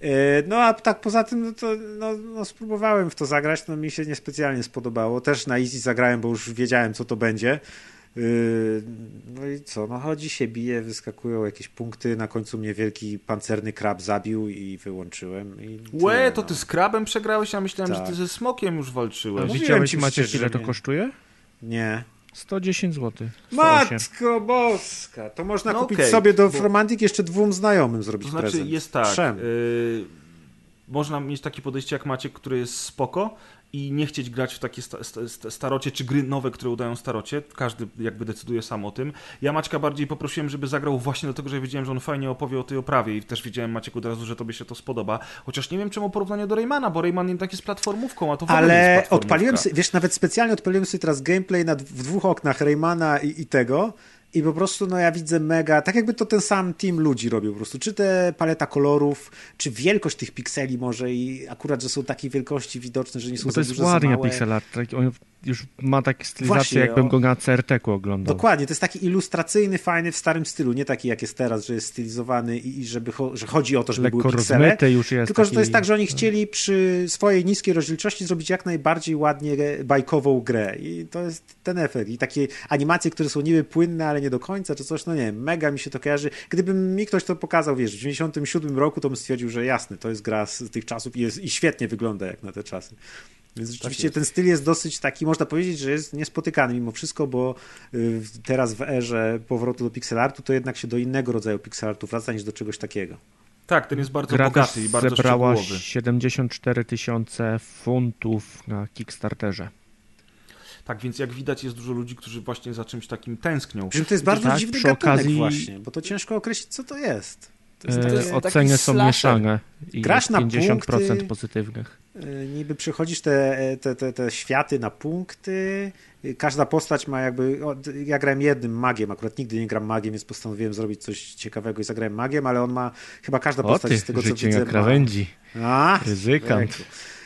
E, No a tak poza tym, no to no, no, spróbowałem w to zagrać, no mi się niespecjalnie spodobało. Też na easy zagrałem, bo już wiedziałem, co to będzie. E, No i co, no chodzi się, bije, wyskakują jakieś punkty, na końcu mnie wielki pancerny krab zabił i wyłączyłem. I Łe, tyle, to no. ty z krabem przegrałeś, a myślałem, Tak. że ty ze smokiem już walczyłeś. Mówiłem widziałeś ci Maciek, przecież, ile to kosztuje? Nie. 110 zł. Matko boska! To można No kupić okej, sobie do bo- Romantik jeszcze dwóm znajomym zrobić To znaczy prezent. jest tak, Trzem. y, można mieć takie podejście jak Maciek, które jest spoko i nie chcieć grać w takie sta, sta, sta, starocie, czy gry nowe, które udają starocie. Każdy jakby decyduje sam o tym. Ja Maćka bardziej poprosiłem, żeby zagrał właśnie dlatego, że wiedziałem, że on fajnie opowie o tej oprawie i też wiedziałem Maciek od razu, że tobie się to spodoba. Chociaż nie wiem czemu porównanie do Raymana, bo Rayman jednak jest platformówką, a to w ogóle Ale jest odpaliłem sobie, wiesz, nawet specjalnie odpaliłem sobie teraz gameplay na, w dwóch oknach Raymana i, i tego i po prostu no ja widzę mega, tak jakby to ten sam team ludzi robił po prostu, czy te paleta kolorów, czy wielkość tych pikseli może i akurat, że są takiej wielkości widoczne, że nie są Bo za to jest duże, za ładnie małe. pixel art. Tak, już ma takie stylizacje, Właśnie, jakbym o- go na CRT-ku oglądał. Dokładnie, to jest taki ilustracyjny, fajny w starym stylu, nie taki jak jest teraz, że jest stylizowany i, i żeby cho- że chodzi o to, żeby Lekko były piksele. już jest. Tylko, że to taki- jest tak, że oni chcieli przy swojej niskiej rozdzielczości zrobić jak najbardziej ładnie bajkową grę. I to jest ten efekt. I takie animacje, które są niby płynne, ale nie do końca, czy coś, no nie wiem, mega mi się to kojarzy. Gdyby mi ktoś to pokazał, wiesz, w 97 roku, to bym stwierdził, że jasne, to jest gra z tych czasów i, jest, i świetnie wygląda jak na te czasy. Więc rzeczywiście jest. ten styl jest dosyć taki, można powiedzieć, że jest niespotykany mimo wszystko, bo y, teraz w erze powrotu do pixelartu, to jednak się do innego rodzaju pixelartu wraca niż do czegoś takiego. Tak, ten jest bardzo Gra bogaty i bardzo zebrała szczegółowy. 74 tysiące funtów na Kickstarterze. Tak, więc jak widać jest dużo ludzi, którzy właśnie za czymś takim tęsknią. Że to jest bardzo tak, dziwny przy gatunek okazji- właśnie, bo to ciężko określić, co to jest. To jest E, jest oceny są slasher. mieszane i Grasz jest na 50% punkty. pozytywnych. y, niby przechodzisz te, te, te, te światy na punkty, każda postać ma jakby, o, ja grałem jednym magiem, akurat nigdy nie gram magiem, więc postanowiłem zrobić coś ciekawego i zagrałem magiem, ale on ma, chyba każda O postać ty, z tego co widzę ma... krawędzi. A, Ryzykant.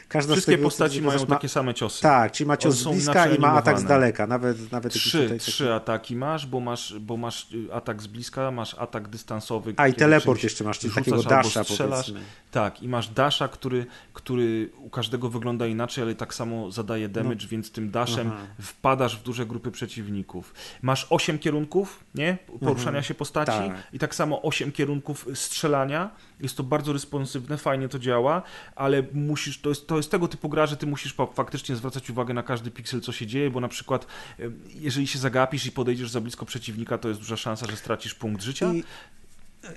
Każda z Wszystkie tego, co postaci mają ma- takie same ciosy. Tak, czyli ma cios z bliska i ma atak z daleka, nawet, nawet Trzy, tutaj trzy ataki masz, bo masz, bo masz y, atak z bliska, masz atak dystansowy. A i teleport jeszcze masz, czyli takiego dasha strzelasz. powiedzmy. Tak, i masz dasha, który, który u każdego wygląda inaczej, ale tak samo zadaje damage, więc tym dashem No. Aha. wpadasz w duże grupy przeciwników. Masz osiem kierunków, nie? Poruszania Mhm. się postaci Tak. i tak samo osiem kierunków strzelania. Jest to bardzo responsywne, fajnie to działa, ale musisz, to jest, to jest tego typu gra, że ty musisz faktycznie zwracać uwagę na każdy piksel, co się dzieje, bo na przykład jeżeli się zagapisz i podejdziesz za blisko przeciwnika, to jest duża szansa, że stracisz punkt życia. I,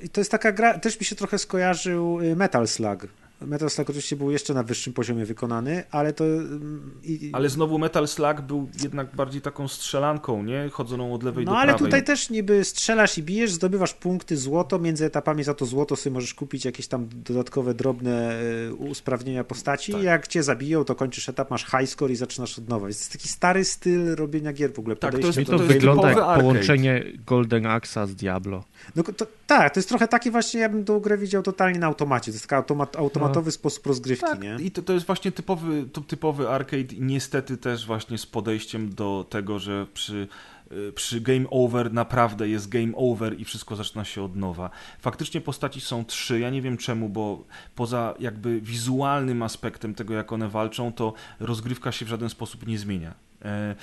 I to jest taka gra, też mi się trochę skojarzył y, Metal Slug. Metal Slug oczywiście był jeszcze na wyższym poziomie wykonany, ale to... ym, I, Ale znowu Metal Slug był jednak bardziej taką strzelanką, nie? Chodzoną od lewej no do ale prawej. tutaj też niby strzelasz i bijesz, zdobywasz punkty, złoto, między etapami za to złoto sobie możesz kupić jakieś tam dodatkowe, drobne y, usprawnienia postaci Tak. jak cię zabiją, to kończysz etap, masz high score i zaczynasz od nowa. Więc to jest taki stary styl robienia gier w ogóle. Tak, to podejście jest- to, jest wygląda jak arcade. połączenie Golden Axa z Diablo. No, to, tak, to jest trochę taki właśnie, ja bym tą grę widział totalnie na automacie. To jest taki automat, automatowy sposób rozgrywki, Tak, nie? i to, to jest właśnie typowy, to typowy arcade i niestety też właśnie z podejściem do tego, że przy, y, przy game over naprawdę jest game over i wszystko zaczyna się od nowa. Faktycznie postaci są trzy, ja nie wiem czemu, bo poza jakby wizualnym aspektem tego, jak one walczą, to rozgrywka się w żaden sposób nie zmienia. E,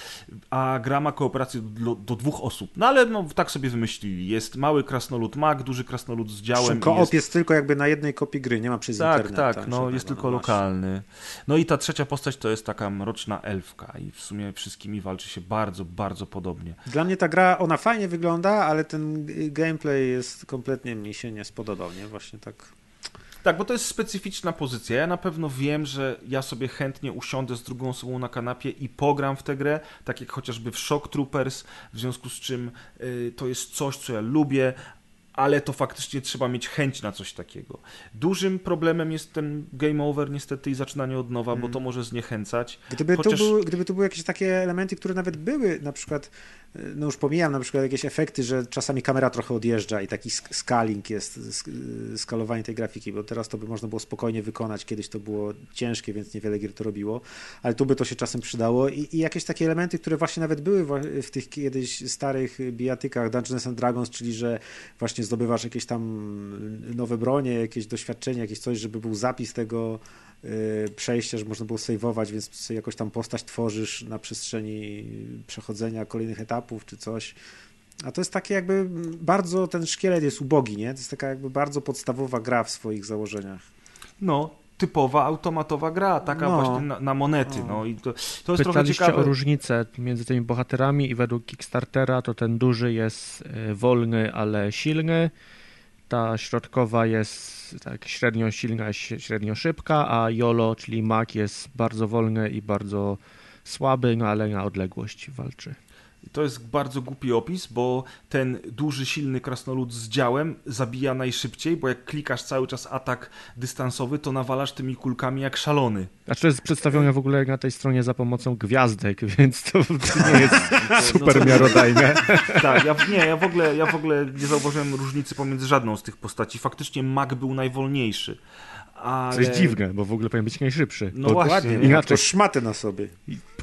A gra ma kooperację do, do dwóch osób. No ale no, tak sobie wymyślili. Jest mały krasnolud mag, duży krasnolud z działem. Koop jest... jest tylko jakby na jednej kopii gry, nie ma przez Tak, internet. tak, tam no jest no tylko właśnie. lokalny. No i ta trzecia postać to jest taka mroczna elfka i w sumie wszystkimi walczy się bardzo, bardzo podobnie. Dla mnie ta gra, ona fajnie wygląda, ale ten gameplay jest kompletnie mi się nie spodobał, nie? Właśnie tak. Tak, bo to jest specyficzna pozycja. Ja na pewno wiem, że ja sobie chętnie usiądę z drugą osobą na kanapie i pogram w tę grę, tak jak chociażby w Shock Troopers, w związku z czym y, to jest coś, co ja lubię, ale to faktycznie trzeba mieć chęć na coś takiego. Dużym problemem jest ten game over niestety i zaczynanie od nowa, bo to może zniechęcać. Gdyby, Chociaż- tu były, gdyby tu były jakieś takie elementy, które nawet były, na przykład, no już pomijam na przykład jakieś efekty, że czasami kamera trochę odjeżdża i taki scaling jest, sk- skalowanie tej grafiki, bo teraz to by można było spokojnie wykonać, kiedyś to było ciężkie, więc niewiele gier to robiło, ale tu by to się czasem przydało i, i jakieś takie elementy, które właśnie nawet były w tych kiedyś starych bijatykach Dungeons and Dragons, czyli że właśnie zdobywasz jakieś tam nowe bronie, jakieś doświadczenie, jakieś coś, żeby był zapis tego y, przejścia, że można było sejwować, więc jakoś tam postać tworzysz na przestrzeni przechodzenia kolejnych etapów czy coś. A to jest takie jakby bardzo, ten szkielet jest ubogi, nie? To jest taka jakby bardzo podstawowa gra w swoich założeniach. No, typowa automatowa gra, taka No. właśnie na, na monety. No. i to, to jest trochę Pytaliście ciekawe. o różnicę między tymi bohaterami i według Kickstartera to ten duży jest e, wolny, ale silny. Ta środkowa jest tak średnio silna, średnio szybka, a Jolo, czyli Mac jest bardzo wolny i bardzo słaby, no ale na odległość walczy. To jest bardzo głupi opis, bo ten duży, silny krasnolud z działem zabija najszybciej, bo jak klikasz cały czas atak dystansowy, to nawalasz tymi kulkami jak szalony. Znaczy to jest przedstawione w ogóle na tej stronie za pomocą gwiazdek, więc to nie jest super No to- miarodajne. Tak, ja, nie, ja w, ogóle, ja w ogóle nie zauważyłem różnicy pomiędzy żadną z tych postaci. Faktycznie Mac był najwolniejszy. Ale... Co jest dziwne, bo w ogóle powinien być najszybszy. No Bo właśnie, nie? Inaczej. To szmaty na sobie.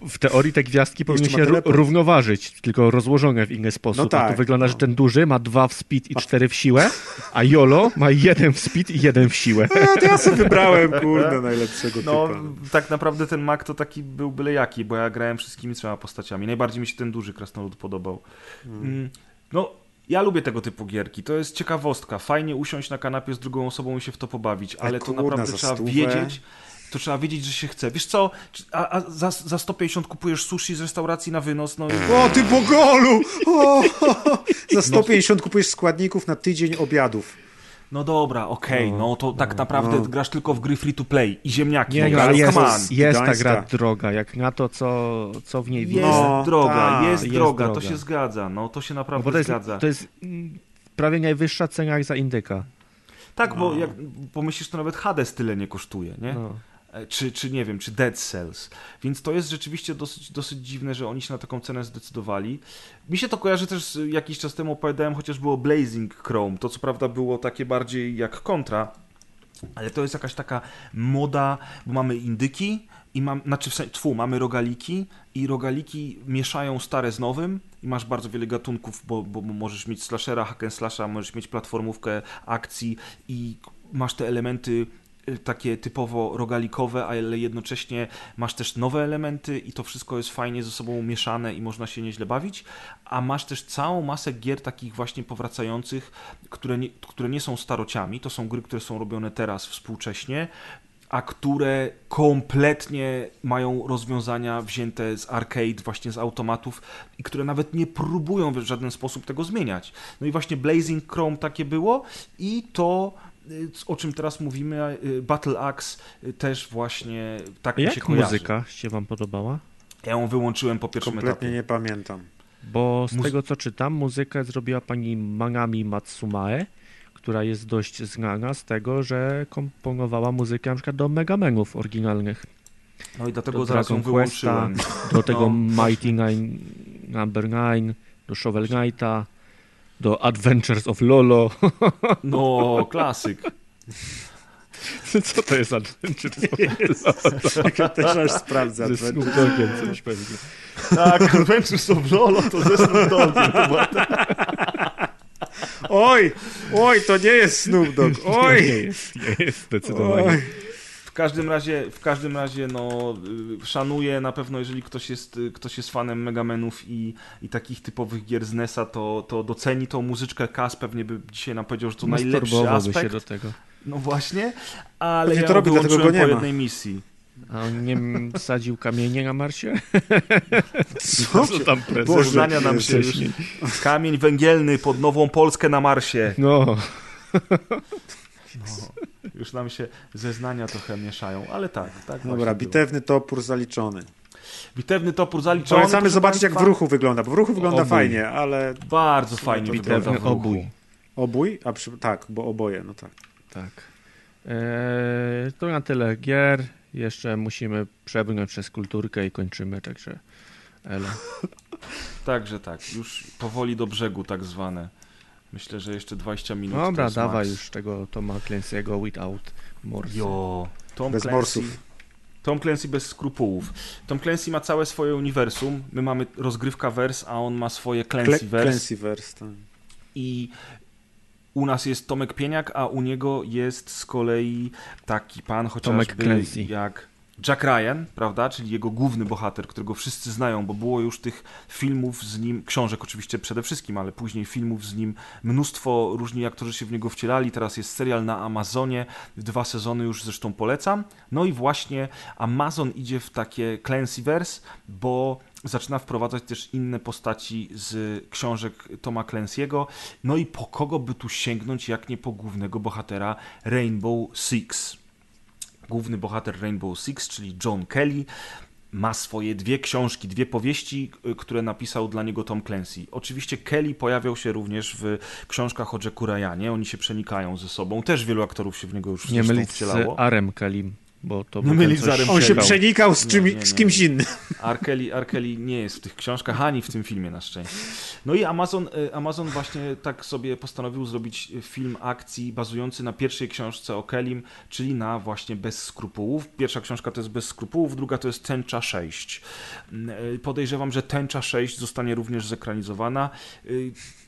w teorii te gwiazdki powinny się równoważyć, tylko rozłożone w inny sposób. No A tak, to wygląda, że no. ten duży ma dwa w speed i cztery w siłę, a Jolo ma jeden w speed i jeden w siłę. A, to ja sobie wybrałem, kurde, najlepszego No, typa. tak naprawdę ten Mac to taki był byle jaki, bo ja grałem wszystkimi trzema postaciami. Najbardziej mi się ten duży krasnolud podobał. Mm. No, ja lubię tego typu gierki. To jest ciekawostka. Fajnie usiąść na kanapie z drugą osobą i się w to pobawić, ale to naprawdę trzeba wiedzieć. To trzeba wiedzieć, że się chce. Wiesz co, a, a za, za 150 kupujesz sushi z restauracji na wynos, no i... O, ty Bogolu! O, za 150 kupujesz składników na tydzień obiadów. No dobra, okej, No, no to tak naprawdę no. grasz tylko w gry free to play i ziemniaki. Nie, no, no, ale jest, jest ta gra droga, jak na to, co, co w niej Jest. No, droga, tak, jest, jest droga, droga. to się zgadza, no to się No naprawdę bo to jest, zgadza. to jest mm, prawie najwyższa cena jak za indyka. Tak, bo No. jak pomyślisz, to nawet Hades tyle nie kosztuje, nie? No. E, Czy, czy nie wiem, czy Dead Cells. Więc to jest rzeczywiście dosyć, dosyć dziwne, że oni się na taką cenę zdecydowali. Mi się to kojarzy też, jakiś czas temu opowiadałem chociażby o Blazing Chrome. To co prawda było takie bardziej jak kontra, ale to jest jakaś taka moda, bo mamy indyki i mam, znaczy w sensie, tfu, mamy rogaliki i rogaliki mieszają stare z nowym i masz bardzo wiele gatunków, bo, bo możesz mieć slashera, hack and slasha, możesz mieć platformówkę akcji i masz te elementy takie typowo rogalikowe, ale jednocześnie masz też nowe elementy i to wszystko jest fajnie ze sobą mieszane i można się nieźle bawić, a masz też całą masę gier takich właśnie powracających, które nie, które nie są starociami, to są gry, które są robione teraz współcześnie, a które kompletnie mają rozwiązania wzięte z arcade, właśnie z automatów i które nawet nie próbują w żaden sposób tego zmieniać. No i właśnie Blazing Chrome takie było i to y, o czym teraz mówimy, y, Battle Axe y, też właśnie tak mi się jak kojarzy. muzyka się wam podobała? Ja ją wyłączyłem po pierwszym Kompletnie etapie. nie pamiętam. Bo z Muzy- tego co czytam, muzykę zrobiła pani Manami Matsumae, która jest dość znana z tego, że komponowała muzykę na przykład do Megamenów oryginalnych. No i dlatego do zaraz ją Dragon Questa, wyłączyłem. Do tego No, Mighty Nine, Number Nine, do Shovel Knighta, do Adventures of Lolo. No, klasyk. Co to jest Adventures of Lolo? Ja też aż sprawdzę. Ze Snoop Doggiem coś pewnie. Tak, Adventures of Lolo to ze Snoop Doggiem. Oj, oj, to nie jest Snoop Dogg. Nie Oj, jest, nie jest zdecydowanie. oj. W każdym razie, w każdym razie, no, y, szanuję na pewno, jeżeli ktoś jest, y, ktoś jest fanem Megamenów i, i takich typowych gier z NES-a, to, to doceni tą muzyczkę Kas, pewnie by dzisiaj nam powiedział, że to najlepszy aspekt. się do tego. No właśnie, ale Pewnie ja to robi, dlatego go po nie ma. jednej misji. A on nie sadził kamienie na Marsie? Co? Co tam Poznania nam się już kamień węgielny pod Nową Polskę na Marsie. No, No, już nam się zeznania trochę mieszają, ale tak, tak Dobra, bitewny topór zaliczony. było. Bitewny topór zaliczony. Polecamy zobaczyć, jak w ruchu wygląda, bo w ruchu wygląda Obój. fajnie, ale Bardzo fajnie to wygląda bitewny w ruchu. obój. obój? A przy... Tak, bo oboje, no tak. Tak. Eee, to na tyle gier. Jeszcze musimy przebrnąć przez kulturkę i kończymy, także elo. Także tak, już powoli do brzegu tak zwane. Myślę, że jeszcze 20 minut. Dobra, dawaj max. już tego Toma Clancy'ego Without Morse. Jo, Tom Bez Clancy, morsów. Tom Clancy bez skrupułów. Tom Clancy ma całe swoje uniwersum. My mamy rozgrywka vers, a on ma swoje Clancy Clancy vers. Clancyverse, tak. I u nas jest Tomek Pieniak, a u niego jest z kolei taki pan chociażby Clancy. jak Jack Ryan, prawda, czyli jego główny bohater, którego wszyscy znają, bo było już tych filmów z nim, książek oczywiście przede wszystkim, ale później filmów z nim mnóstwo, różni aktorzy się w niego wcielali, teraz jest serial na Amazonie, dwa sezony już zresztą polecam. No i właśnie Amazon idzie w takie Clancyverse, bo zaczyna wprowadzać też inne postaci z książek Toma Clancy'ego. No i po kogo by tu sięgnąć, jak nie po głównego bohatera Rainbow Six główny bohater Rainbow Six, czyli John Kelly, ma swoje dwie książki, dwie powieści, y, które napisał dla niego Tom Clancy. Oczywiście Kelly pojawiał się również w książkach o Jacku Ryanie, oni się przenikają ze sobą, też wielu aktorów się w niego już Nie mylić z Arem Kelly bo to mylić coś... On się przenikał z, czym, nie, nie, nie. z kimś innym. Arkeli, Arkeli nie jest w tych książkach, ani w tym filmie na szczęście. No i Amazon, e, Amazon właśnie tak sobie postanowił zrobić film akcji bazujący na pierwszej książce o Kelim, czyli na właśnie Bez skrupułów. Pierwsza książka to jest Bez skrupułów, druga to jest Tęcza 6. Mm, e, podejrzewam, że Tęcza 6 zostanie również zekranizowana.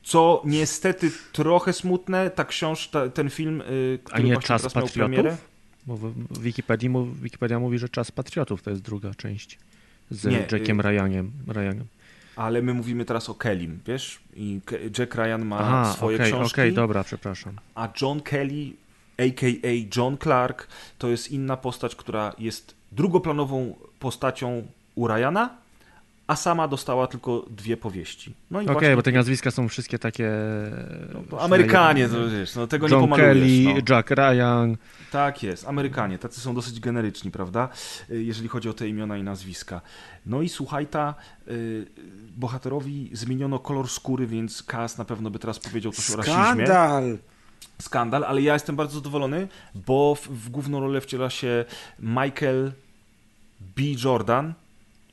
Co niestety trochę smutne, ta książka, ten film, który A nie właśnie czas teraz patriotów? miał premierę. Bo w Wikipedii, Wikipedia mówi, że Czas Patriotów to jest druga część z Nie, Jackiem y- Ryanem. Ryanem. Ale my mówimy teraz o Kellym, wiesz? I Jack Ryan ma Aha, swoje okay, książki. Okej, okay, dobra, przepraszam. A John Kelly, a.k.a. John Clark, to jest inna postać, która jest drugoplanową postacią u Ryana, a sama dostała tylko dwie powieści. No Okej, okay, bo te nazwiska są wszystkie takie... No, Amerykanie, to wiesz, no, tego John nie pomalujesz. Kelly, no. Jack Ryan. Tak jest, Amerykanie, tacy są dosyć generyczni, prawda, y, jeżeli chodzi o te imiona i nazwiska. No i słuchaj, ta y, bohaterowi zmieniono kolor skóry, więc Kaz na pewno by teraz powiedział coś Skandal. o rasizmie. Skandal! Skandal, ale ja jestem bardzo zadowolony, bo w, w główną rolę wciela się Michael B. Jordan,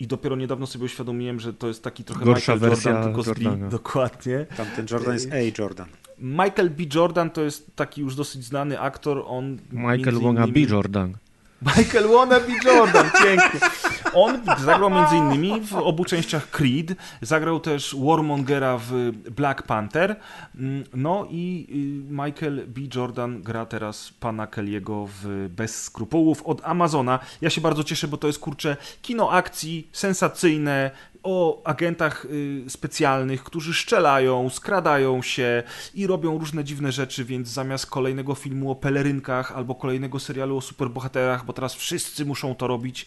i dopiero niedawno sobie uświadomiłem, że to jest taki trochę Gorsza Michael wersja Jordan, tylko z B. Jordana. Dokładnie. Tamten Jordan jest A. Jordan. Michael B. Jordan to jest taki już dosyć znany aktor. On Michael Wonga B. Jordan. Michael Wannabe Jordan, pięknie. On zagrał między innymi w obu częściach Creed, zagrał też Warmongera w Black Panther, Mm, no i y, Michael B. Jordan gra teraz pana Kelly'ego w Bez skrupułów od Amazona. Ja się bardzo cieszę, bo to jest, kurczę, kino akcji, sensacyjne, o agentach y, specjalnych, którzy szczelają, skradają się i robią różne dziwne rzeczy, więc zamiast kolejnego filmu o pelerynkach albo kolejnego serialu o superbohaterach, bo teraz wszyscy muszą to robić,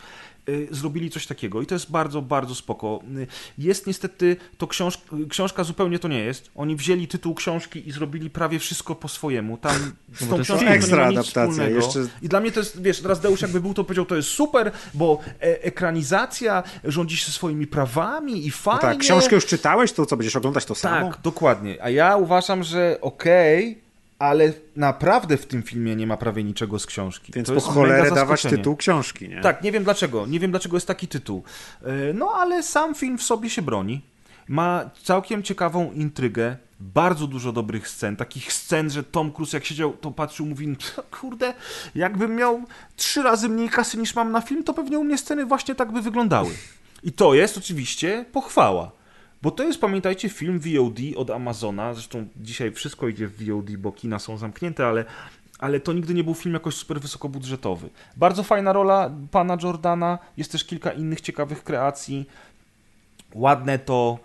zrobili coś takiego i to jest bardzo, bardzo spoko. Y, Jest niestety to książ książka zupełnie to nie jest. Oni wzięli tytuł książki i zrobili prawie wszystko po swojemu. Tam z No bo tą książką ekstra nie ma nic adaptacja, wspólnego. jeszcze- I dla mnie to jest, wiesz, teraz Deusz jakby był, to powiedział, to jest super, bo e ekranizacja rządzi się swoimi prawami i fajnie. No tak, książkę już czytałeś, to co, będziesz oglądać to samo? Tak, dokładnie. A ja uważam, że okej, ale naprawdę w tym filmie nie ma prawie niczego z książki. Więc to po cholerę dawać tytuł książki, nie? Tak, nie wiem dlaczego. Nie wiem dlaczego jest taki tytuł. E, No ale sam film w sobie się broni. Ma całkiem ciekawą intrygę, bardzo dużo dobrych scen, takich scen, że Tom Cruise jak siedział, to patrzył, mówi, kurde, jakbym miał trzy razy mniej kasy niż mam na film, to pewnie u mnie sceny właśnie tak by wyglądały. I to jest oczywiście pochwała. Bo to jest, pamiętajcie, film VOD od Amazona. Zresztą dzisiaj wszystko idzie w VOD, bo kina są zamknięte, ale, ale to nigdy nie był film jakoś super wysokobudżetowy. Bardzo fajna rola pana Jordana. Jest też kilka innych ciekawych kreacji. Ładne to,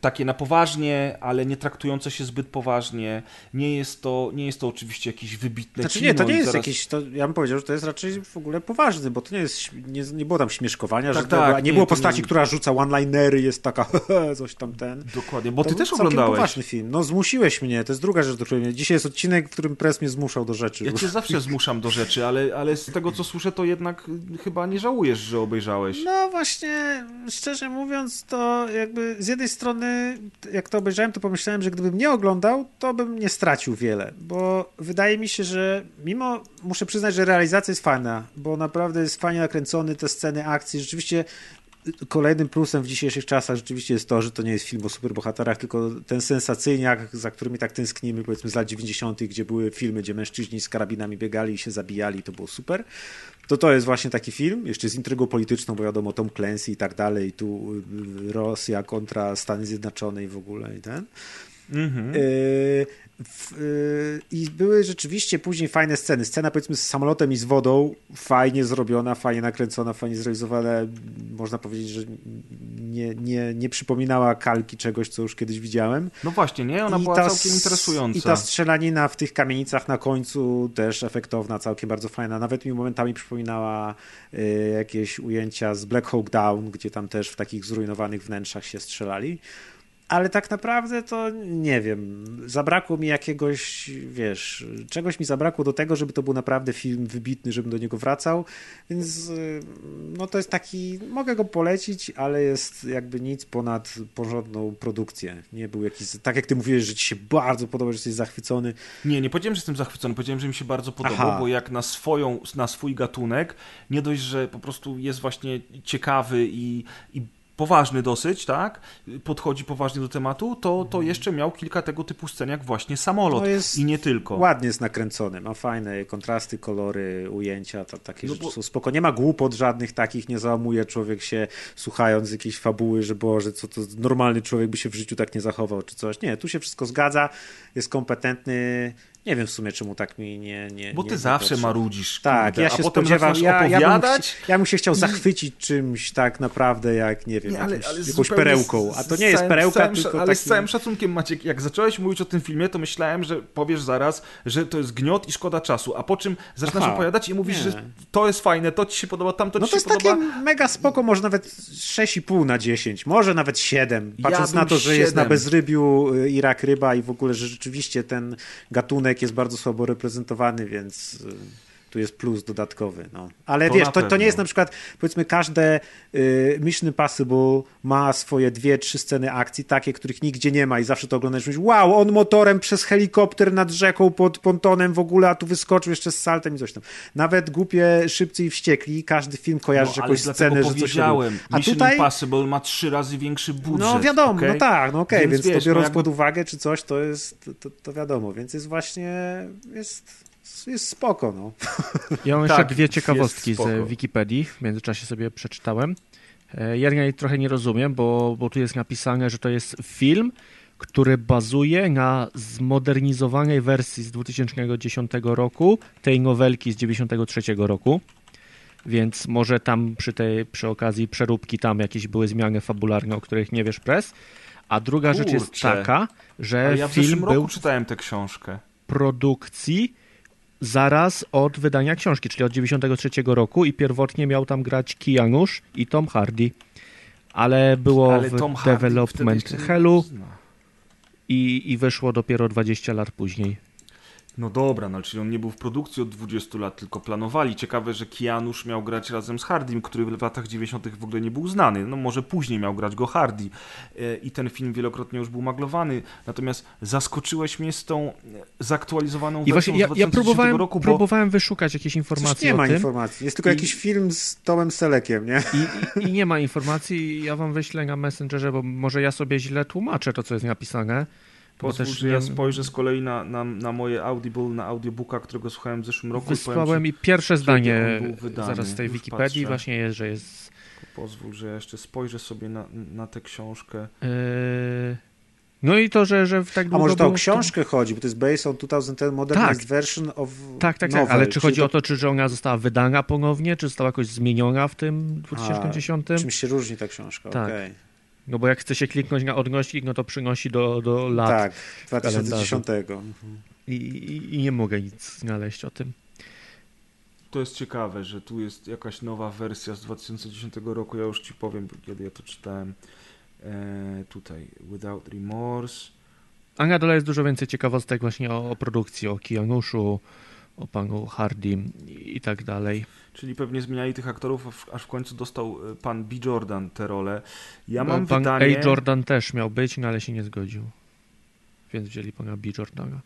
takie na poważnie, ale nie traktujące się zbyt poważnie. Nie jest to, nie jest to oczywiście jakieś wybitne Znaczy kino nie, to nie jest zaraz... jakiś, to, ja bym powiedział, że to jest raczej w ogóle poważny, bo to nie jest, nie, nie było tam śmieszkowania, Tak, że tak, to, nie, nie, było to postaci, nie- która rzuca one-linery, jest taka coś tam ten. Dokładnie, bo to ty też oglądałeś. poważny film. No zmusiłeś mnie, to jest druga rzecz, do której mnie... Dzisiaj jest odcinek, w którym press mnie zmuszał do rzeczy. Ja cię zawsze zmuszam do rzeczy, ale, ale z tego co słyszę, to jednak chyba nie żałujesz, że obejrzałeś. No właśnie, szczerze mówiąc, to jakby z jednej strony, jak to obejrzałem, to pomyślałem, że gdybym nie oglądał, to bym nie stracił wiele, bo wydaje mi się, że mimo, muszę przyznać, że realizacja jest fajna, bo naprawdę jest fajnie nakręcony, te sceny akcji, rzeczywiście kolejnym plusem w dzisiejszych czasach rzeczywiście jest to, że to nie jest film o superbohaterach, tylko ten sensacyjniak, za którymi tak tęsknimy, powiedzmy z lat 90., gdzie były filmy, gdzie mężczyźni z karabinami biegali i się zabijali, to było super. To to jest właśnie taki film, jeszcze z intrygą polityczną, bo wiadomo, Tom Clancy i tak dalej, tu y, Rosja kontra Stany Zjednoczone i w ogóle i ten. Mhm. Yy, W, yy, I były rzeczywiście później fajne sceny. Scena powiedzmy z samolotem i z wodą, fajnie zrobiona, fajnie nakręcona, fajnie zrealizowana. Można powiedzieć, że nie, nie, nie przypominała kalki czegoś, co już kiedyś widziałem. No właśnie, nie? Ona I była ta, całkiem interesująca. I ta strzelanina w tych kamienicach na końcu też efektowna, całkiem bardzo fajna. Nawet mi momentami przypominała y, jakieś ujęcia z Black Hawk Down, gdzie tam też w takich zrujnowanych wnętrzach się strzelali ale tak naprawdę to nie wiem. Zabrakło mi jakiegoś, wiesz, czegoś mi zabrakło do tego, żeby to był naprawdę film wybitny, żebym do niego wracał. Więc y, no to jest taki, mogę go polecić, ale jest jakby nic ponad porządną produkcję. Nie był jakiś, tak jak ty mówiłeś, że ci się bardzo podoba, że jesteś zachwycony. Nie, nie powiedziałem, że jestem zachwycony, powiedziałem, że mi się bardzo podobał, Aha. bo jak na swoją, na swój gatunek, nie dość, że po prostu jest właśnie ciekawy i, i poważny dosyć, tak? Podchodzi poważnie do tematu, to, to jeszcze miał kilka tego typu scen, jak właśnie samolot i nie tylko. Ładnie jest nakręcony, ma fajne kontrasty, kolory, ujęcia, to, takie no rzeczy bo... są spoko. Nie ma głupot żadnych takich, nie załamuje człowiek się słuchając jakiejś fabuły, że Boże, co to normalny człowiek by się w życiu tak nie zachował, czy coś. Nie, tu się wszystko zgadza, jest kompetentny, nie wiem w sumie, czemu tak mi nie. nie Bo ty nie zawsze marudzisz. Tak, kurde, ja się spodziewam. Ja, ja, bym, ja bym się chciał zachwycić czymś tak naprawdę, jak nie wiem, nie, ale, ale jakąś perełką. A to nie jest perełka, całym, tylko. Ale taki... z całym szacunkiem, Maciek, jak zacząłeś mówić o tym filmie, to myślałem, że powiesz zaraz, że to jest gniot i szkoda czasu. A po czym zaczynasz Aha, opowiadać i mówisz, nie. że to jest fajne, to ci się podoba, tamto no ci się podoba. No to jest takie mega spoko, może nawet 6,5 na 10, może nawet 7. Patrząc ja na to, że 7. jest na bezrybiu y, Irak ryba i w ogóle, że rzeczywiście ten gatunek jest bardzo słabo reprezentowany, więc y, tu jest plus dodatkowy. No. Ale to wiesz, to, to, nie jest na przykład, powiedzmy, każde y, Mission Impossible ma swoje dwie, trzy sceny akcji, takie, których nigdzie nie ma i zawsze to oglądasz i wow, on motorem przez helikopter nad rzeką pod pontonem w ogóle, a tu wyskoczył jeszcze z saltem i coś tam. Nawet głupie, szybcy i wściekli, każdy film kojarzy no, jakąś scenę, że coś robił. A Mission tutaj... Impossible ma trzy razy większy budżet. No wiadomo, okay? no tak, no okej, okay, więc, więc wiesz, to biorąc no, jakby... pod uwagę czy coś, to jest, to, to wiadomo, więc jest właśnie, jest jest spoko, no. Ja mam jeszcze tak, dwie ciekawostki z Wikipedii, w międzyczasie sobie przeczytałem. E, ja jej trochę nie rozumiem, bo, bo tu jest napisane, że to jest film, który bazuje na zmodernizowanej wersji z 2010 roku, tej nowelki z 93 roku. Więc może tam przy tej przy okazji przeróbki tam jakieś były zmiany fabularne, o których nie wiesz pres. A druga Kurczę. rzecz jest taka, że ja w film roku był czytałem tę książkę. produkcji zaraz od wydania książki, czyli od 93 roku i pierwotnie miał tam grać Kijanusz i Tom Hardy. Ale było Ale w development Hellu i, i wyszło dopiero 20 lat później. No dobra, no, czyli on nie był w produkcji od 20 lat, tylko planowali. Ciekawe, że Kianusz miał grać razem z Hardym, który w latach 90. w ogóle nie był znany. No może później miał grać go Hardy. E, I ten film wielokrotnie już był maglowany. Natomiast zaskoczyłeś mnie z tą e, zaktualizowaną I wersją właśnie, ja, ja próbowałem, roku, bo... próbowałem wyszukać jakieś informacje nie o ma tym. informacji. Jest tylko I... jakiś film z Tomem Selekiem, nie? I, I, nie ma informacji. Ja wam wyślę na Messengerze, bo może ja sobie źle tłumaczę to, co jest napisane. Pozwól, też że ja spojrzę z kolei na, na, na moje Audible, na audiobooka, którego słuchałem w zeszłym roku. Wysłałem i pierwsze zdanie zaraz z tej Wikipedii patrzę. właśnie jest, że jest... Pozwól, że ja jeszcze spojrzę sobie na, na tę książkę. Yy... No i to, że, że w tak długo... A może to o książkę to... chodzi, bo to jest based on 2010 modernized tak. version of Tak, tak, tak, ale czy chodzi to... o to, czy że ona została wydana ponownie, czy została jakoś zmieniona w tym 2010? A, czymś się różni ta książka, tak. okej. Okay. No bo jak chce się kliknąć na odnośnik, no to przynosi do, do lat. Tak, 2010. I, i, I nie mogę nic znaleźć o tym. To jest ciekawe, że tu jest jakaś nowa wersja z 2010 roku. Ja już ci powiem, kiedy ja to czytałem. E, tutaj, Without Remorse. A na dole jest dużo więcej ciekawostek właśnie o, o produkcji, o Kianuszu, o panu Hardim i tak dalej. Czyli pewnie zmieniali tych aktorów, aż w końcu dostał e, pan B. Jordan tę rolę. Ja mam pan wydanie... A. Jordan też miał być, no ale się nie zgodził. Więc wzięli pana B. Jordana.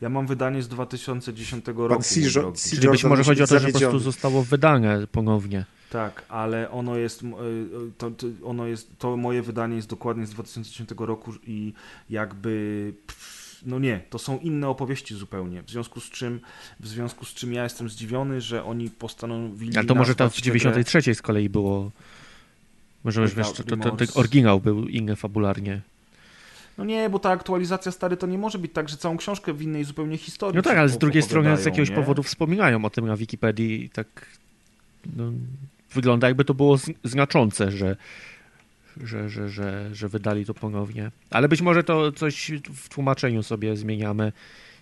Ja mam wydanie z 2010 roku. C. C. Czyli być może chodzi o to, że po prostu zostało wydane ponownie. Tak, ale ono jest, e, to, to, ono jest, to moje wydanie jest dokładnie z 2010 roku i jakby pff, no nie, to są inne opowieści zupełnie. W związku z czym, w związku z czym ja jestem zdziwiony, że oni postanowili. Ale to może tam w 93 grę... z kolei było. Może wiesz, to, to, to, oryginał był inny fabularnie. No nie, bo ta aktualizacja stary to nie może być tak, że całą książkę w innej zupełnie historii. No tak, ale z drugiej strony z jakiegoś nie? powodu wspominają o tym na Wikipedii i tak no, wygląda jakby to było znaczące, że, że, że, że, że wydali to ponownie. Ale być może to coś w tłumaczeniu sobie zmieniamy.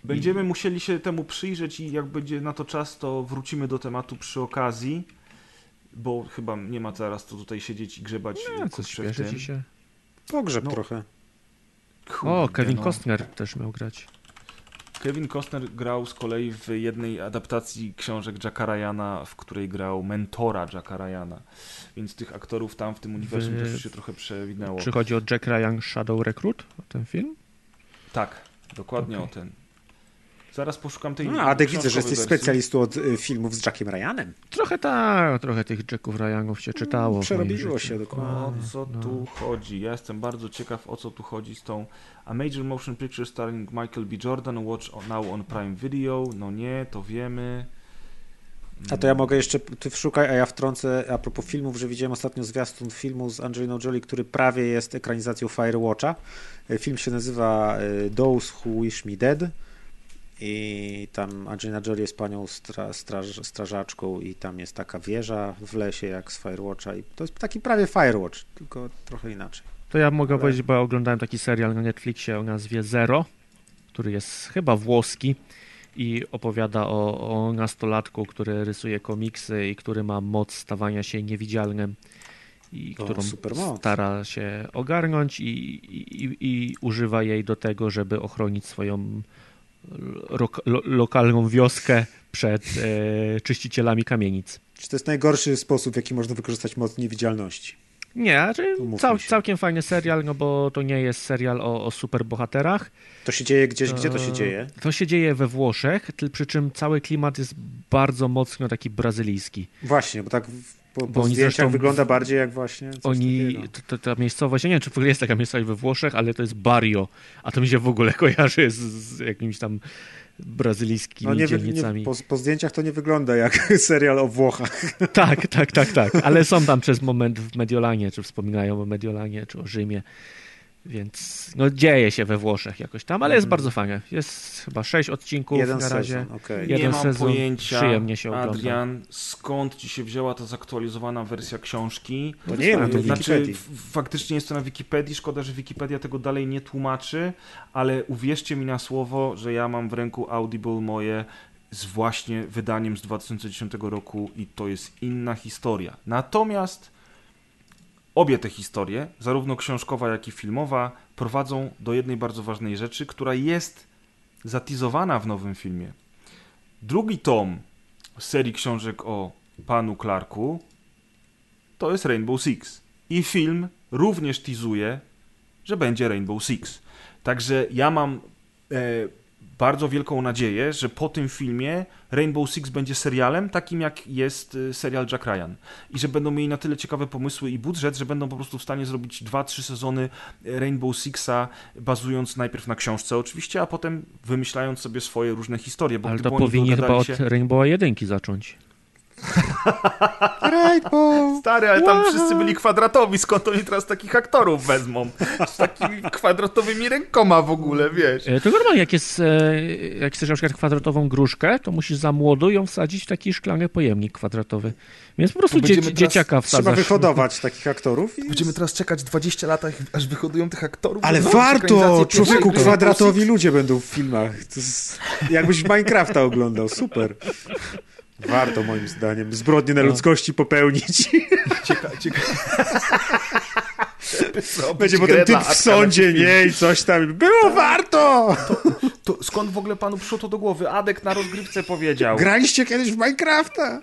Będziemy I... musieli się temu przyjrzeć i jak będzie na to czas, to wrócimy do tematu przy okazji, bo chyba nie ma teraz to tutaj siedzieć i grzebać. No, co śpieszy ci się? Pogrzeb no. trochę. Kurde, o, Kevin no. Costner też miał grać. Kevin Costner grał z kolei w jednej adaptacji książek Jacka Ryana, w której grał mentora Jacka Ryana. Więc tych aktorów tam w tym uniwersum w... też się trochę przewinęło. Czy chodzi o Jack Ryan Shadow Recruit? O ten film? Tak, dokładnie okay. o ten. Zaraz poszukam tej no, Adek widzę, że jesteś wersji. specjalistą od y, filmów z Jackiem Ryanem. Trochę tak, trochę tych Jacków Ryanów się czytało. Mm, przerobiło się dokładnie. O co no. tu chodzi? Ja jestem bardzo ciekaw, o co tu chodzi z tą A Major Motion Picture starring Michael B. Jordan, watch now on Prime Video. No nie, to wiemy. A to ja mogę jeszcze, ty wszukaj, a ja wtrącę a propos filmów, że widziałem ostatnio zwiastun filmu z Angeliną Jolie, który prawie jest ekranizacją Firewatcha. Film się nazywa y, Those Who Wish Me Dead i tam Angelina Jolie jest panią stra, straż, strażaczką i tam jest taka wieża w lesie jak z Firewatcha i to jest taki prawie Firewatch, tylko trochę inaczej. To ja mogę Ale... powiedzieć, bo oglądałem taki serial na Netflixie o nazwie Zero, który jest chyba włoski i opowiada o, o nastolatku, który rysuje komiksy i który ma moc stawania się niewidzialnym i o, którą stara się ogarnąć i, i, i, używa jej do tego, żeby ochronić swoją lo, lokalną wioskę przed e, czyścicielami kamienic. Czy to jest najgorszy sposób, w jaki można wykorzystać moc niewidzialności? Nie, znaczy cał, całkiem fajny serial, no bo to nie jest serial o, o superbohaterach. To się dzieje gdzieś, gdzie to się dzieje? To się dzieje we Włoszech, przy czym cały klimat jest bardzo mocno taki brazylijski. Właśnie, bo tak po, po zdjęciach wygląda bardziej jak właśnie Oni, to, ta miejscowość, ja nie wiem, czy w ogóle jest taka miejscowość we Włoszech, ale to jest Barrio, a to mi się w ogóle kojarzy z, z jakimś tam brazylijskimi no nie, dzielnicami. Nie, po, po, zdjęciach to nie wygląda jak serial o Włochach. Tak, tak, tak, tak, ale są tam przez moment w Mediolanie, czy wspominają o Mediolanie, czy o Rzymie. Więc no, dzieje się we Włoszech jakoś tam, ale jest mm. bardzo fajnie. Jest chyba sześć odcinków Jeden na razie. Sezon, okay. Jeden nie mam sezon. pojęcia, Przyjemnie się ogląda. Adrian, skąd ci się wzięła ta zaktualizowana wersja książki? To nie ma to znaczy, faktycznie jest to na Wikipedii. Szkoda, że Wikipedia tego dalej nie tłumaczy, ale uwierzcie mi na słowo, że ja mam w ręku Audible moje z właśnie wydaniem z 2010 roku i to jest inna historia. Natomiast Obie te historie, zarówno książkowa, jak i filmowa, prowadzą do jednej bardzo ważnej rzeczy, która jest zatizowana w nowym filmie. Drugi tom serii książek o panu Clarku to jest Rainbow Six. I film również tizuje, że będzie Rainbow Six. Także ja mam e, bardzo wielką nadzieję, że po tym filmie Rainbow Six będzie serialem, takim jak jest y, serial Jack Ryan. I że będą mieli na tyle ciekawe pomysły i budżet, że będą po prostu w stanie zrobić dwa, trzy sezony Rainbow Sixa, bazując najpierw na książce oczywiście, a potem wymyślając sobie swoje różne historie. Bo Ale to powinni chyba od się... Rainbowa jedynki zacząć. Rainbow! Stary, ale tam wow. wszyscy byli kwadratowi, skąd oni teraz takich aktorów wezmą? Z takimi kwadratowymi rękoma w ogóle, wiesz. E, to normalnie, jak, jest, e, jak chcesz na przykład kwadratową gruszkę, to musisz za młodu ją wsadzić w taki szklany pojemnik kwadratowy. Więc po prostu dzie dzieciaka wsadzasz. Trzeba wyhodować takich aktorów. I... Będziemy teraz czekać 20 lat, aż wyhodują tych aktorów. Ale warto! Człowieku, kwadratowi ludzie będą w filmach. Jest... Jakbyś Minecrafta oglądał, super. Warto moim zdaniem zbrodnie na ludzkości popełnić. Cieka cieka Będzie potem typ w sądzie, nie? I coś tam. Było warto! To, to, skąd w ogóle panu przyszło to do głowy? Adek na rozgrywce powiedział. Graliście kiedyś w Minecrafta?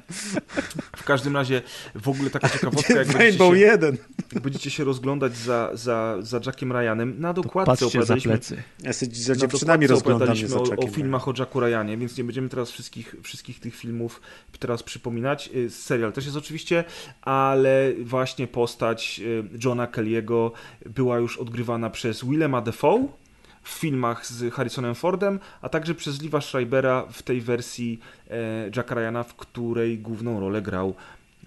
W każdym razie w ogóle taka ciekawostka, jak Rainbow się, 1. Jak będziecie się rozglądać za, za, za Jackiem Ryanem, na dokładce opowiadaliśmy... Za plecy. Ja się za dziewczynami rozglądam o, o filmach o Jacku Ryanie, więc nie będziemy teraz wszystkich, wszystkich tych filmów teraz przypominać. Y, serial też jest oczywiście, ale właśnie postać y, Johna Kelly'ego była już odgrywana przez Willema Dafoe w filmach z Harrisonem Fordem, a także przez Liva Schreibera w tej wersji e, Jacka Ryana, w której główną rolę grał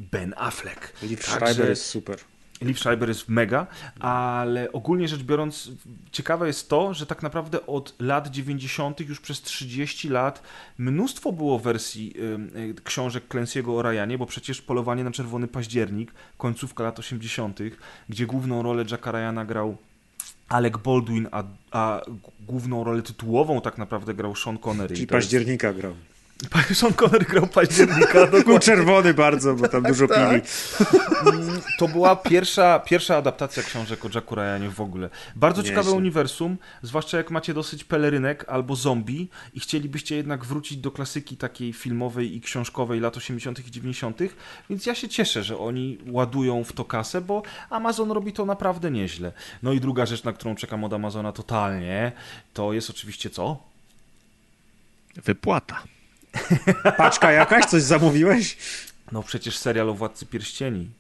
Ben Affleck. Liv Schreiber jest super. Liv Schreiber jest mega, ale ogólnie rzecz biorąc, ciekawe jest to, że tak naprawdę od lat 90. już przez 30 lat mnóstwo było wersji y, książek Clancy'ego o Ryanie, bo przecież Polowanie na Czerwony Październik, końcówka lat 80., gdzie główną rolę Jacka Ryana grał Alec Baldwin, a, a główną rolę tytułową tak naprawdę grał Sean Connery. Czyli października grał. Sean Connery grał października. Był czerwony bardzo, bo tam tak, dużo tak. pili. Mm, to była pierwsza, pierwsza adaptacja książek o Jacku Ryanie w ogóle. Bardzo Nieźle. ciekawe uniwersum, zwłaszcza jak macie dosyć pelerynek albo zombie i chcielibyście jednak wrócić do klasyki takiej filmowej i książkowej lat 80. i 90., więc ja się cieszę, że oni ładują w to kasę, bo Amazon robi to naprawdę nieźle. No i druga rzecz, na którą czekam od Amazona totalnie, to jest oczywiście co? Wypłata. Paczka jakaś? Coś zamówiłeś? No przecież serial o Władcy Pierścieni.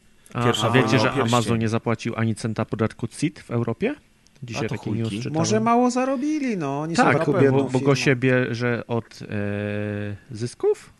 Pierwsza a, a wiecie, że Amazon nie zapłacił ani centa podatku CIT w Europie? Dzisiaj taki news czytałem. Może mało zarobili, no. Oni tak, są bo, bo go się bierze od e, zysków?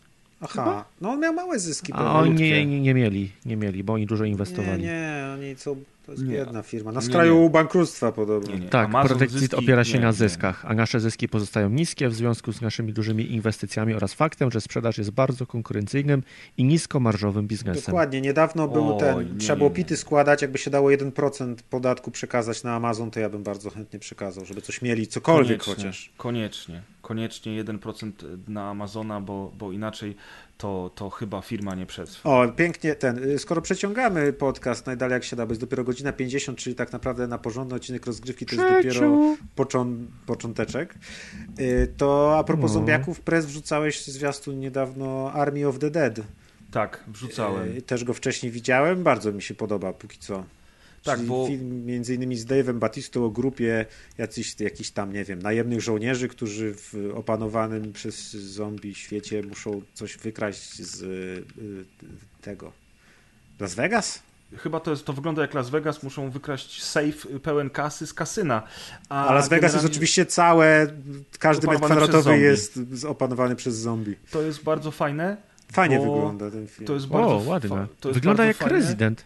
Aha, Chyba? no on miał małe zyski. A oni nie, nie, nie, mieli, nie mieli, bo oni dużo inwestowali. Nie, nie, oni co to jest nie. biedna firma. Na skraju nie, bankructwa podobno. Nie, tak, Protectit opiera się na zyskach, a nasze zyski pozostają niskie w związku z naszymi dużymi inwestycjami oraz faktem, że sprzedaż jest bardzo konkurencyjnym i niskomarżowym biznesem. Dokładnie. Niedawno był ten, trzeba było pity składać, jakby się dało 1% podatku przekazać na Amazon, to ja bym bardzo chętnie przekazał, żeby coś mieli, cokolwiek koniecznie, chociaż. Koniecznie. Koniecznie 1% na Amazona, bo, bo inaczej to, to chyba firma nie przetrwa. O, pięknie ten. Y, skoro przeciągamy podcast najdalej jak się da, bo jest dopiero godzina 50, czyli tak naprawdę na porządny odcinek rozgrywki to jest dopiero począ, począteczek. Y, to a propos no. zombiaków, prez wrzucałeś zwiastun niedawno Army of the Dead. Tak, wrzucałem. Y, też go wcześniej widziałem, bardzo mi się podoba póki co. Tak, bo... film między innymi z Dave'em Batistą o grupie jakichś, jakichś tam, nie wiem, najemnych żołnierzy, którzy w opanowanym przez zombie świecie muszą coś wykraść z y, tego. Las Vegas? Chyba to, jest, to wygląda jak Las Vegas, muszą wykraść safe pełen kasy z kasyna. A, a Las Vegas jest oczywiście całe, każdy metr kwadratowy jest opanowany przez zombie. To jest bardzo fajne. Fajnie wygląda ten film. To jest bardzo o, ładne. Wygląda jak fajne. rezydent.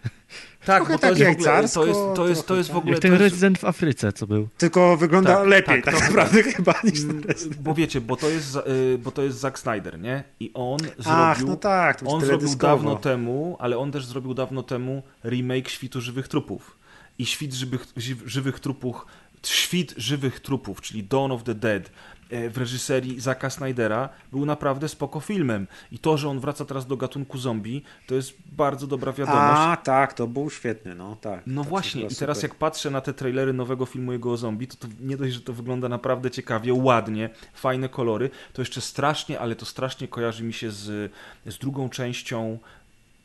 Tak, bo to jest, ogóle, to jest, to jest, to jest w ogóle... Jak ten rezydent w Afryce, co był. Tylko wygląda tak, lepiej tak, tak naprawdę chyba niż ten rezydent. Bo wiecie, bo to jest, y, bo to jest Zack Snyder, nie? I on Ach, zrobił... no tak, on zrobił dawno temu, ale on też zrobił dawno temu remake Świtu Żywych Trupów. I Świt Żywych, żywych Trupów Świt żywych trupów, czyli Dawn of the Dead, w reżyserii Zacka Snydera był naprawdę spoko filmem. I to, że on wraca teraz do gatunku zombie, to jest bardzo dobra wiadomość. A, tak, to był świetny, no tak. No tak, właśnie, i teraz jak patrzę na te trailery nowego filmu jego o zombie, to, to nie dość, że to wygląda naprawdę ciekawie, ładnie, fajne kolory, to jeszcze strasznie, ale to strasznie kojarzy mi się z, z drugą częścią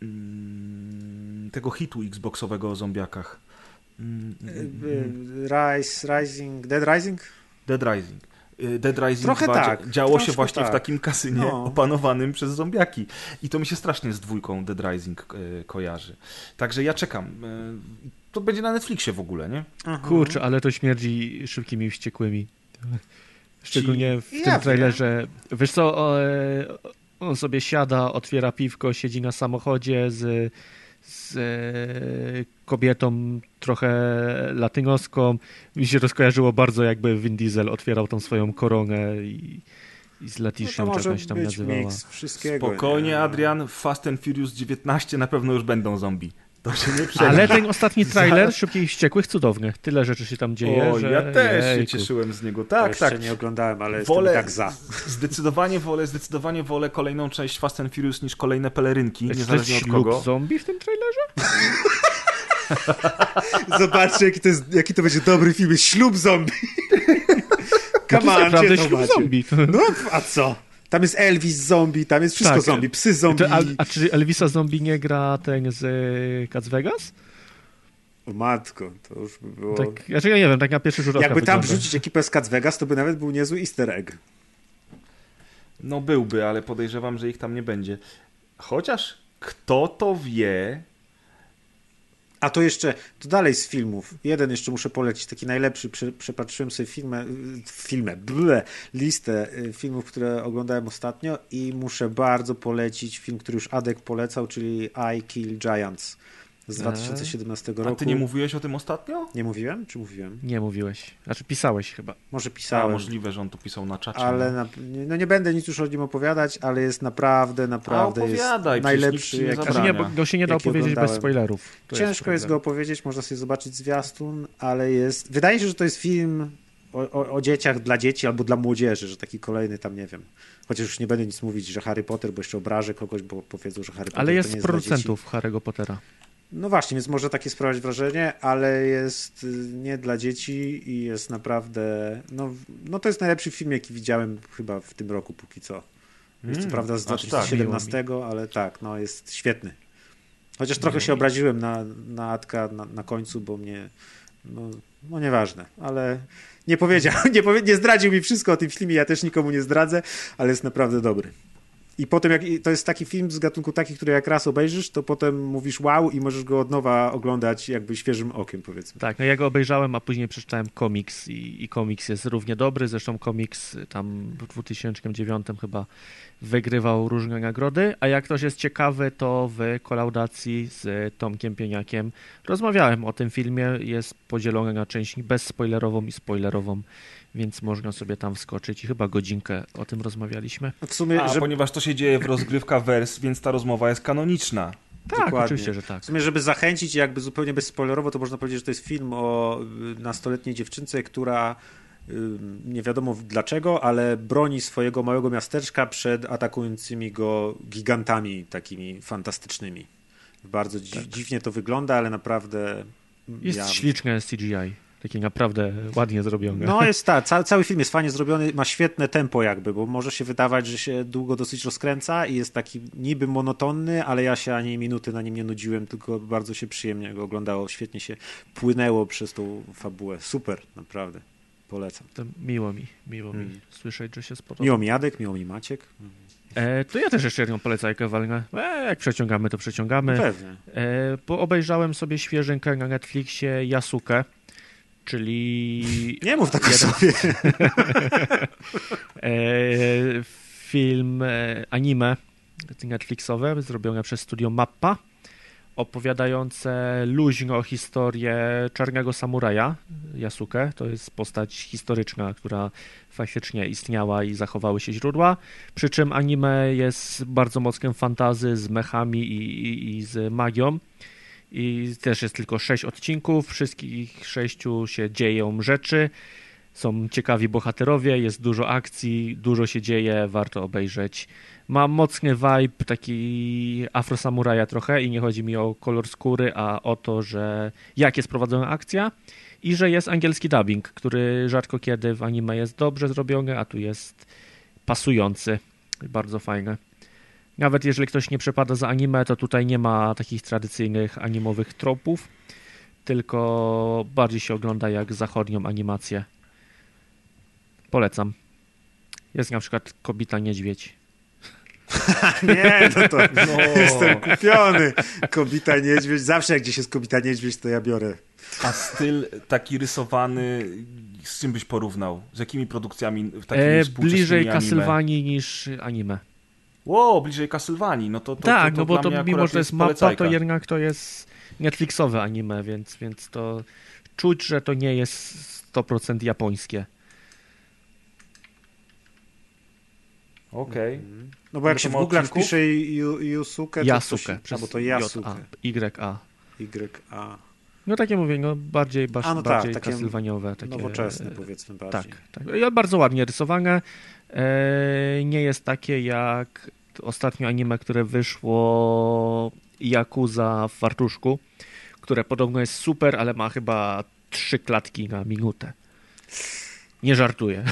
mm, tego hitu Xboxowego o zombiakach. Mm, mm, Rise, Rising, Dead Rising? Dead Rising. Y, Dead Rising Trochę 2 tak, działo się właśnie tak. w takim kasynie no. opanowanym przez zombiaki. I to mi się strasznie z dwójką Dead Rising y, kojarzy. Także ja czekam. Y, to będzie na Netflixie w ogóle, nie? Aha. Kurczę, ale to śmierdzi szybkimi wściekłymi. Szczególnie w ja tym trailerze. Wiem. Wiesz co, e, on sobie siada, otwiera piwko, siedzi na samochodzie z z e, kobietą trochę latynoską. Mi się to skojarzyło bardzo, jakby Vin Diesel otwierał tą swoją koronę i, i z Letitią no czegoś tam nazywała. Spokojnie, nie? Adrian, Fast and Furious 19 na pewno już będą zombie. To się nie Ale ten ostatni trailer Szybkich i Wściekłych cudowny. Tyle rzeczy się tam dzieje, o, że... Ja też Jejku. się cieszyłem z niego. Tak, ja tak. nie oglądałem, ale wolę, tak za. Zdecydowanie wolę, zdecydowanie wolę kolejną część Fast and Furious niż kolejne pelerynki, niezależnie od kogo. zombie w tym trailerze? Zobaczcie, jaki to, jest, jaki to będzie dobry film. Ślub zombie. Come on, to ślub zombie. No, a co? Tam jest Elvis zombie, tam jest wszystko tak. zombie, psy zombie. To, a, a, czy Elvisa zombie nie gra ten z e, Cats Vegas? O matko, to już by było... Tak, ja, ja nie wiem, tak na pierwszy rzut Jakby tam wrzucić ekipę z Cats Vegas, to by nawet był niezły easter egg. No byłby, ale podejrzewam, że ich tam nie będzie. Chociaż kto to wie, a to jeszcze, to dalej z filmów. Jeden jeszcze muszę polecić, taki najlepszy. Przepatrzyłem sobie filmę, filmę, ble, listę y, filmów, które oglądałem ostatnio i muszę bardzo polecić film, który już Adek polecał, czyli I Kill Giants. Z 2017 roku. A ty nie mówiłeś o tym ostatnio? Nie mówiłem? Czy mówiłem? Nie mówiłeś. Znaczy pisałeś chyba. Może A, pisałem. możliwe, że on to pisał na czacie. Ale no. na, nie- no nie będę nic już o nim opowiadać, ale jest naprawdę, naprawdę jest opowiadaj, przecież najlepszy. nie jak-. Znaczy nie, go się nie da opowiedzieć bez oglądałem. spoilerów. To Ciężko jest, go problem. opowiedzieć, można sobie zobaczyć zwiastun, ale jest. Wydaje się, że to jest film o, o, o dzieciach dla dzieci albo dla młodzieży, że taki kolejny tam nie wiem. Chociaż już nie będę nic mówić, że Harry Potter, bo jeszcze obrażę kogoś, bo powiedzą, że Harry Potter Ale jest jest producentów Harry'ego Pottera. No właśnie, więc może takie sprawiać wrażenie, ale jest y, nie dla dzieci i jest naprawdę. No, no to jest najlepszy film, jaki widziałem chyba w tym roku póki co. Jest co Mm, prawda z aż tak. 2017, ale tak, no jest świetny. Chociaż trochę się obraziłem na, na Atka na, na końcu, bo mnie. No, no nieważne, ale nie powiedział, nie, powie, nie zdradził mi wszystko o tym filmie, ja też nikomu nie zdradzę, ale jest naprawdę dobry. I potem, jak to jest taki film z gatunku taki, który jak raz obejrzysz, to potem mówisz wow i możesz go od nowa oglądać jakby świeżym okiem, powiedzmy. Tak, no ja go obejrzałem, a później przeczytałem komiks i, i komiks jest równie dobry. Zresztą komiks y, tam w 2009 chyba wygrywał różne nagrody, a jak ktoś jest ciekawy, to w kolaudacji z Tomkiem Pieniakiem rozmawiałem o tym filmie. Jest podzielony na część bezspoilerową i spoilerową, więc można sobie tam wskoczyć i chyba godzinkę o tym rozmawialiśmy. W sumie, A, że, ponieważ to się dzieje w rozgrywka wers, więc ta rozmowa jest kanoniczna. Tak, Dokładnie. oczywiście, że tak. w sumie, żeby zachęcić jakby zupełnie bezspoilerowo, to można powiedzieć, że to jest film o y, nastoletniej dziewczynce, która y, nie wiadomo dlaczego, ale broni swojego małego miasteczka przed atakującymi go gigantami takimi fantastycznymi. Bardzo dzi- dziwnie to wygląda, ale naprawdę Jest ja... śliczne CGI, takie naprawdę ładnie zrobione. No jest tak, cały, cały film jest fajnie zrobiony, ma świetne tempo jakby, bo może się wydawać, że się długo dosyć rozkręca i jest taki niby monotonny, ale ja się ani minuty na nim nie nudziłem, tylko bardzo się przyjemnie go oglądało, świetnie się płynęło przez tą fabułę. Super, naprawdę. Polecam. To miło mi, miło mi Mm. słyszeć, że się spodoba. Miło mi Jadek, miło mi Maciek. E, to ja też jeszcze jedną polecajkę walnę. E, jak przeciągamy, to przeciągamy. Pewnie. E, bo obejrzałem sobie świeżynkę na Netflixie Yasuke, czyli Nie mów tak Jeden- sobie. e, film e, anime Netflixowe zrobione przez studio Mappa opowiadające luźno historię czarnego samuraja Yasuke. To jest postać historyczna, która faktycznie istniała i zachowały się źródła. Przy czym anime jest bardzo mocnym fantazy z mechami i, i, i z magią. I też jest tylko sześć odcinków. Wszystkich sześciu się dzieją rzeczy. Są ciekawi bohaterowie, jest dużo akcji, dużo się dzieje, warto obejrzeć. Ma mocny vibe taki afrosamuraja trochę i nie chodzi mi o kolor skóry, a o to, że jak jest prowadzona akcja i że jest angielski dubbing, który rzadko kiedy w anime jest dobrze zrobiony, a tu jest pasujący. Bardzo fajne. Nawet jeżeli ktoś nie przepada za anime, to tutaj nie ma takich tradycyjnych animowych tropów, tylko bardziej się ogląda jak zachodnią animację. Polecam. Jest na przykład Kobita Niedźwiedź. Nie, no to No. jestem kupiony. Kobita Niedźwiedź. Zawsze jak gdzieś jest Kobita Niedźwiedź, to ja biorę. A styl taki rysowany, z czym byś porównał? Z jakimi produkcjami takimi E, bliżej? Castlevanii niż anime. Ło, bliżej Castlevanii, no to, to tak, to, to no bo to mimo, że to jest mapa, polecajka. to jednak to jest Netflixowe anime, więc, więc to czuć, że to nie jest 100% japońskie. Okej. No bo jak No się w Google wpisze Yusuke, to Yasuke, coś- przez albo to Yasuke. Y-A. Y-A. No takie mówię, no bardziej, basz, A, no tak, bardziej. Takie, Nowoczesne powiedzmy bardziej. Tak, tak. I bardzo ładnie rysowane. E, nie jest takie jak ostatnio anime, które wyszło Yakuza w fartuszku, które podobno jest super, ale ma chyba trzy klatki na minutę. Nie żartuję.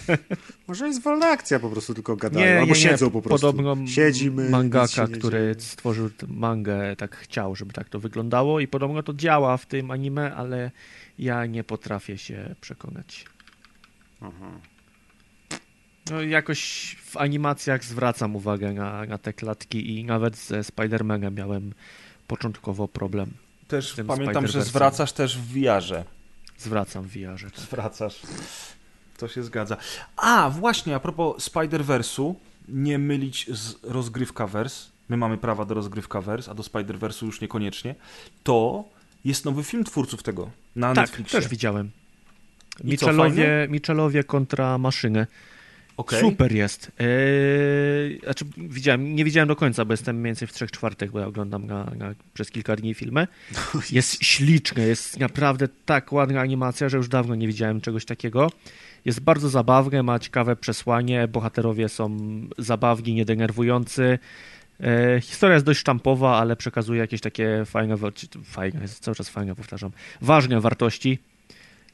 Może jest wolna akcja, po prostu tylko gadają, Nie, albo nie, nie. siedzą po prostu. Podobno Siedzimy, mangaka, nie który stworzył mangę, tak chciał, żeby tak to wyglądało i podobno to działa w tym anime, ale ja nie potrafię się przekonać. Aha. No jakoś w animacjach zwracam uwagę na, na te klatki i nawet ze Spider-Manem miałem początkowo problem. Też pamiętam, że zwracasz też w VR-ze. Zwracam w VR-ze. Tak. Zwracasz. To się zgadza. A, właśnie, a propos Spider-Verse'u, nie mylić z rozgrywka Verse, my mamy prawa do rozgrywkaverse, a do Spider-Verse'u już niekoniecznie, to jest nowy film twórców tego na tak, Netflixie. też widziałem. Michelowie? Michelowie kontra maszyny. Okej. Super jest. Eee, znaczy, widziałem, nie widziałem do końca, bo jestem mniej więcej w trzech czwartych, bo ja oglądam na, na, przez kilka dni filmy. Jest śliczne, jest naprawdę tak ładna animacja, że już dawno nie widziałem czegoś takiego. Jest bardzo zabawne, ma ciekawe przesłanie, bohaterowie są zabawni, niedenerwujący. E, historia jest dość sztampowa, ale przekazuje jakieś takie fajne, fajne, jest cały czas fajne, powtarzam, ważne wartości.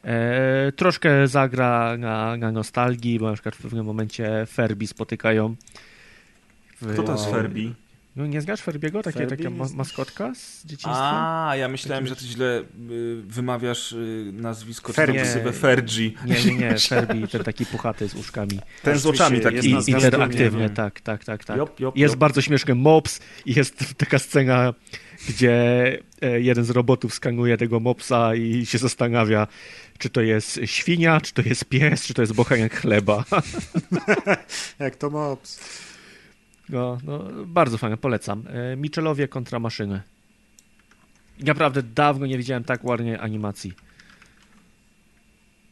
E, troszkę zagra na, na nostalgii, bo na przykład w pewnym momencie Ferbi spotykają. W, Kto to jest Ferbi? No nie znasz Ferbiego? Takie, Ferbi taka ma, maskotka z dzieciństwa? A, ja myślałem, że ty źle y, wymawiasz y, nazwisko, Ferbi. czy ksywę Fergi. Nie, nie, nie, Ferbi, ten taki puchaty z uszkami. Ten z oczami taki. I, zwiastunie. tak, tak, tak, tak. Jop, jop, Jest jop. bardzo śmieszny mops i jest taka scena, gdzie e, jeden z robotów skanuje tego mopsa i się zastanawia, czy to jest świnia, czy to jest pies, czy to jest bochenek chleba. Jak to mops. No, no, bardzo fajne, polecam. E, Michelowie kontra maszyny. Naprawdę dawno nie widziałem tak ładnej animacji.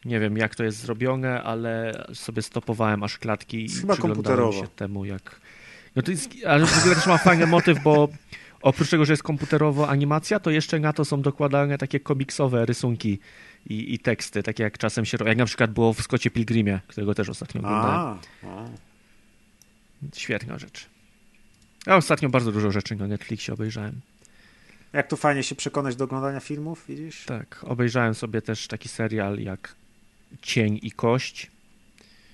Nie wiem, jak to jest zrobione, ale sobie stopowałem aż klatki i Chyba przyglądałem się temu, jak... No to jest, ale w ogóle też ma fajny motyw, bo oprócz tego, że jest komputerowo animacja, to jeszcze na to są dokładane takie komiksowe rysunki i, i teksty, takie jak czasem się robi, jak na przykład było w Scottie Pilgrimie, którego też ostatnio oglądałem. A, a. Świetna rzecz. Ja ostatnio bardzo dużo rzeczy na Netflixie obejrzałem. Jak tu fajnie się przekonać do oglądania filmów, widzisz? Tak, obejrzałem sobie też taki serial jak Cień i Kość.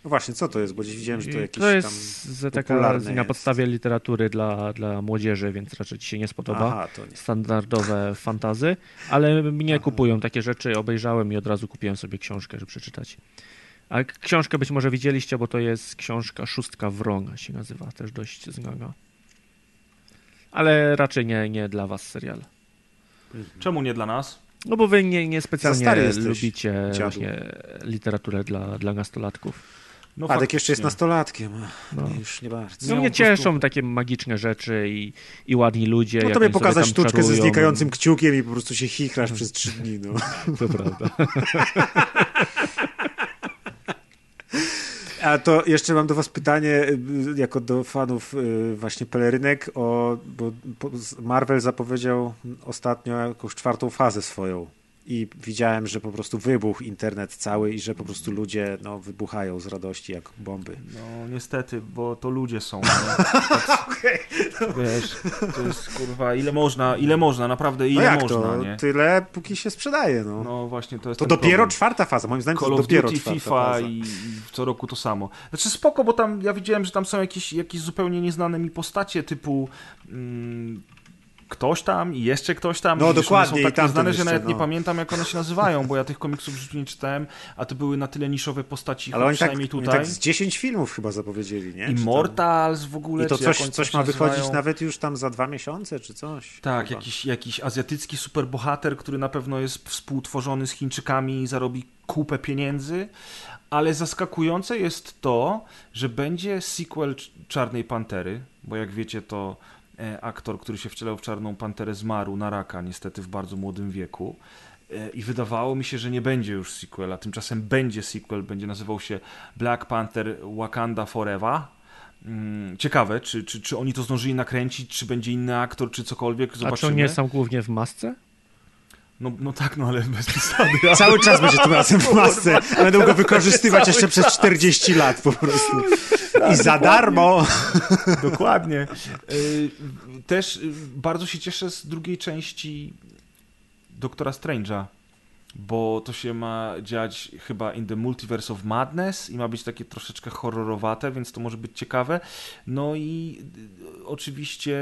No właśnie, co to jest? Bo widziałem, że to I jakieś to jest tam... taka na jest. podstawie literatury dla, dla młodzieży, więc raczej ci się nie spodoba. Aha, to nie. Standardowe fantazy, ale mnie Aha. kupują takie rzeczy, obejrzałem i od razu kupiłem sobie książkę, żeby przeczytać. A książkę być może widzieliście, bo to jest książka Szóstka Wrona się nazywa, też dość znana. Ale raczej nie, nie dla was serial. Czemu nie dla nas? No bo wy nie, nie specjalnie lubicie literaturę dla, dla nastolatków. No Adek faktycznie. jeszcze jest nastolatkiem, No. już nie bardzo. No Nie, mnie cieszą takie magiczne rzeczy i, i ładni ludzie. No tobie pokazać sztuczkę ze czarują. znikającym kciukiem i po prostu się chichrasz przez trzy dni, no. To prawda. A to jeszcze mam do was pytanie, y, jako do fanów y, właśnie pelerynek, o, bo Marvel zapowiedział ostatnio jakąś czwartą fazę swoją i widziałem, że po prostu wybuchł internet cały i że po prostu ludzie no, wybuchają z radości jak bomby. No niestety, bo to ludzie są. No. Tak, Wiesz, to jest kurwa, ile można, ile można, naprawdę No ile jak można, to? nie? Tyle, póki się sprzedaje, no. No właśnie, to jest to dopiero problem. czwarta faza, moim zdaniem to Call jest of dopiero Duty, czwarta FIFA faza. i, i co roku to samo. Znaczy spoko, bo tam ja widziałem, że tam są jakieś, jakieś zupełnie nieznane mi postacie typu mm, ktoś tam i jeszcze ktoś tam. No, I one dokładnie, Są i tak tamten nieznane, że nawet nie no. pamiętam jak one się nazywają, bo ja tych komiksów w życiu nie czytałem, a to były na tyle niszowe postaci, Ale oni tak, przynajmniej oni tutaj. tak z 10 filmów chyba zapowiedzieli, nie? Immortals w ogóle. I to coś, coś tam ma się wychodzić nazywają. nawet już tam za dwa miesiące, czy coś? Tak, Chyba. jakiś, jakiś azjatycki superbohater, który na pewno jest współtworzony z Chińczykami i zarobi kupę pieniędzy, ale zaskakujące jest to, że będzie sequel Cz- Czarnej Pantery, bo jak wiecie to aktor, który się wcielał w Czarną Panterę zmarł na raka niestety w bardzo młodym wieku. E, I wydawało mi się, że nie będzie już sequela. Tymczasem będzie sequel, będzie nazywał się Black Panther Wakanda Forever. Mm, Ciekawe, czy, czy, czy oni to zdążyli nakręcić, czy będzie inny aktor, czy cokolwiek. A czy Zobaczymy. on nie są głównie w masce? No, no tak, no ale bez przesady. Cały czas będzie tym razem w masce, będą go wykorzystywać jeszcze przez 40 lat po prostu. I za darmo. Dokładnie. Y, Też y, bardzo się cieszę z drugiej części Doktora Strange'a, bo to się ma dziać chyba in the Multiverse of Madness i ma być takie troszeczkę horrorowate, więc to może być ciekawe. No i y, oczywiście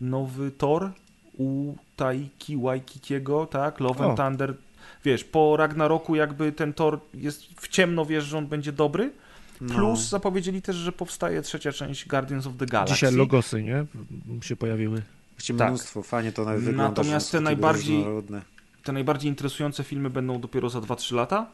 nowy Thor u Taiki Waikitiego, tak? Love O. and Thunder. Wiesz, po Ragnaroku jakby ten Thor jest w ciemno, wiesz, że on będzie dobry. Plus zapowiedzieli też, że powstaje trzecia część Guardians of the Galaxy. Dzisiaj logosy, nie? się pojawiły. Właściwie Tak. mnóstwo, fajnie to nawet wygląda. Natomiast te najbardziej-. Te najbardziej interesujące filmy będą dopiero za 2-3 lata,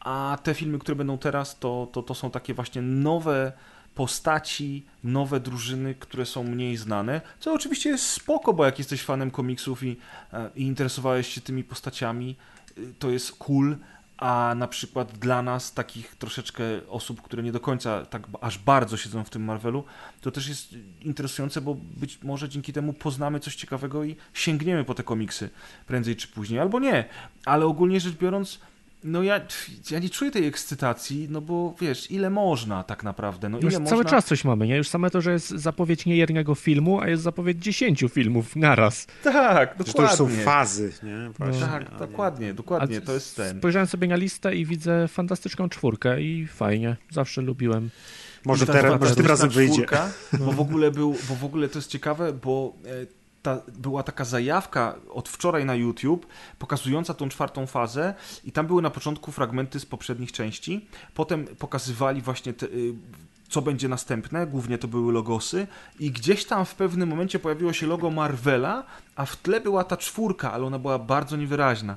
a te filmy, które będą teraz, to, to, to są takie właśnie nowe postaci, nowe drużyny, które są mniej znane, co oczywiście jest spoko, bo jak jesteś fanem komiksów i, e, i interesowałeś się tymi postaciami, y, to jest cool, a na przykład dla nas, takich troszeczkę osób, które nie do końca tak aż bardzo siedzą w tym Marvelu, to też jest interesujące, bo być może dzięki temu poznamy coś ciekawego i sięgniemy po te komiksy prędzej czy później, albo nie. Ale ogólnie rzecz biorąc, no ja, ja nie czuję tej ekscytacji, no bo wiesz, ile można tak naprawdę? No, ile Już można... cały czas coś mamy, nie? Już same to, że jest zapowiedź nie jednego filmu, a jest zapowiedź dziesięciu filmów naraz. Tak, Że dokładnie. to już są fazy, nie? Właśnie, Tak, nie- dokładnie, dokładnie, A to jest ten. Spojrzałem sobie na listę i widzę fantastyczną czwórkę i fajnie, zawsze lubiłem. Może, teraz, może tym razem wyjdzie. czwórka, Bo w ogóle był, bo w ogóle to jest ciekawe, bo e, ta, była taka zajawka od wczoraj na YouTube pokazująca tą czwartą fazę i tam były na początku fragmenty z poprzednich części. Potem pokazywali właśnie te, y, co będzie następne, głównie to były logosy i gdzieś tam w pewnym momencie pojawiło się logo Marvela, a w tle była ta czwórka, ale ona była bardzo niewyraźna.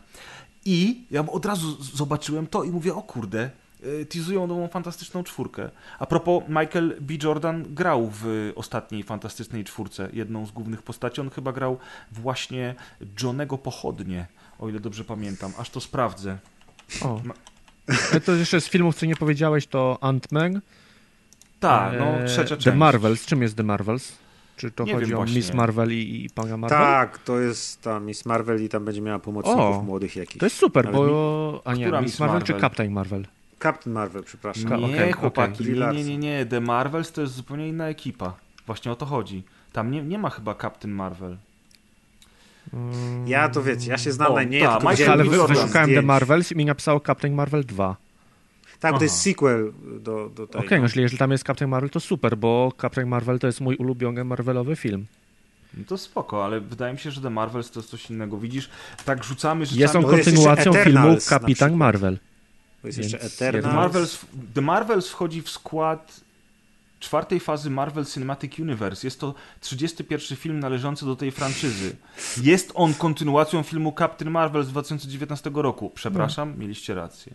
I ja od razu zobaczyłem to i mówię, o kurde, teasują nową fantastyczną czwórkę. A propos, Michael B. Jordan grał w ostatniej fantastycznej czwórce, jedną z głównych postaci. On chyba grał właśnie Johnego Pochodnie, o ile dobrze pamiętam. Aż to sprawdzę. O. Ma- Ale to jeszcze z filmów, co nie powiedziałeś, to Ant-Man. Tak, no e, trzecia część. The Marvels. Czym jest The Marvels? Czy to Nie chodzi o właśnie. Miss Marvel i, i pana Marvel? Tak, to jest ta Miss Marvel i tam będzie miała pomocników O, młodych jakichś. To jest super, Ale bo... A nie, Która Miss Marvel, Marvel? czy Captain Marvel? Captain Marvel, przepraszam. Nie, okej, chłopaki, okej. nie, nie, nie, nie. The Marvels to jest zupełnie inna ekipa. Właśnie o to chodzi. Tam nie, nie ma chyba Captain Marvel. Ja to wiecie, ja się znam O, na nie, ta, Michael widziałem Ale wyszukałem The. Marvels i mi napisało Captain Marvel 2. Tak, bo to Aha. jest sequel do, do Okej, tego. no jeżeli, jeżeli tam jest Captain Marvel, to super, bo Captain Marvel to jest mój ulubiony Marvelowy film. No to spoko, ale wydaje mi się, że The Marvels to jest coś innego. Widzisz, tak rzucamy rzeczami... Jest on No kontynuacją filmu Kapitan. Marvel. Bo jest jeszcze Więc The Eternals. Marvels, The Marvels wchodzi w skład czwartej fazy Marvel Cinematic Universe. Jest to 31 film należący do tej franczyzy. Jest on kontynuacją filmu Captain Marvel z 2019 roku. Przepraszam, mieliście rację.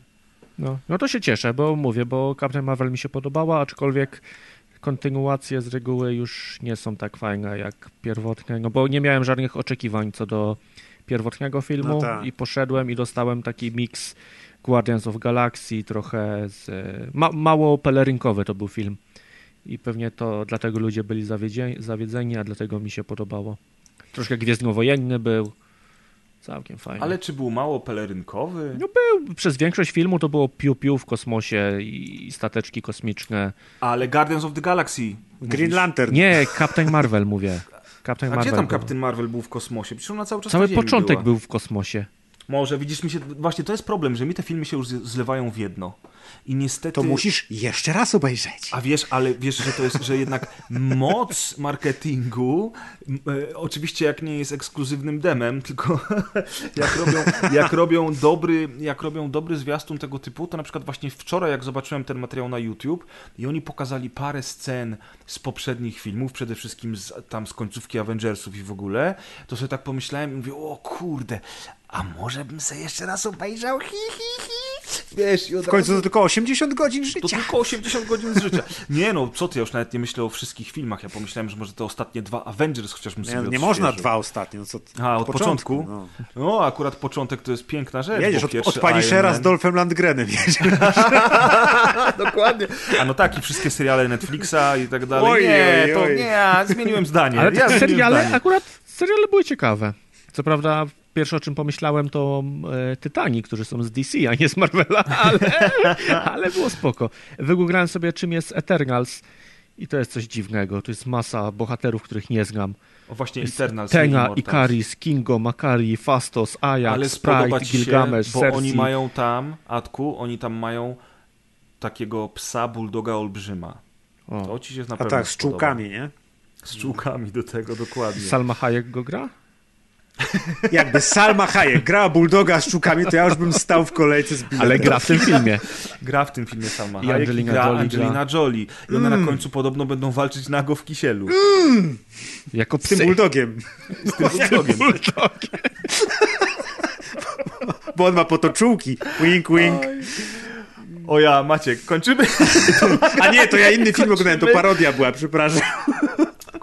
No, no to się cieszę, bo mówię, bo Captain Marvel mi się podobała, aczkolwiek kontynuacje z reguły już nie są tak fajne jak pierwotne, no bo nie miałem żadnych oczekiwań co do pierwotnego filmu No tak. i poszedłem i dostałem taki miks Guardians of Galaxy, trochę z... Ma, mało pelerynkowy to był film i pewnie to dlatego ludzie byli zawiedzieni, zawiedzeni, a dlatego mi się podobało. Troszkę gwiezdnowojenny był, całkiem fajny. Ale czy był mało pelerynkowy? No był, przez większość filmu to było piu-piu w kosmosie i stateczki kosmiczne. Ale Guardians of the Galaxy. Green mówisz. Lantern. Nie, Captain Marvel mówię. Captain A Marvel. gdzie tam. Captain Marvel był w kosmosie? Przecież ona cały czas Cały początek była. był w kosmosie. Może, widzisz, mi się... Właśnie to jest problem, że mi te filmy się już zlewają w jedno. I niestety... To musisz jeszcze raz obejrzeć. A wiesz, ale wiesz, że to jest, że jednak moc marketingu, e, oczywiście jak nie jest ekskluzywnym demem, tylko jak robią, jak robią dobry, jak robią dobry zwiastun tego typu, to na przykład właśnie wczoraj jak zobaczyłem ten materiał na YouTube i oni pokazali parę scen z poprzednich filmów, przede wszystkim z, tam z końcówki Avengersów i w ogóle, to sobie tak pomyślałem i mówię, o kurde, a może bym sobie jeszcze raz obejrzał, hi, hi, hi. Wiesz, i od W końcu razu- to tylko 80 godzin to życia. tylko 80 godzin z życia. Nie no, co ty, ja już nawet nie myślę o wszystkich filmach. Ja pomyślałem, że może te ostatnie dwa Avengers chociaż bym sobie Nie, nie można dwa ostatnie. No co, A, od początku? No. No, akurat początek to jest piękna rzecz. Jedziesz od, pierwszy od Punishera Iron z Dolphem Landgrenem. Dokładnie. A no tak, i wszystkie seriale Netflixa i tak dalej. Oj, nie, oj, to oj. nie, ja zmieniłem zdanie. Ale ja seriale, zdanie. akurat seriale były ciekawe. Co prawda pierwsze o czym pomyślałem to e, Tytani, którzy są z DC, a nie z Marvela, ale, ale było spoko. Wygooglałem sobie czym jest Eternals i to jest coś dziwnego. To jest masa bohaterów, których nie znam. O, właśnie Jest Eternals. Tenga. Ikaris, Kingo, Makari, Fastos, Ajax, Ale Sprite, ci się, Gilgamesh, bo Cersei. oni mają tam, Atku, oni tam mają takiego psa bulldoga olbrzyma. O, To ci się na A pewno tak, z czułkami, nie? Z czułkami do tego, dokładnie. Salma Hayek go gra? Jakby Salma Hayek grała Bulldoga z czukami, to ja już bym stał w kolejce z biletem. Ale gra w tym filmie. Gra w tym filmie Salma I Hayek Angelina i gra Jolie Angelina Jolie. I one na końcu podobno będą walczyć nago w kisielu. Jako Z tym psy. Bulldogiem. Z tym bulldogiem. Bo on ma potoczułki. Wink, wink. O ja, Maciek, kończymy? A nie, to ja inny film oglądałem, to parodia była, przepraszam.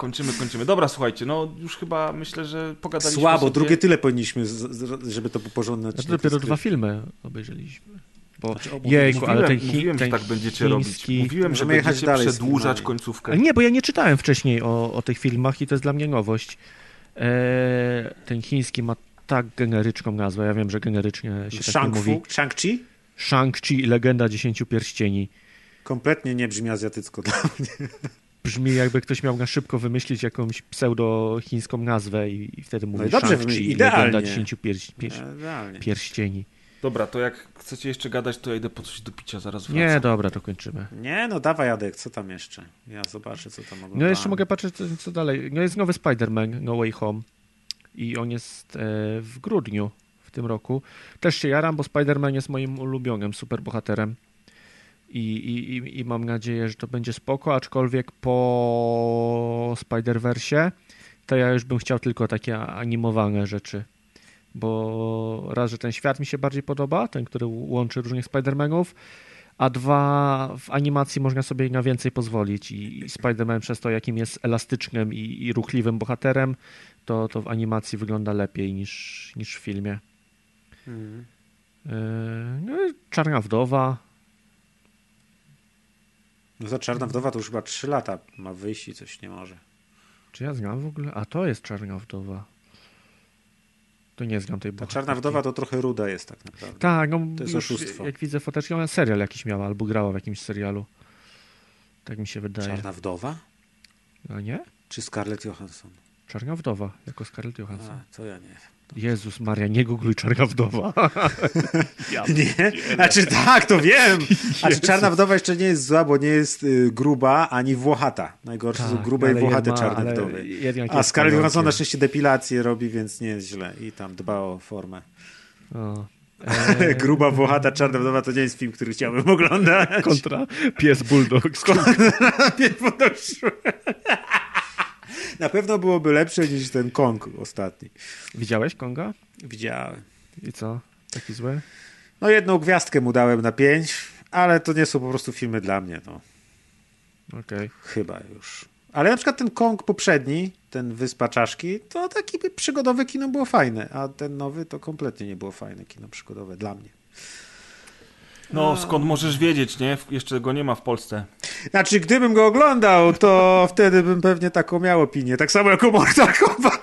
Kończymy, kończymy. Dobra, słuchajcie, no już chyba myślę, że pogadaliśmy Słabo, sobie... drugie tyle powinniśmy, z, z, żeby to był porządny Znaczy dopiero dwa filmy obejrzeliśmy. Bo, Znaczy, jejku, Mówiłem, ale ten, chi, mówiłem ten że tak będziecie robić. chiński... Mówiłem, że będziecie dalej przedłużać końcówkę. Ale nie, bo ja nie czytałem wcześniej o, o tych filmach i to jest dla mnie nowość. E, ten chiński ma tak generyczną nazwę, ja wiem, że generycznie się tak nie mówi. Shang-Chi? Shang-Chi i Legenda Dziesięciu Pierścieni. Kompletnie nie brzmi azjatycko dla mnie. Brzmi jakby ktoś miał na szybko wymyślić jakąś pseudo-chińską nazwę i, i wtedy mówi No dobrze, Shang-Chi. Legenda Dziesięciu Pier- Pier- Realnie. Pierścieni. Dobra, to jak chcecie jeszcze gadać, to ja idę po coś do picia, zaraz wracam. Nie, dobra, to kończymy. Nie, no dawaj Jadek, co tam jeszcze? Ja zobaczę, co tam oglądałem. No jeszcze mogę patrzeć, co, co dalej. No jest nowy Spider-Man, No Way Home i on jest e, w grudniu w tym roku. Też się jaram, bo Spider-Man jest moim ulubionym superbohaterem i, i, i, mam nadzieję, że to będzie spoko, aczkolwiek po Spider-Versie to ja już bym chciał tylko takie animowane rzeczy. Bo raz, że ten świat mi się bardziej podoba, ten, który łączy różnych Spider-Manów, a dwa, w animacji można sobie na więcej pozwolić i, i Spider-Man przez to, jakim jest elastycznym i, i ruchliwym bohaterem, to, to w animacji wygląda lepiej niż, niż w filmie. Mhm. Yy, no, Czarna Wdowa. No za Czarna Wdowa to już chyba 3 lata ma wyjść i coś nie może. Czy ja znam w ogóle? A to jest Czarna Wdowa. To nie znam tej Ta bohaterki. Czarna Wdowa to trochę ruda jest tak naprawdę. Tak, no To jest już oszustwo. jak widzę foteczkę, ona serial jakiś miała, albo grała w jakimś serialu. Tak mi się wydaje. Czarna Wdowa? A nie? Czy Scarlett Johansson? Czarna Wdowa, jako Scarlett Johansson. A, to ja nie Jezus Maria, nie googluj Czarna Wdowa. ja Nie? Znaczy tak, to wiem. A czy Czarna Wdowa jeszcze nie jest zła, bo nie jest y, gruba ani włochata. Najgorsze są Tak, grube i włochate czarne wdowy. A Scarlett Johansson na szczęście depilację robi, więc nie jest źle. I tam dba o formę. O. Ale E, gruba, włochata, czarna wdowa to nie jest film, który chciałbym oglądać. kontra pies bulldog. Nie podeszły. Na pewno byłoby lepsze niż ten Kong ostatni. Widziałeś Konga? Widziałem. I co? Taki zły? No jedną gwiazdkę mu dałem na pięć, ale to nie są po prostu filmy dla mnie, no. Okej. Chyba już. Ale na przykład ten Kong poprzedni, ten Wyspa Czaszki, to taki przygodowe kino było fajne, a ten nowy to kompletnie nie było fajne kino przygodowe dla mnie. No, skąd możesz wiedzieć, nie? Jeszcze go nie ma w Polsce. Znaczy, gdybym go oglądał, to wtedy bym pewnie taką miał opinię. Tak samo jak o Mortal Kombat.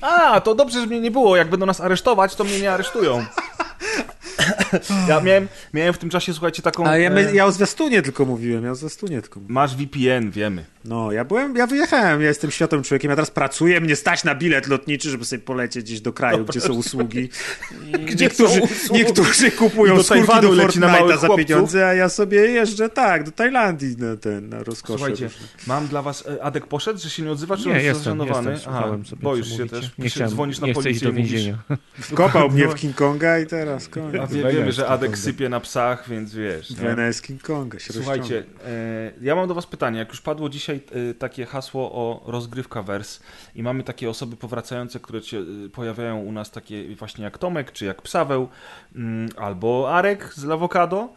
A, to dobrze, że mnie nie było. Jak będą nas aresztować, to mnie nie aresztują. Ja miałem, miałem w tym czasie, słuchajcie, taką... A ja, e, my, ja o zwiastunie tylko mówiłem, ja o zwiastunie tylko mówiłem. Masz VPN, wiemy. No, ja byłem, ja wyjechałem, ja jestem świadomym człowiekiem, ja teraz pracuję, mnie stać na bilet lotniczy, żeby sobie polecieć gdzieś do kraju, gdzie są usługi. Gdzie niektórzy, są usługi? niektórzy kupują Do skórki Tajwanu do leci na Fortnite'a małych za pieniądze, a ja sobie jeżdżę, tak, do Tajlandii na ten, na rozkosze. Słuchajcie, różne. mam dla was... e, Adek poszedł, że się nie odzywa, czy Nie, on jest jestem, zażenowany? jestem, Aha, słuchałem sobie, boisz się mówicie. też? Nie chciałem, dzwonisz na nie policję do więzienia. Wkopał mnie w King Konga i teraz koniec. A wie, wiemy, że Adek sypie na psach, więc wiesz. Wena jest King Konga, się Słuchajcie, e, ja mam do was pytanie. Jak już padło dzisiaj e, takie hasło o rozgrywka wers i mamy takie osoby powracające, które się e, pojawiają u nas takie właśnie jak Tomek, czy jak Psaweł, mm, albo Arek z Lawokado,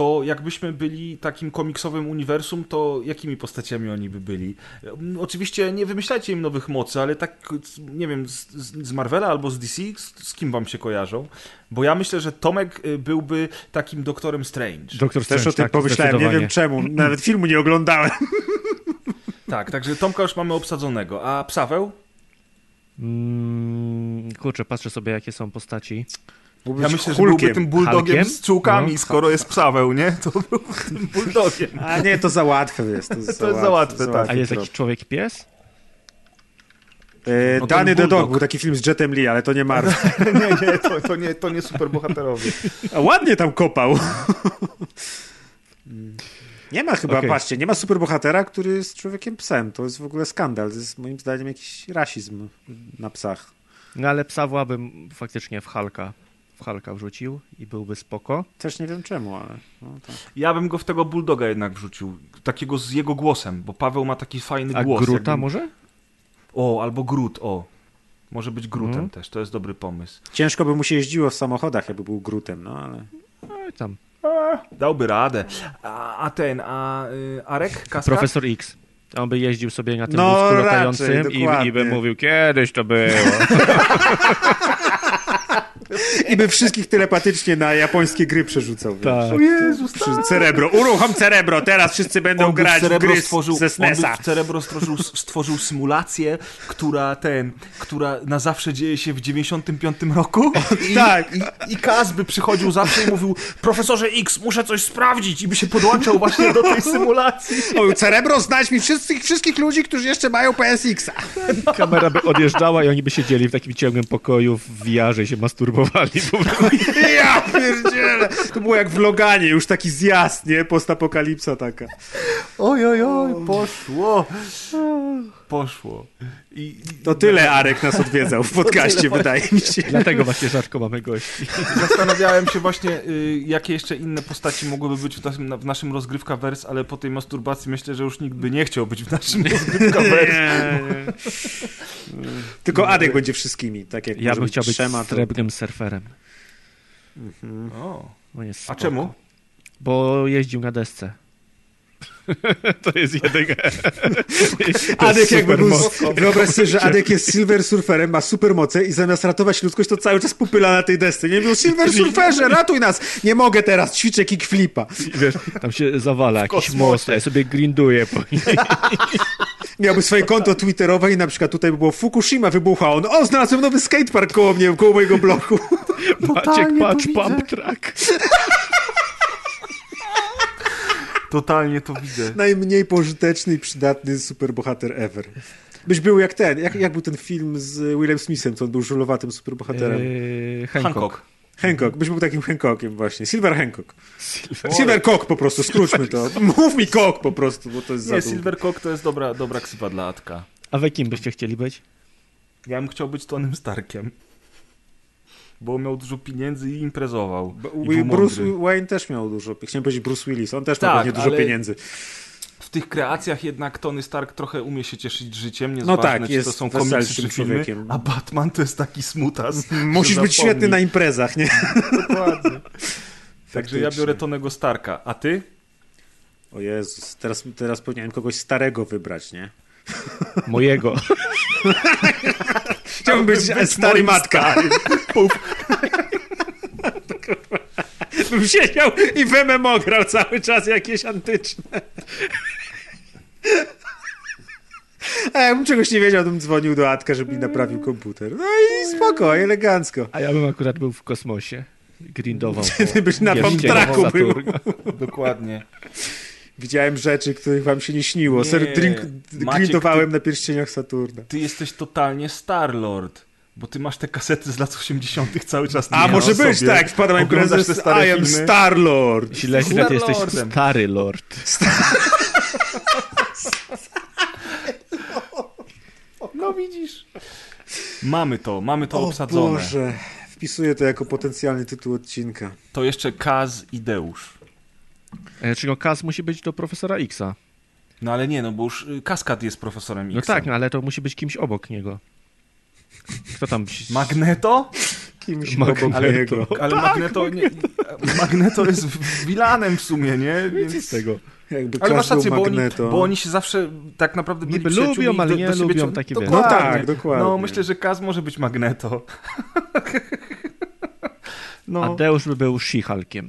to jakbyśmy byli takim komiksowym uniwersum, to jakimi postaciami oni by byli? Mm, Oczywiście nie wymyślajcie im nowych mocy, ale tak, nie wiem, z, z Marvela albo z DC, z, z kim wam się kojarzą? Bo ja myślę, że Tomek e, byłby takim doktorem Strange. Doktor Też o Strange, tym tak, pomyślałem, nie wiem czemu, nawet filmu nie oglądałem. Tak, także Tomka już mamy obsadzonego. A Psaweł? Mm, kurczę, patrzę sobie, jakie są postaci. Byłby Ja myślę, że Hulkiem. byłby tym bulldogiem Hulkiem? z czułkami, No. skoro jest Psaweł, nie? To był tym bulldogiem. A nie, to za łatwe jest. To, jest za łatwe, tak. A jest jakiś człowiek-pies? E, No Dany the. Dog był taki film z Jetem Lee, ale to nie Marvel. Nie, nie, to, to nie, to nie superbohaterowie. A ładnie tam kopał. Nie ma chyba, Okej. patrzcie, nie ma superbohatera, który jest człowiekiem psem. To jest w ogóle skandal. To jest moim zdaniem jakiś rasizm na psach. No ale bym faktycznie w Halka, w Halka wrzucił i byłby spoko. Też nie wiem czemu, ale no, tak. Ja bym go w tego bulldoga jednak wrzucił. Takiego z jego głosem, bo Paweł ma taki fajny A głos. Gruta jakby- może? O, albo Grut, o. Może być Grutem Mhm. też, to jest dobry pomysł. Ciężko by mu się jeździło w samochodach, jakby był grutem, no ale... Oj tam. A, Dałby radę. A, a ten, a y, Arek? Kaskad? Profesor X. On by jeździł sobie na tym No, wózku raczej, latającym i, i by mówił, kiedyś to było. I by wszystkich telepatycznie na japońskie gry przerzucał. Tak. O Jezus, Przy Cerebro. Uruchom Cerebro, teraz wszyscy będą On grać w gry stworzył, ze on by SNESa. w Cerebro stworzył, stworzył symulację, która ten, która na zawsze dzieje się w 95 roku. I, tak. I, I Kaz by przychodził zawsze i mówił, profesorze X, muszę coś sprawdzić i by się podłączał właśnie do tej symulacji. Mówił, Cerebro, znajdź mi wszystkich, wszystkich ludzi, którzy jeszcze mają PSX-a. Kamera by odjeżdżała i oni by siedzieli w takim ciągłym pokoju w VR-ze i się masturbowali. Ja pierdzielę. To było jak w Loganie, już taki zjazd, nie? Postapokalipsa taka. Oj, oj, oj, poszło. Poszło. I, i To tyle Arek nas odwiedzał w podcaście, wydaje mi się. Dlatego właśnie rzadko mamy gości. Zastanawiałem się właśnie, y, jakie jeszcze inne postaci mogłyby być w naszym, w naszym rozgrywka wers, ale po tej masturbacji myślę, że już nikt by nie chciał być w naszym rozgrywka wers. Nie, nie. Tylko Adek będzie wszystkimi, tak jak Ja bym chciał być Trzema, to... surferem. O. On jest A czemu? Bo jeździł na desce. to jest jedyne. Adek jakby był... Wyobraź sobie, że Adek jest Silver Surferem, ma supermoce i zamiast ratować ludzkość, to cały czas popyla na tej desce. Nie mówił, Silver Surferze, ratuj nas! Nie mogę teraz, ćwiczę kickflipa. Wiesz, tam się zawala jakiś most, ja sobie grinduję po. Miałby swoje konto twitterowe i na przykład tutaj by było Fukushima wybucha. On, o, znalazłem nowy skatepark koło mnie, koło mojego bloku. Maciek, patrz, pump track. Totalnie to widzę. Najmniej pożyteczny i przydatny superbohater ever. Byś był jak ten, jak, jak był ten film z Willem Smithem, co on był żulowatym superbohaterem. Eee, Hancock. Hancock. Hancock, byś był takim Hancockiem właśnie. Silver Hancock. Silver Cock po prostu, skróćmy to. Mów mi Cock po prostu, bo to jest Nie, za długo. Silvercock to jest dobra, dobra ksywa dla Atka. A wy kim byście chcieli być? Ja bym chciał być Tonym Starkiem. Bo miał dużo pieniędzy i imprezował. Bo I był Bruce mądry. Wayne też miał dużo, chciałem powiedzieć Bruce Willis, on też ma Tak, pewnie dużo ale- pieniędzy. W tych kreacjach jednak Tony Stark trochę umie się cieszyć życiem, nie No tak, czy jest to są komiksy czy filmy, człowiekiem. a Batman to jest taki smutas. Musisz być świetny na imprezach, nie? Dokładnie. Także ja biorę Tonego Starka, a ty? O Jezus, teraz, teraz powinienem kogoś starego wybrać, nie? Mojego. Chciałbym być, być stary matka. Bym siedział i w MMO grał cały czas jakieś antyczne. A jakbym czegoś nie wiedział, to bym dzwonił do Atka, żeby mi naprawił komputer. No i spoko, elegancko. A ja bym akurat był w kosmosie. Grindował. Ty byś na pamtraku był. Dokładnie. Widziałem rzeczy, których wam się nie śniło. Ser, Nie. drink, Maciek, grindowałem na pierścieniach Saturna. Ty jesteś totalnie Star-Lord. Bo ty masz te kasety z lat 80. cały czas A może być, sobie. tak. Wpadam na imprezę te stare I am filmy. Star-Lord. Źle, źle, ty jesteś Star-Lordem. stary lord. No widzisz. Mamy to, mamy to O obsadzone. Boże. Wpisuję to jako potencjalny tytuł odcinka. To jeszcze Kaz i Deusz. E, Czyli Kaz musi być do profesora Xa. No ale nie, no bo już y, Kaskad jest profesorem X. No tak, no, ale to musi być kimś obok niego. Kto tam... Magneto? Kimś Magneto. obok Ale, niego. ale Magneto, nie, Magneto jest wilanem w sumie, nie? Nic z Więc... tego. Jakby Ale masz rację, bo oni, bo oni się zawsze tak naprawdę byli Niby lubią, ale do, nie do siebie lubią, cią- takie dokładnie. No tak, dokładnie. No myślę, że Kaz może być Magneto. No. A Deusz by był She-Hulkiem.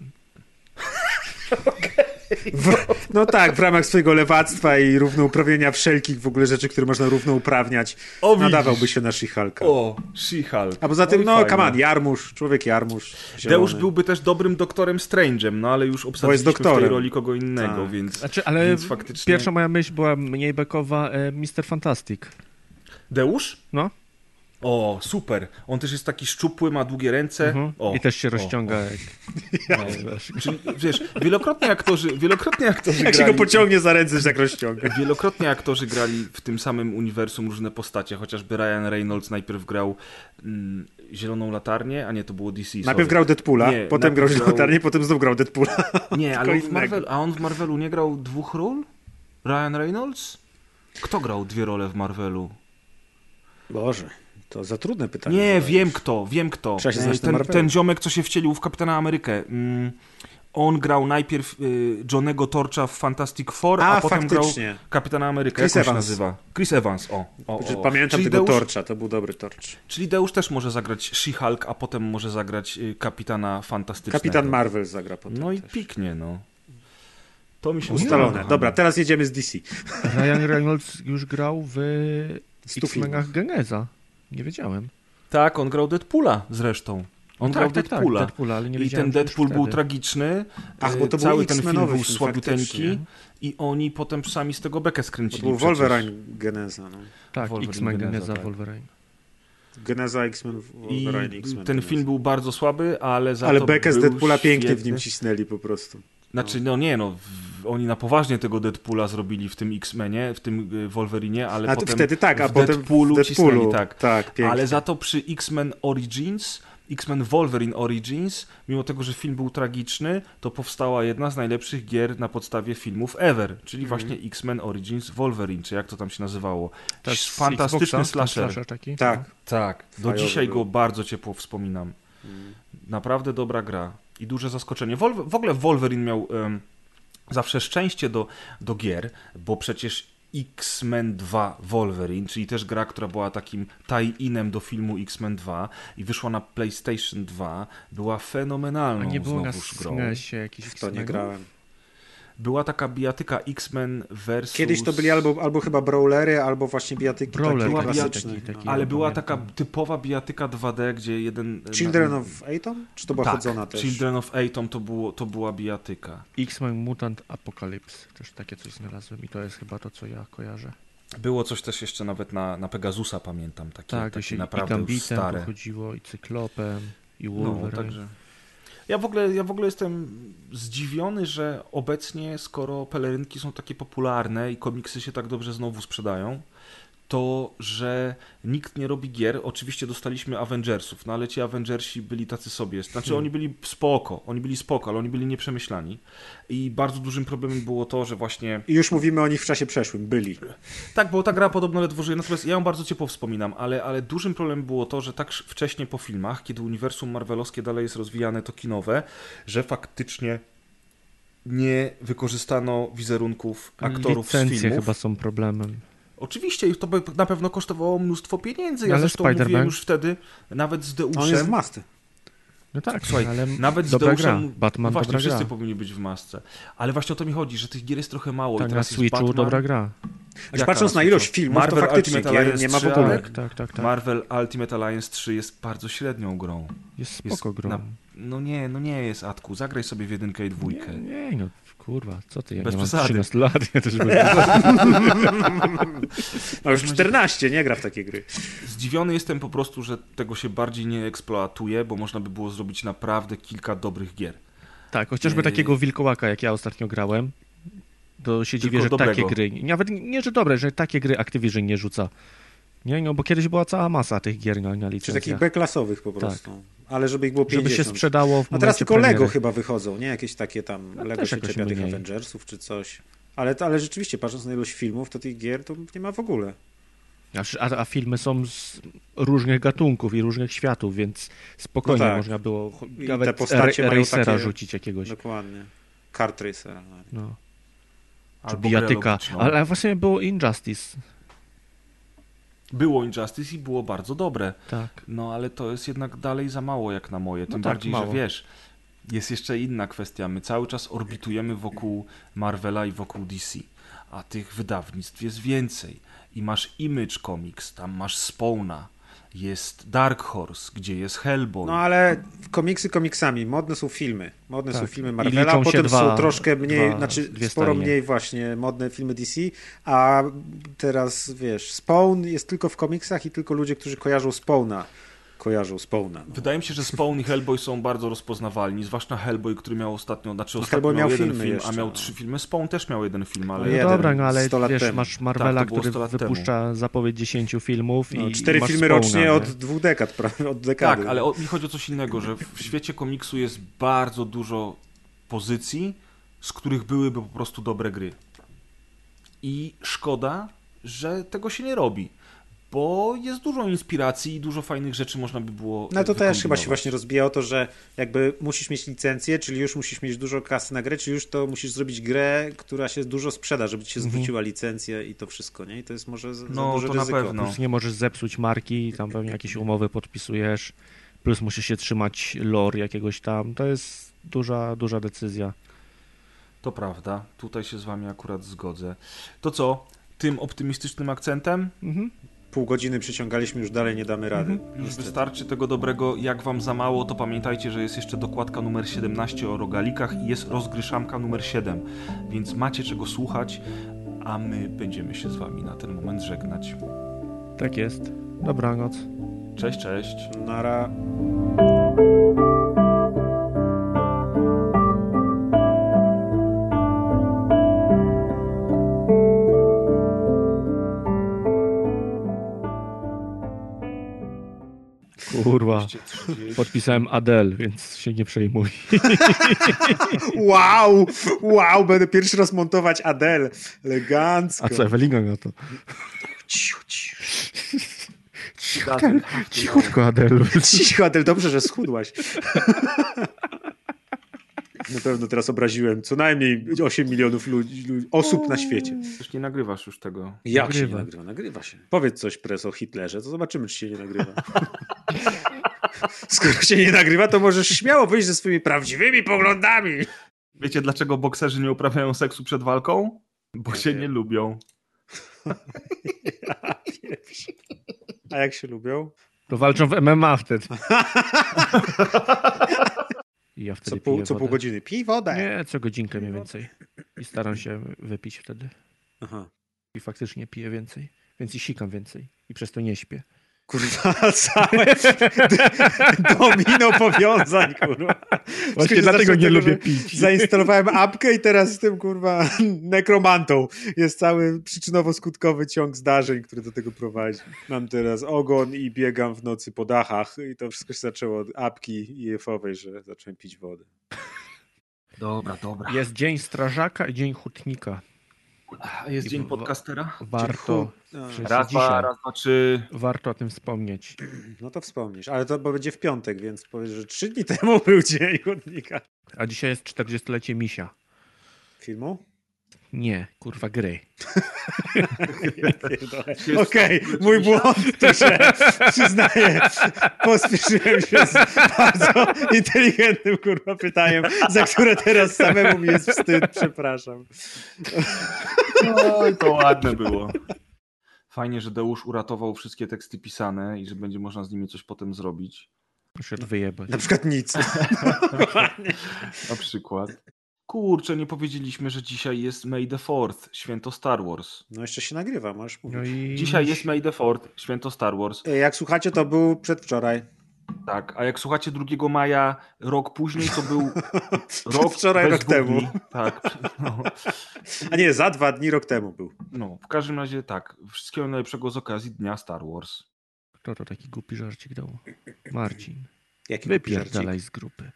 W, no tak, w ramach swojego lewactwa i równouprawnienia wszelkich w ogóle rzeczy, które można równouprawniać, O, widzisz. nadawałby się na She-Hulka. O, She-Hulk. A poza tym, no, come on, Jarmusz, człowiek Jarmusz. zielony. Deusz byłby też dobrym doktorem Strange'em, no ale już obsadziliśmy w tej roli kogo innego, Tak. więc... Znaczy, ale Więc faktycznie- pierwsza moja myśl była mniej bekowa, e, Mr. Fantastic. Deusz? No. O, super. On też jest taki szczupły, ma długie ręce. Mhm. O, I też się o, rozciąga. o. Jak... No. Czyli, wiesz, wielokrotnie aktorzy, wielokrotnie aktorzy Jak się go grali... pociągnie za ręce, że tak rozciąga. Wielokrotnie aktorzy grali w tym samym uniwersum różne postacie, chociażby Ryan Reynolds najpierw grał mm, Zieloną Latarnię, a nie, to było DC. sorry. Najpierw grał Deadpoola, Nie, potem grał grał- Latarnię, potem znów grał Deadpoola. Nie, ale on w. Marvel, a on w Marvelu nie grał dwóch ról? Ryan Reynolds? Kto grał dwie role w Marvelu? Boże, to za trudne pytanie. Nie, wiem kto, wiem kto. Trzeba się E, znać na ten, ten ziomek, co się wcielił w Kapitana Amerykę. Mm, on grał najpierw y, Johnego Torcha w Fantastic Four, a, A, potem grał faktycznie. Kapitana Ameryka. Chris Jak Evans. nazywa? Chris Evans, o. o, Znaczy, o. Pamiętam Czyli tego Deusz, torcza, to był dobry torcz. Czyli Deusz też może zagrać She-Hulk, a potem może zagrać y, Kapitana Fantastycznego. Kapitan Marvel zagra potem No i też. piknie, no. To mi się Ustalone. Dobra, teraz jedziemy z DC. Ryan Reynolds już grał w X-Menach Geneza. Nie wiedziałem. Tak, on grał Deadpoola zresztą. On grał tak, tak, tak, Deadpoola. Deadpoola, ale nie I ten Deadpool był tragiczny. Ach, y, bo to był Cały ten film był film, słabiuteńki. I oni potem sami z tego bekę To skręcili. był przecież. Wolverine Geneza. No. Tak, Wolverine X-Men Geneza, tak. Wolverine. Geneza X-Men, I Wolverine, X-Men. ten Geneza. film był bardzo słaby, ale za Ale to bekę z był Deadpoola pięknie w świetny. nim cisnęli po prostu. Znaczy, no nie no, oni na poważnie tego Deadpoola zrobili w tym X-Menie, w tym y, Wolverinie, ale A potem wtedy tak, a w potem Deadpoolu, w Deadpoolu cisnęli, tak. tak, pięknie. Ale za to przy X-Men Origins, X-Men Wolverine Origins, mimo tego, że film był tragiczny, to powstała jedna z najlepszych gier na podstawie filmów ever, czyli Mhm. właśnie X-Men Origins Wolverine, czy jak to tam się nazywało. Tak, Fantastyczny ten slasher. taki. Tak. Tak, do Fajowy dzisiaj był. go bardzo ciepło wspominam. Mm. Naprawdę dobra gra i duże zaskoczenie. Wolver- w ogóle Wolverine miał em, zawsze szczęście do, do gier, bo przecież X-Men 2 Wolverine, czyli też gra, która była takim tie-inem do filmu X-Men 2 i wyszła na PlayStation 2, była A fenomenalną nie było na znowuż grą. W to nie grałem. Była taka bijatyka X-Men versus... Kiedyś to byli albo, albo chyba brawlery, albo właśnie bijatyki Brawler takie klasyczne. taki, taki, Ale była taka typowa bijatyka 2D, gdzie jeden... Children of Atom? Czy to była tak, chodzona też? Children of Atom to, było, to była bijatyka. X-Men Mutant Apocalypse. Też takie coś znalazłem i to jest chyba to, co ja kojarzę. Było coś też jeszcze nawet na, na Pegasusa, pamiętam, takie, Tak, takie się i naprawdę już Gambitem stare. pochodziło, i Cyklopem, i No, Wolverine. także... Ja w, ogóle, ja w ogóle jestem zdziwiony, że obecnie, skoro pelerynki są takie popularne i komiksy się tak dobrze znowu sprzedają, to, że nikt nie robi gier. Oczywiście dostaliśmy Avengersów, no ale ci Avengersi byli tacy sobie. Znaczy Hmm. oni byli spoko, oni byli spoko, ale oni byli nieprzemyślani. I bardzo dużym problemem było to, że właśnie I już mówimy o nich w czasie przeszłym. Byli. tak, bo ta gra podobno ledwo żyje. Natomiast ja ją bardzo ciepło wspominam, ale, ale dużym problemem było to, że tak wcześnie po filmach, kiedy uniwersum marvelowskie dalej jest rozwijane, to kinowe, że faktycznie nie wykorzystano wizerunków aktorów Licencje z filmów. chyba są problemem. Oczywiście i to by na pewno kosztowało mnóstwo pieniędzy. Ja Ale zresztą mówiłem już wtedy, nawet z On jest w Deuszem, masce. No tak, Słuchaj, ale nawet z dobra gra. Deuszem, Batman no właśnie, dobra wszyscy gra. powinni być w masce. Ale właśnie o to mi chodzi, że tych gier jest trochę mało. I Tak, na teraz jest Switchu Batman, dobra gra. Znaczy, patrząc na ilość filmów, Marvel to faktycznie Ultimate gier Alliance nie ma w 3, ogóle. Tak, tak, tak. tak. Marvel Ultimate Alliance 3 jest bardzo średnią grą. Jest Jest spoko grą. na- No nie, no nie jest Atku. Zagraj sobie w jedynkę i dwójkę. Nie, nie, no kurwa, co ty, ja Bez nie mam przesady. 13 lat, ja też bym... No już 14 nie gra w takie gry. Zdziwiony jestem po prostu, że tego się bardziej nie eksploatuje, bo można by było zrobić naprawdę kilka dobrych gier. Tak, chociażby Yy. takiego wilkołaka, jak ja ostatnio grałem, to się dziwię, Tylko że dobrego. takie gry, nawet nie, że dobre, że takie gry Activision nie rzuca. Nie, no bo kiedyś była cała masa tych gier na, na Czy takich licencjach. B-klasowych po prostu. Ale żeby ich było 50. Żeby się sprzedało w No teraz tylko Lego premiery. chyba wychodzą, nie? Jakieś takie tam No Lego się czepia tych. Avengersów czy coś. Ale, ale rzeczywiście, patrząc na ilość filmów, to tych gier to nie ma w ogóle. A, a, a filmy są z różnych gatunków i różnych światów, więc spokojnie No tak. można było I nawet te postacie mają racera takie- rzucić jakiegoś. Dokładnie. Kart Racera. No. Czy Albo bijatyka. Ale właśnie było Injustice. Było Injustice i było bardzo dobre. Tak. No ale to jest jednak dalej za mało jak na moje. Tym No tak, bardziej, mało. że wiesz, jest jeszcze inna kwestia. My cały czas orbitujemy wokół Marvela i wokół DC, a tych wydawnictw jest więcej. I masz Image Comics, tam masz Spawna, jest Dark Horse, gdzie jest Hellboy. No ale komiksy komiksami, modne są filmy. Modne Tak. są filmy Marvela, potem dwa- są troszkę mniej, dwa- znaczy sporo stajnie. mniej właśnie modne filmy DC, a teraz wiesz, Spawn jest tylko w komiksach i tylko ludzie, którzy kojarzą Spawna, kojarzą Spawna. No. Wydaje mi się, że Spawn i Hellboy są bardzo rozpoznawalni, zwłaszcza Hellboy, który miał ostatnio, znaczy ostatnio Hellboy miał miał jeden film, jeszcze, a miał no. trzy filmy. Spawn też miał jeden film, ale No No jeden, dobra, no ale 100 lat wiesz, temu. masz Marvela, Tak, to było który 100 lat wypuszcza zapowiedź 10 filmów No, i cztery masz filmy Spawna, rocznie nie? od dwóch dekad, prawie od dekady. Tak, ale o, mi chodzi o coś innego, że w świecie komiksu jest bardzo dużo pozycji, z których byłyby po prostu dobre gry. I szkoda, że tego się nie robi. Bo jest dużo inspiracji i dużo fajnych rzeczy można by było. No to też chyba się właśnie rozbija o to, że jakby musisz mieć licencję, czyli już musisz mieć dużo kasy na grę, czyli już to musisz zrobić grę, która się dużo sprzeda, żeby ci się zwróciła licencja i to wszystko, nie? I to jest może za, za No, duże to na ryzyko. pewno. Plus nie możesz zepsuć marki, tam pewnie jakieś umowy podpisujesz, plus musisz się trzymać lore jakiegoś tam. To jest duża, duża decyzja. To prawda, tutaj się z wami akurat zgodzę. To co? Tym optymistycznym akcentem Mhm. Pół godziny przyciągaliśmy, już dalej nie damy rady. już Niestety. wystarczy tego dobrego. Jak wam za mało, to pamiętajcie, że jest jeszcze dokładka numer 17 o rogalikach i jest rozgryszamka numer 7, więc macie czego słuchać, a my będziemy się z wami na ten moment żegnać. Tak jest. Dobranoc. Cześć, cześć. Nara. Kurwa. Podpisałem Adel, więc się nie przejmuj. Wow! Wow! Będę pierwszy raz montować Adele. Elegancko. A co Ewelina na to? Cicho, cicho. Cichutko Adel. Cicho, Adel, dobrze, że schudłaś. Na pewno teraz obraziłem co najmniej 8 milionów ludzi, ludzi, osób na świecie. Już nie nagrywasz już tego. Jak się nie Nagrywa. nagrywa? Nagrywa się. Powiedz coś, pres, o Hitlerze, to zobaczymy, czy się nie nagrywa. Skoro się nie nagrywa, to możesz śmiało wyjść ze swoimi prawdziwymi poglądami. Wiecie, dlaczego bokserzy nie uprawiają seksu przed walką? Bo się nie lubią. A jak się lubią? To walczą w MMA wtedy. I ja wtedy Co pół, co pół godziny. Pij wodę. Nie, co godzinkę mniej więcej. I staram się wypić wtedy. Aha. I faktycznie piję więcej. Więc i sikam więcej. I przez to nie śpię. Kurwa, całe domino powiązań, kurwa. Właśnie dlatego nie lubię pić. Zainstalowałem apkę i teraz z tym, kurwa, nekromantą jest cały przyczynowo-skutkowy ciąg zdarzeń, który do tego prowadzi. Mam teraz ogon i biegam w nocy po dachach i to wszystko się zaczęło od apki IF-owej, że zacząłem pić wodę. Dobra, dobra. Jest dzień strażaka i dzień hutnika. Jest I dzień podcastera? Warto, wszyscy Raz, dwa, raz, dwa, trzy. warto o tym wspomnieć. no to wspomnisz, ale to bo będzie w piątek, więc powiedz, że trzy dni temu był dzień chodnika. A dzisiaj jest 40-lecie misia. Filmu? Nie, kurwa gry. Okej, mój błąd, to się przyznaję. Pospieszyłem się z bardzo inteligentnym kurwa pytaniem, za które teraz samemu mi jest wstyd, przepraszam. Oj, to ładne było. Fajnie, że Deusz uratował wszystkie teksty pisane i że będzie można z nimi coś potem zrobić. To wyjebać. Na przykład nic. Na przykład. Kurczę, nie powiedzieliśmy, że dzisiaj jest May the 4th, święto Star Wars. No jeszcze się nagrywa, możesz No mówić. i Dzisiaj jest May the 4th, święto Star Wars. E, Jak słuchacie, to był przedwczoraj. Tak, a jak słuchacie 2 maja, rok później, to był rok Wczoraj, rok dwóch temu. dni. Tak, no, A nie, za dwa dni rok temu był. no, w każdym razie tak. Wszystkiego najlepszego z okazji Dnia Star Wars. Kto to taki głupi żarcik dał? Marcin. Jaki Wypierdalaj z grupy.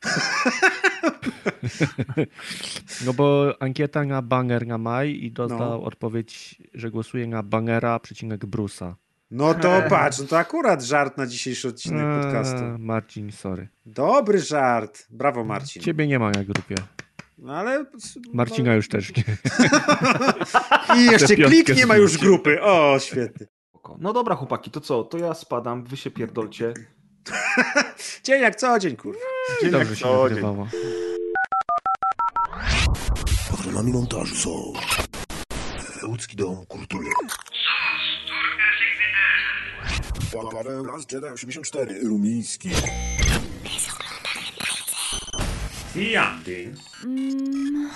no bo ankieta na banger na maj i dostał No. odpowiedź, że głosuje na bangera przecinek Brusa. No to patrz, no to akurat żart na dzisiejszy odcinek Eee, podcastu. Marcin, sorry. Dobry żart. Brawo, Marcin. Ciebie nie ma na grupie. No ale... Marcina już też nie. I jeszcze klik nie ma już grupy. O, świetnie. Spoko. No dobra, chłopaki, to co? To ja spadam, wy się pierdolcie. Dzień jak co dzień, kurwa. Dzień jak Dobrze się co dzień. Patronami montażu są Łódzki Dom Kultury. Paweł Raz Jedi 84 Rumiński. Jandy. Mm,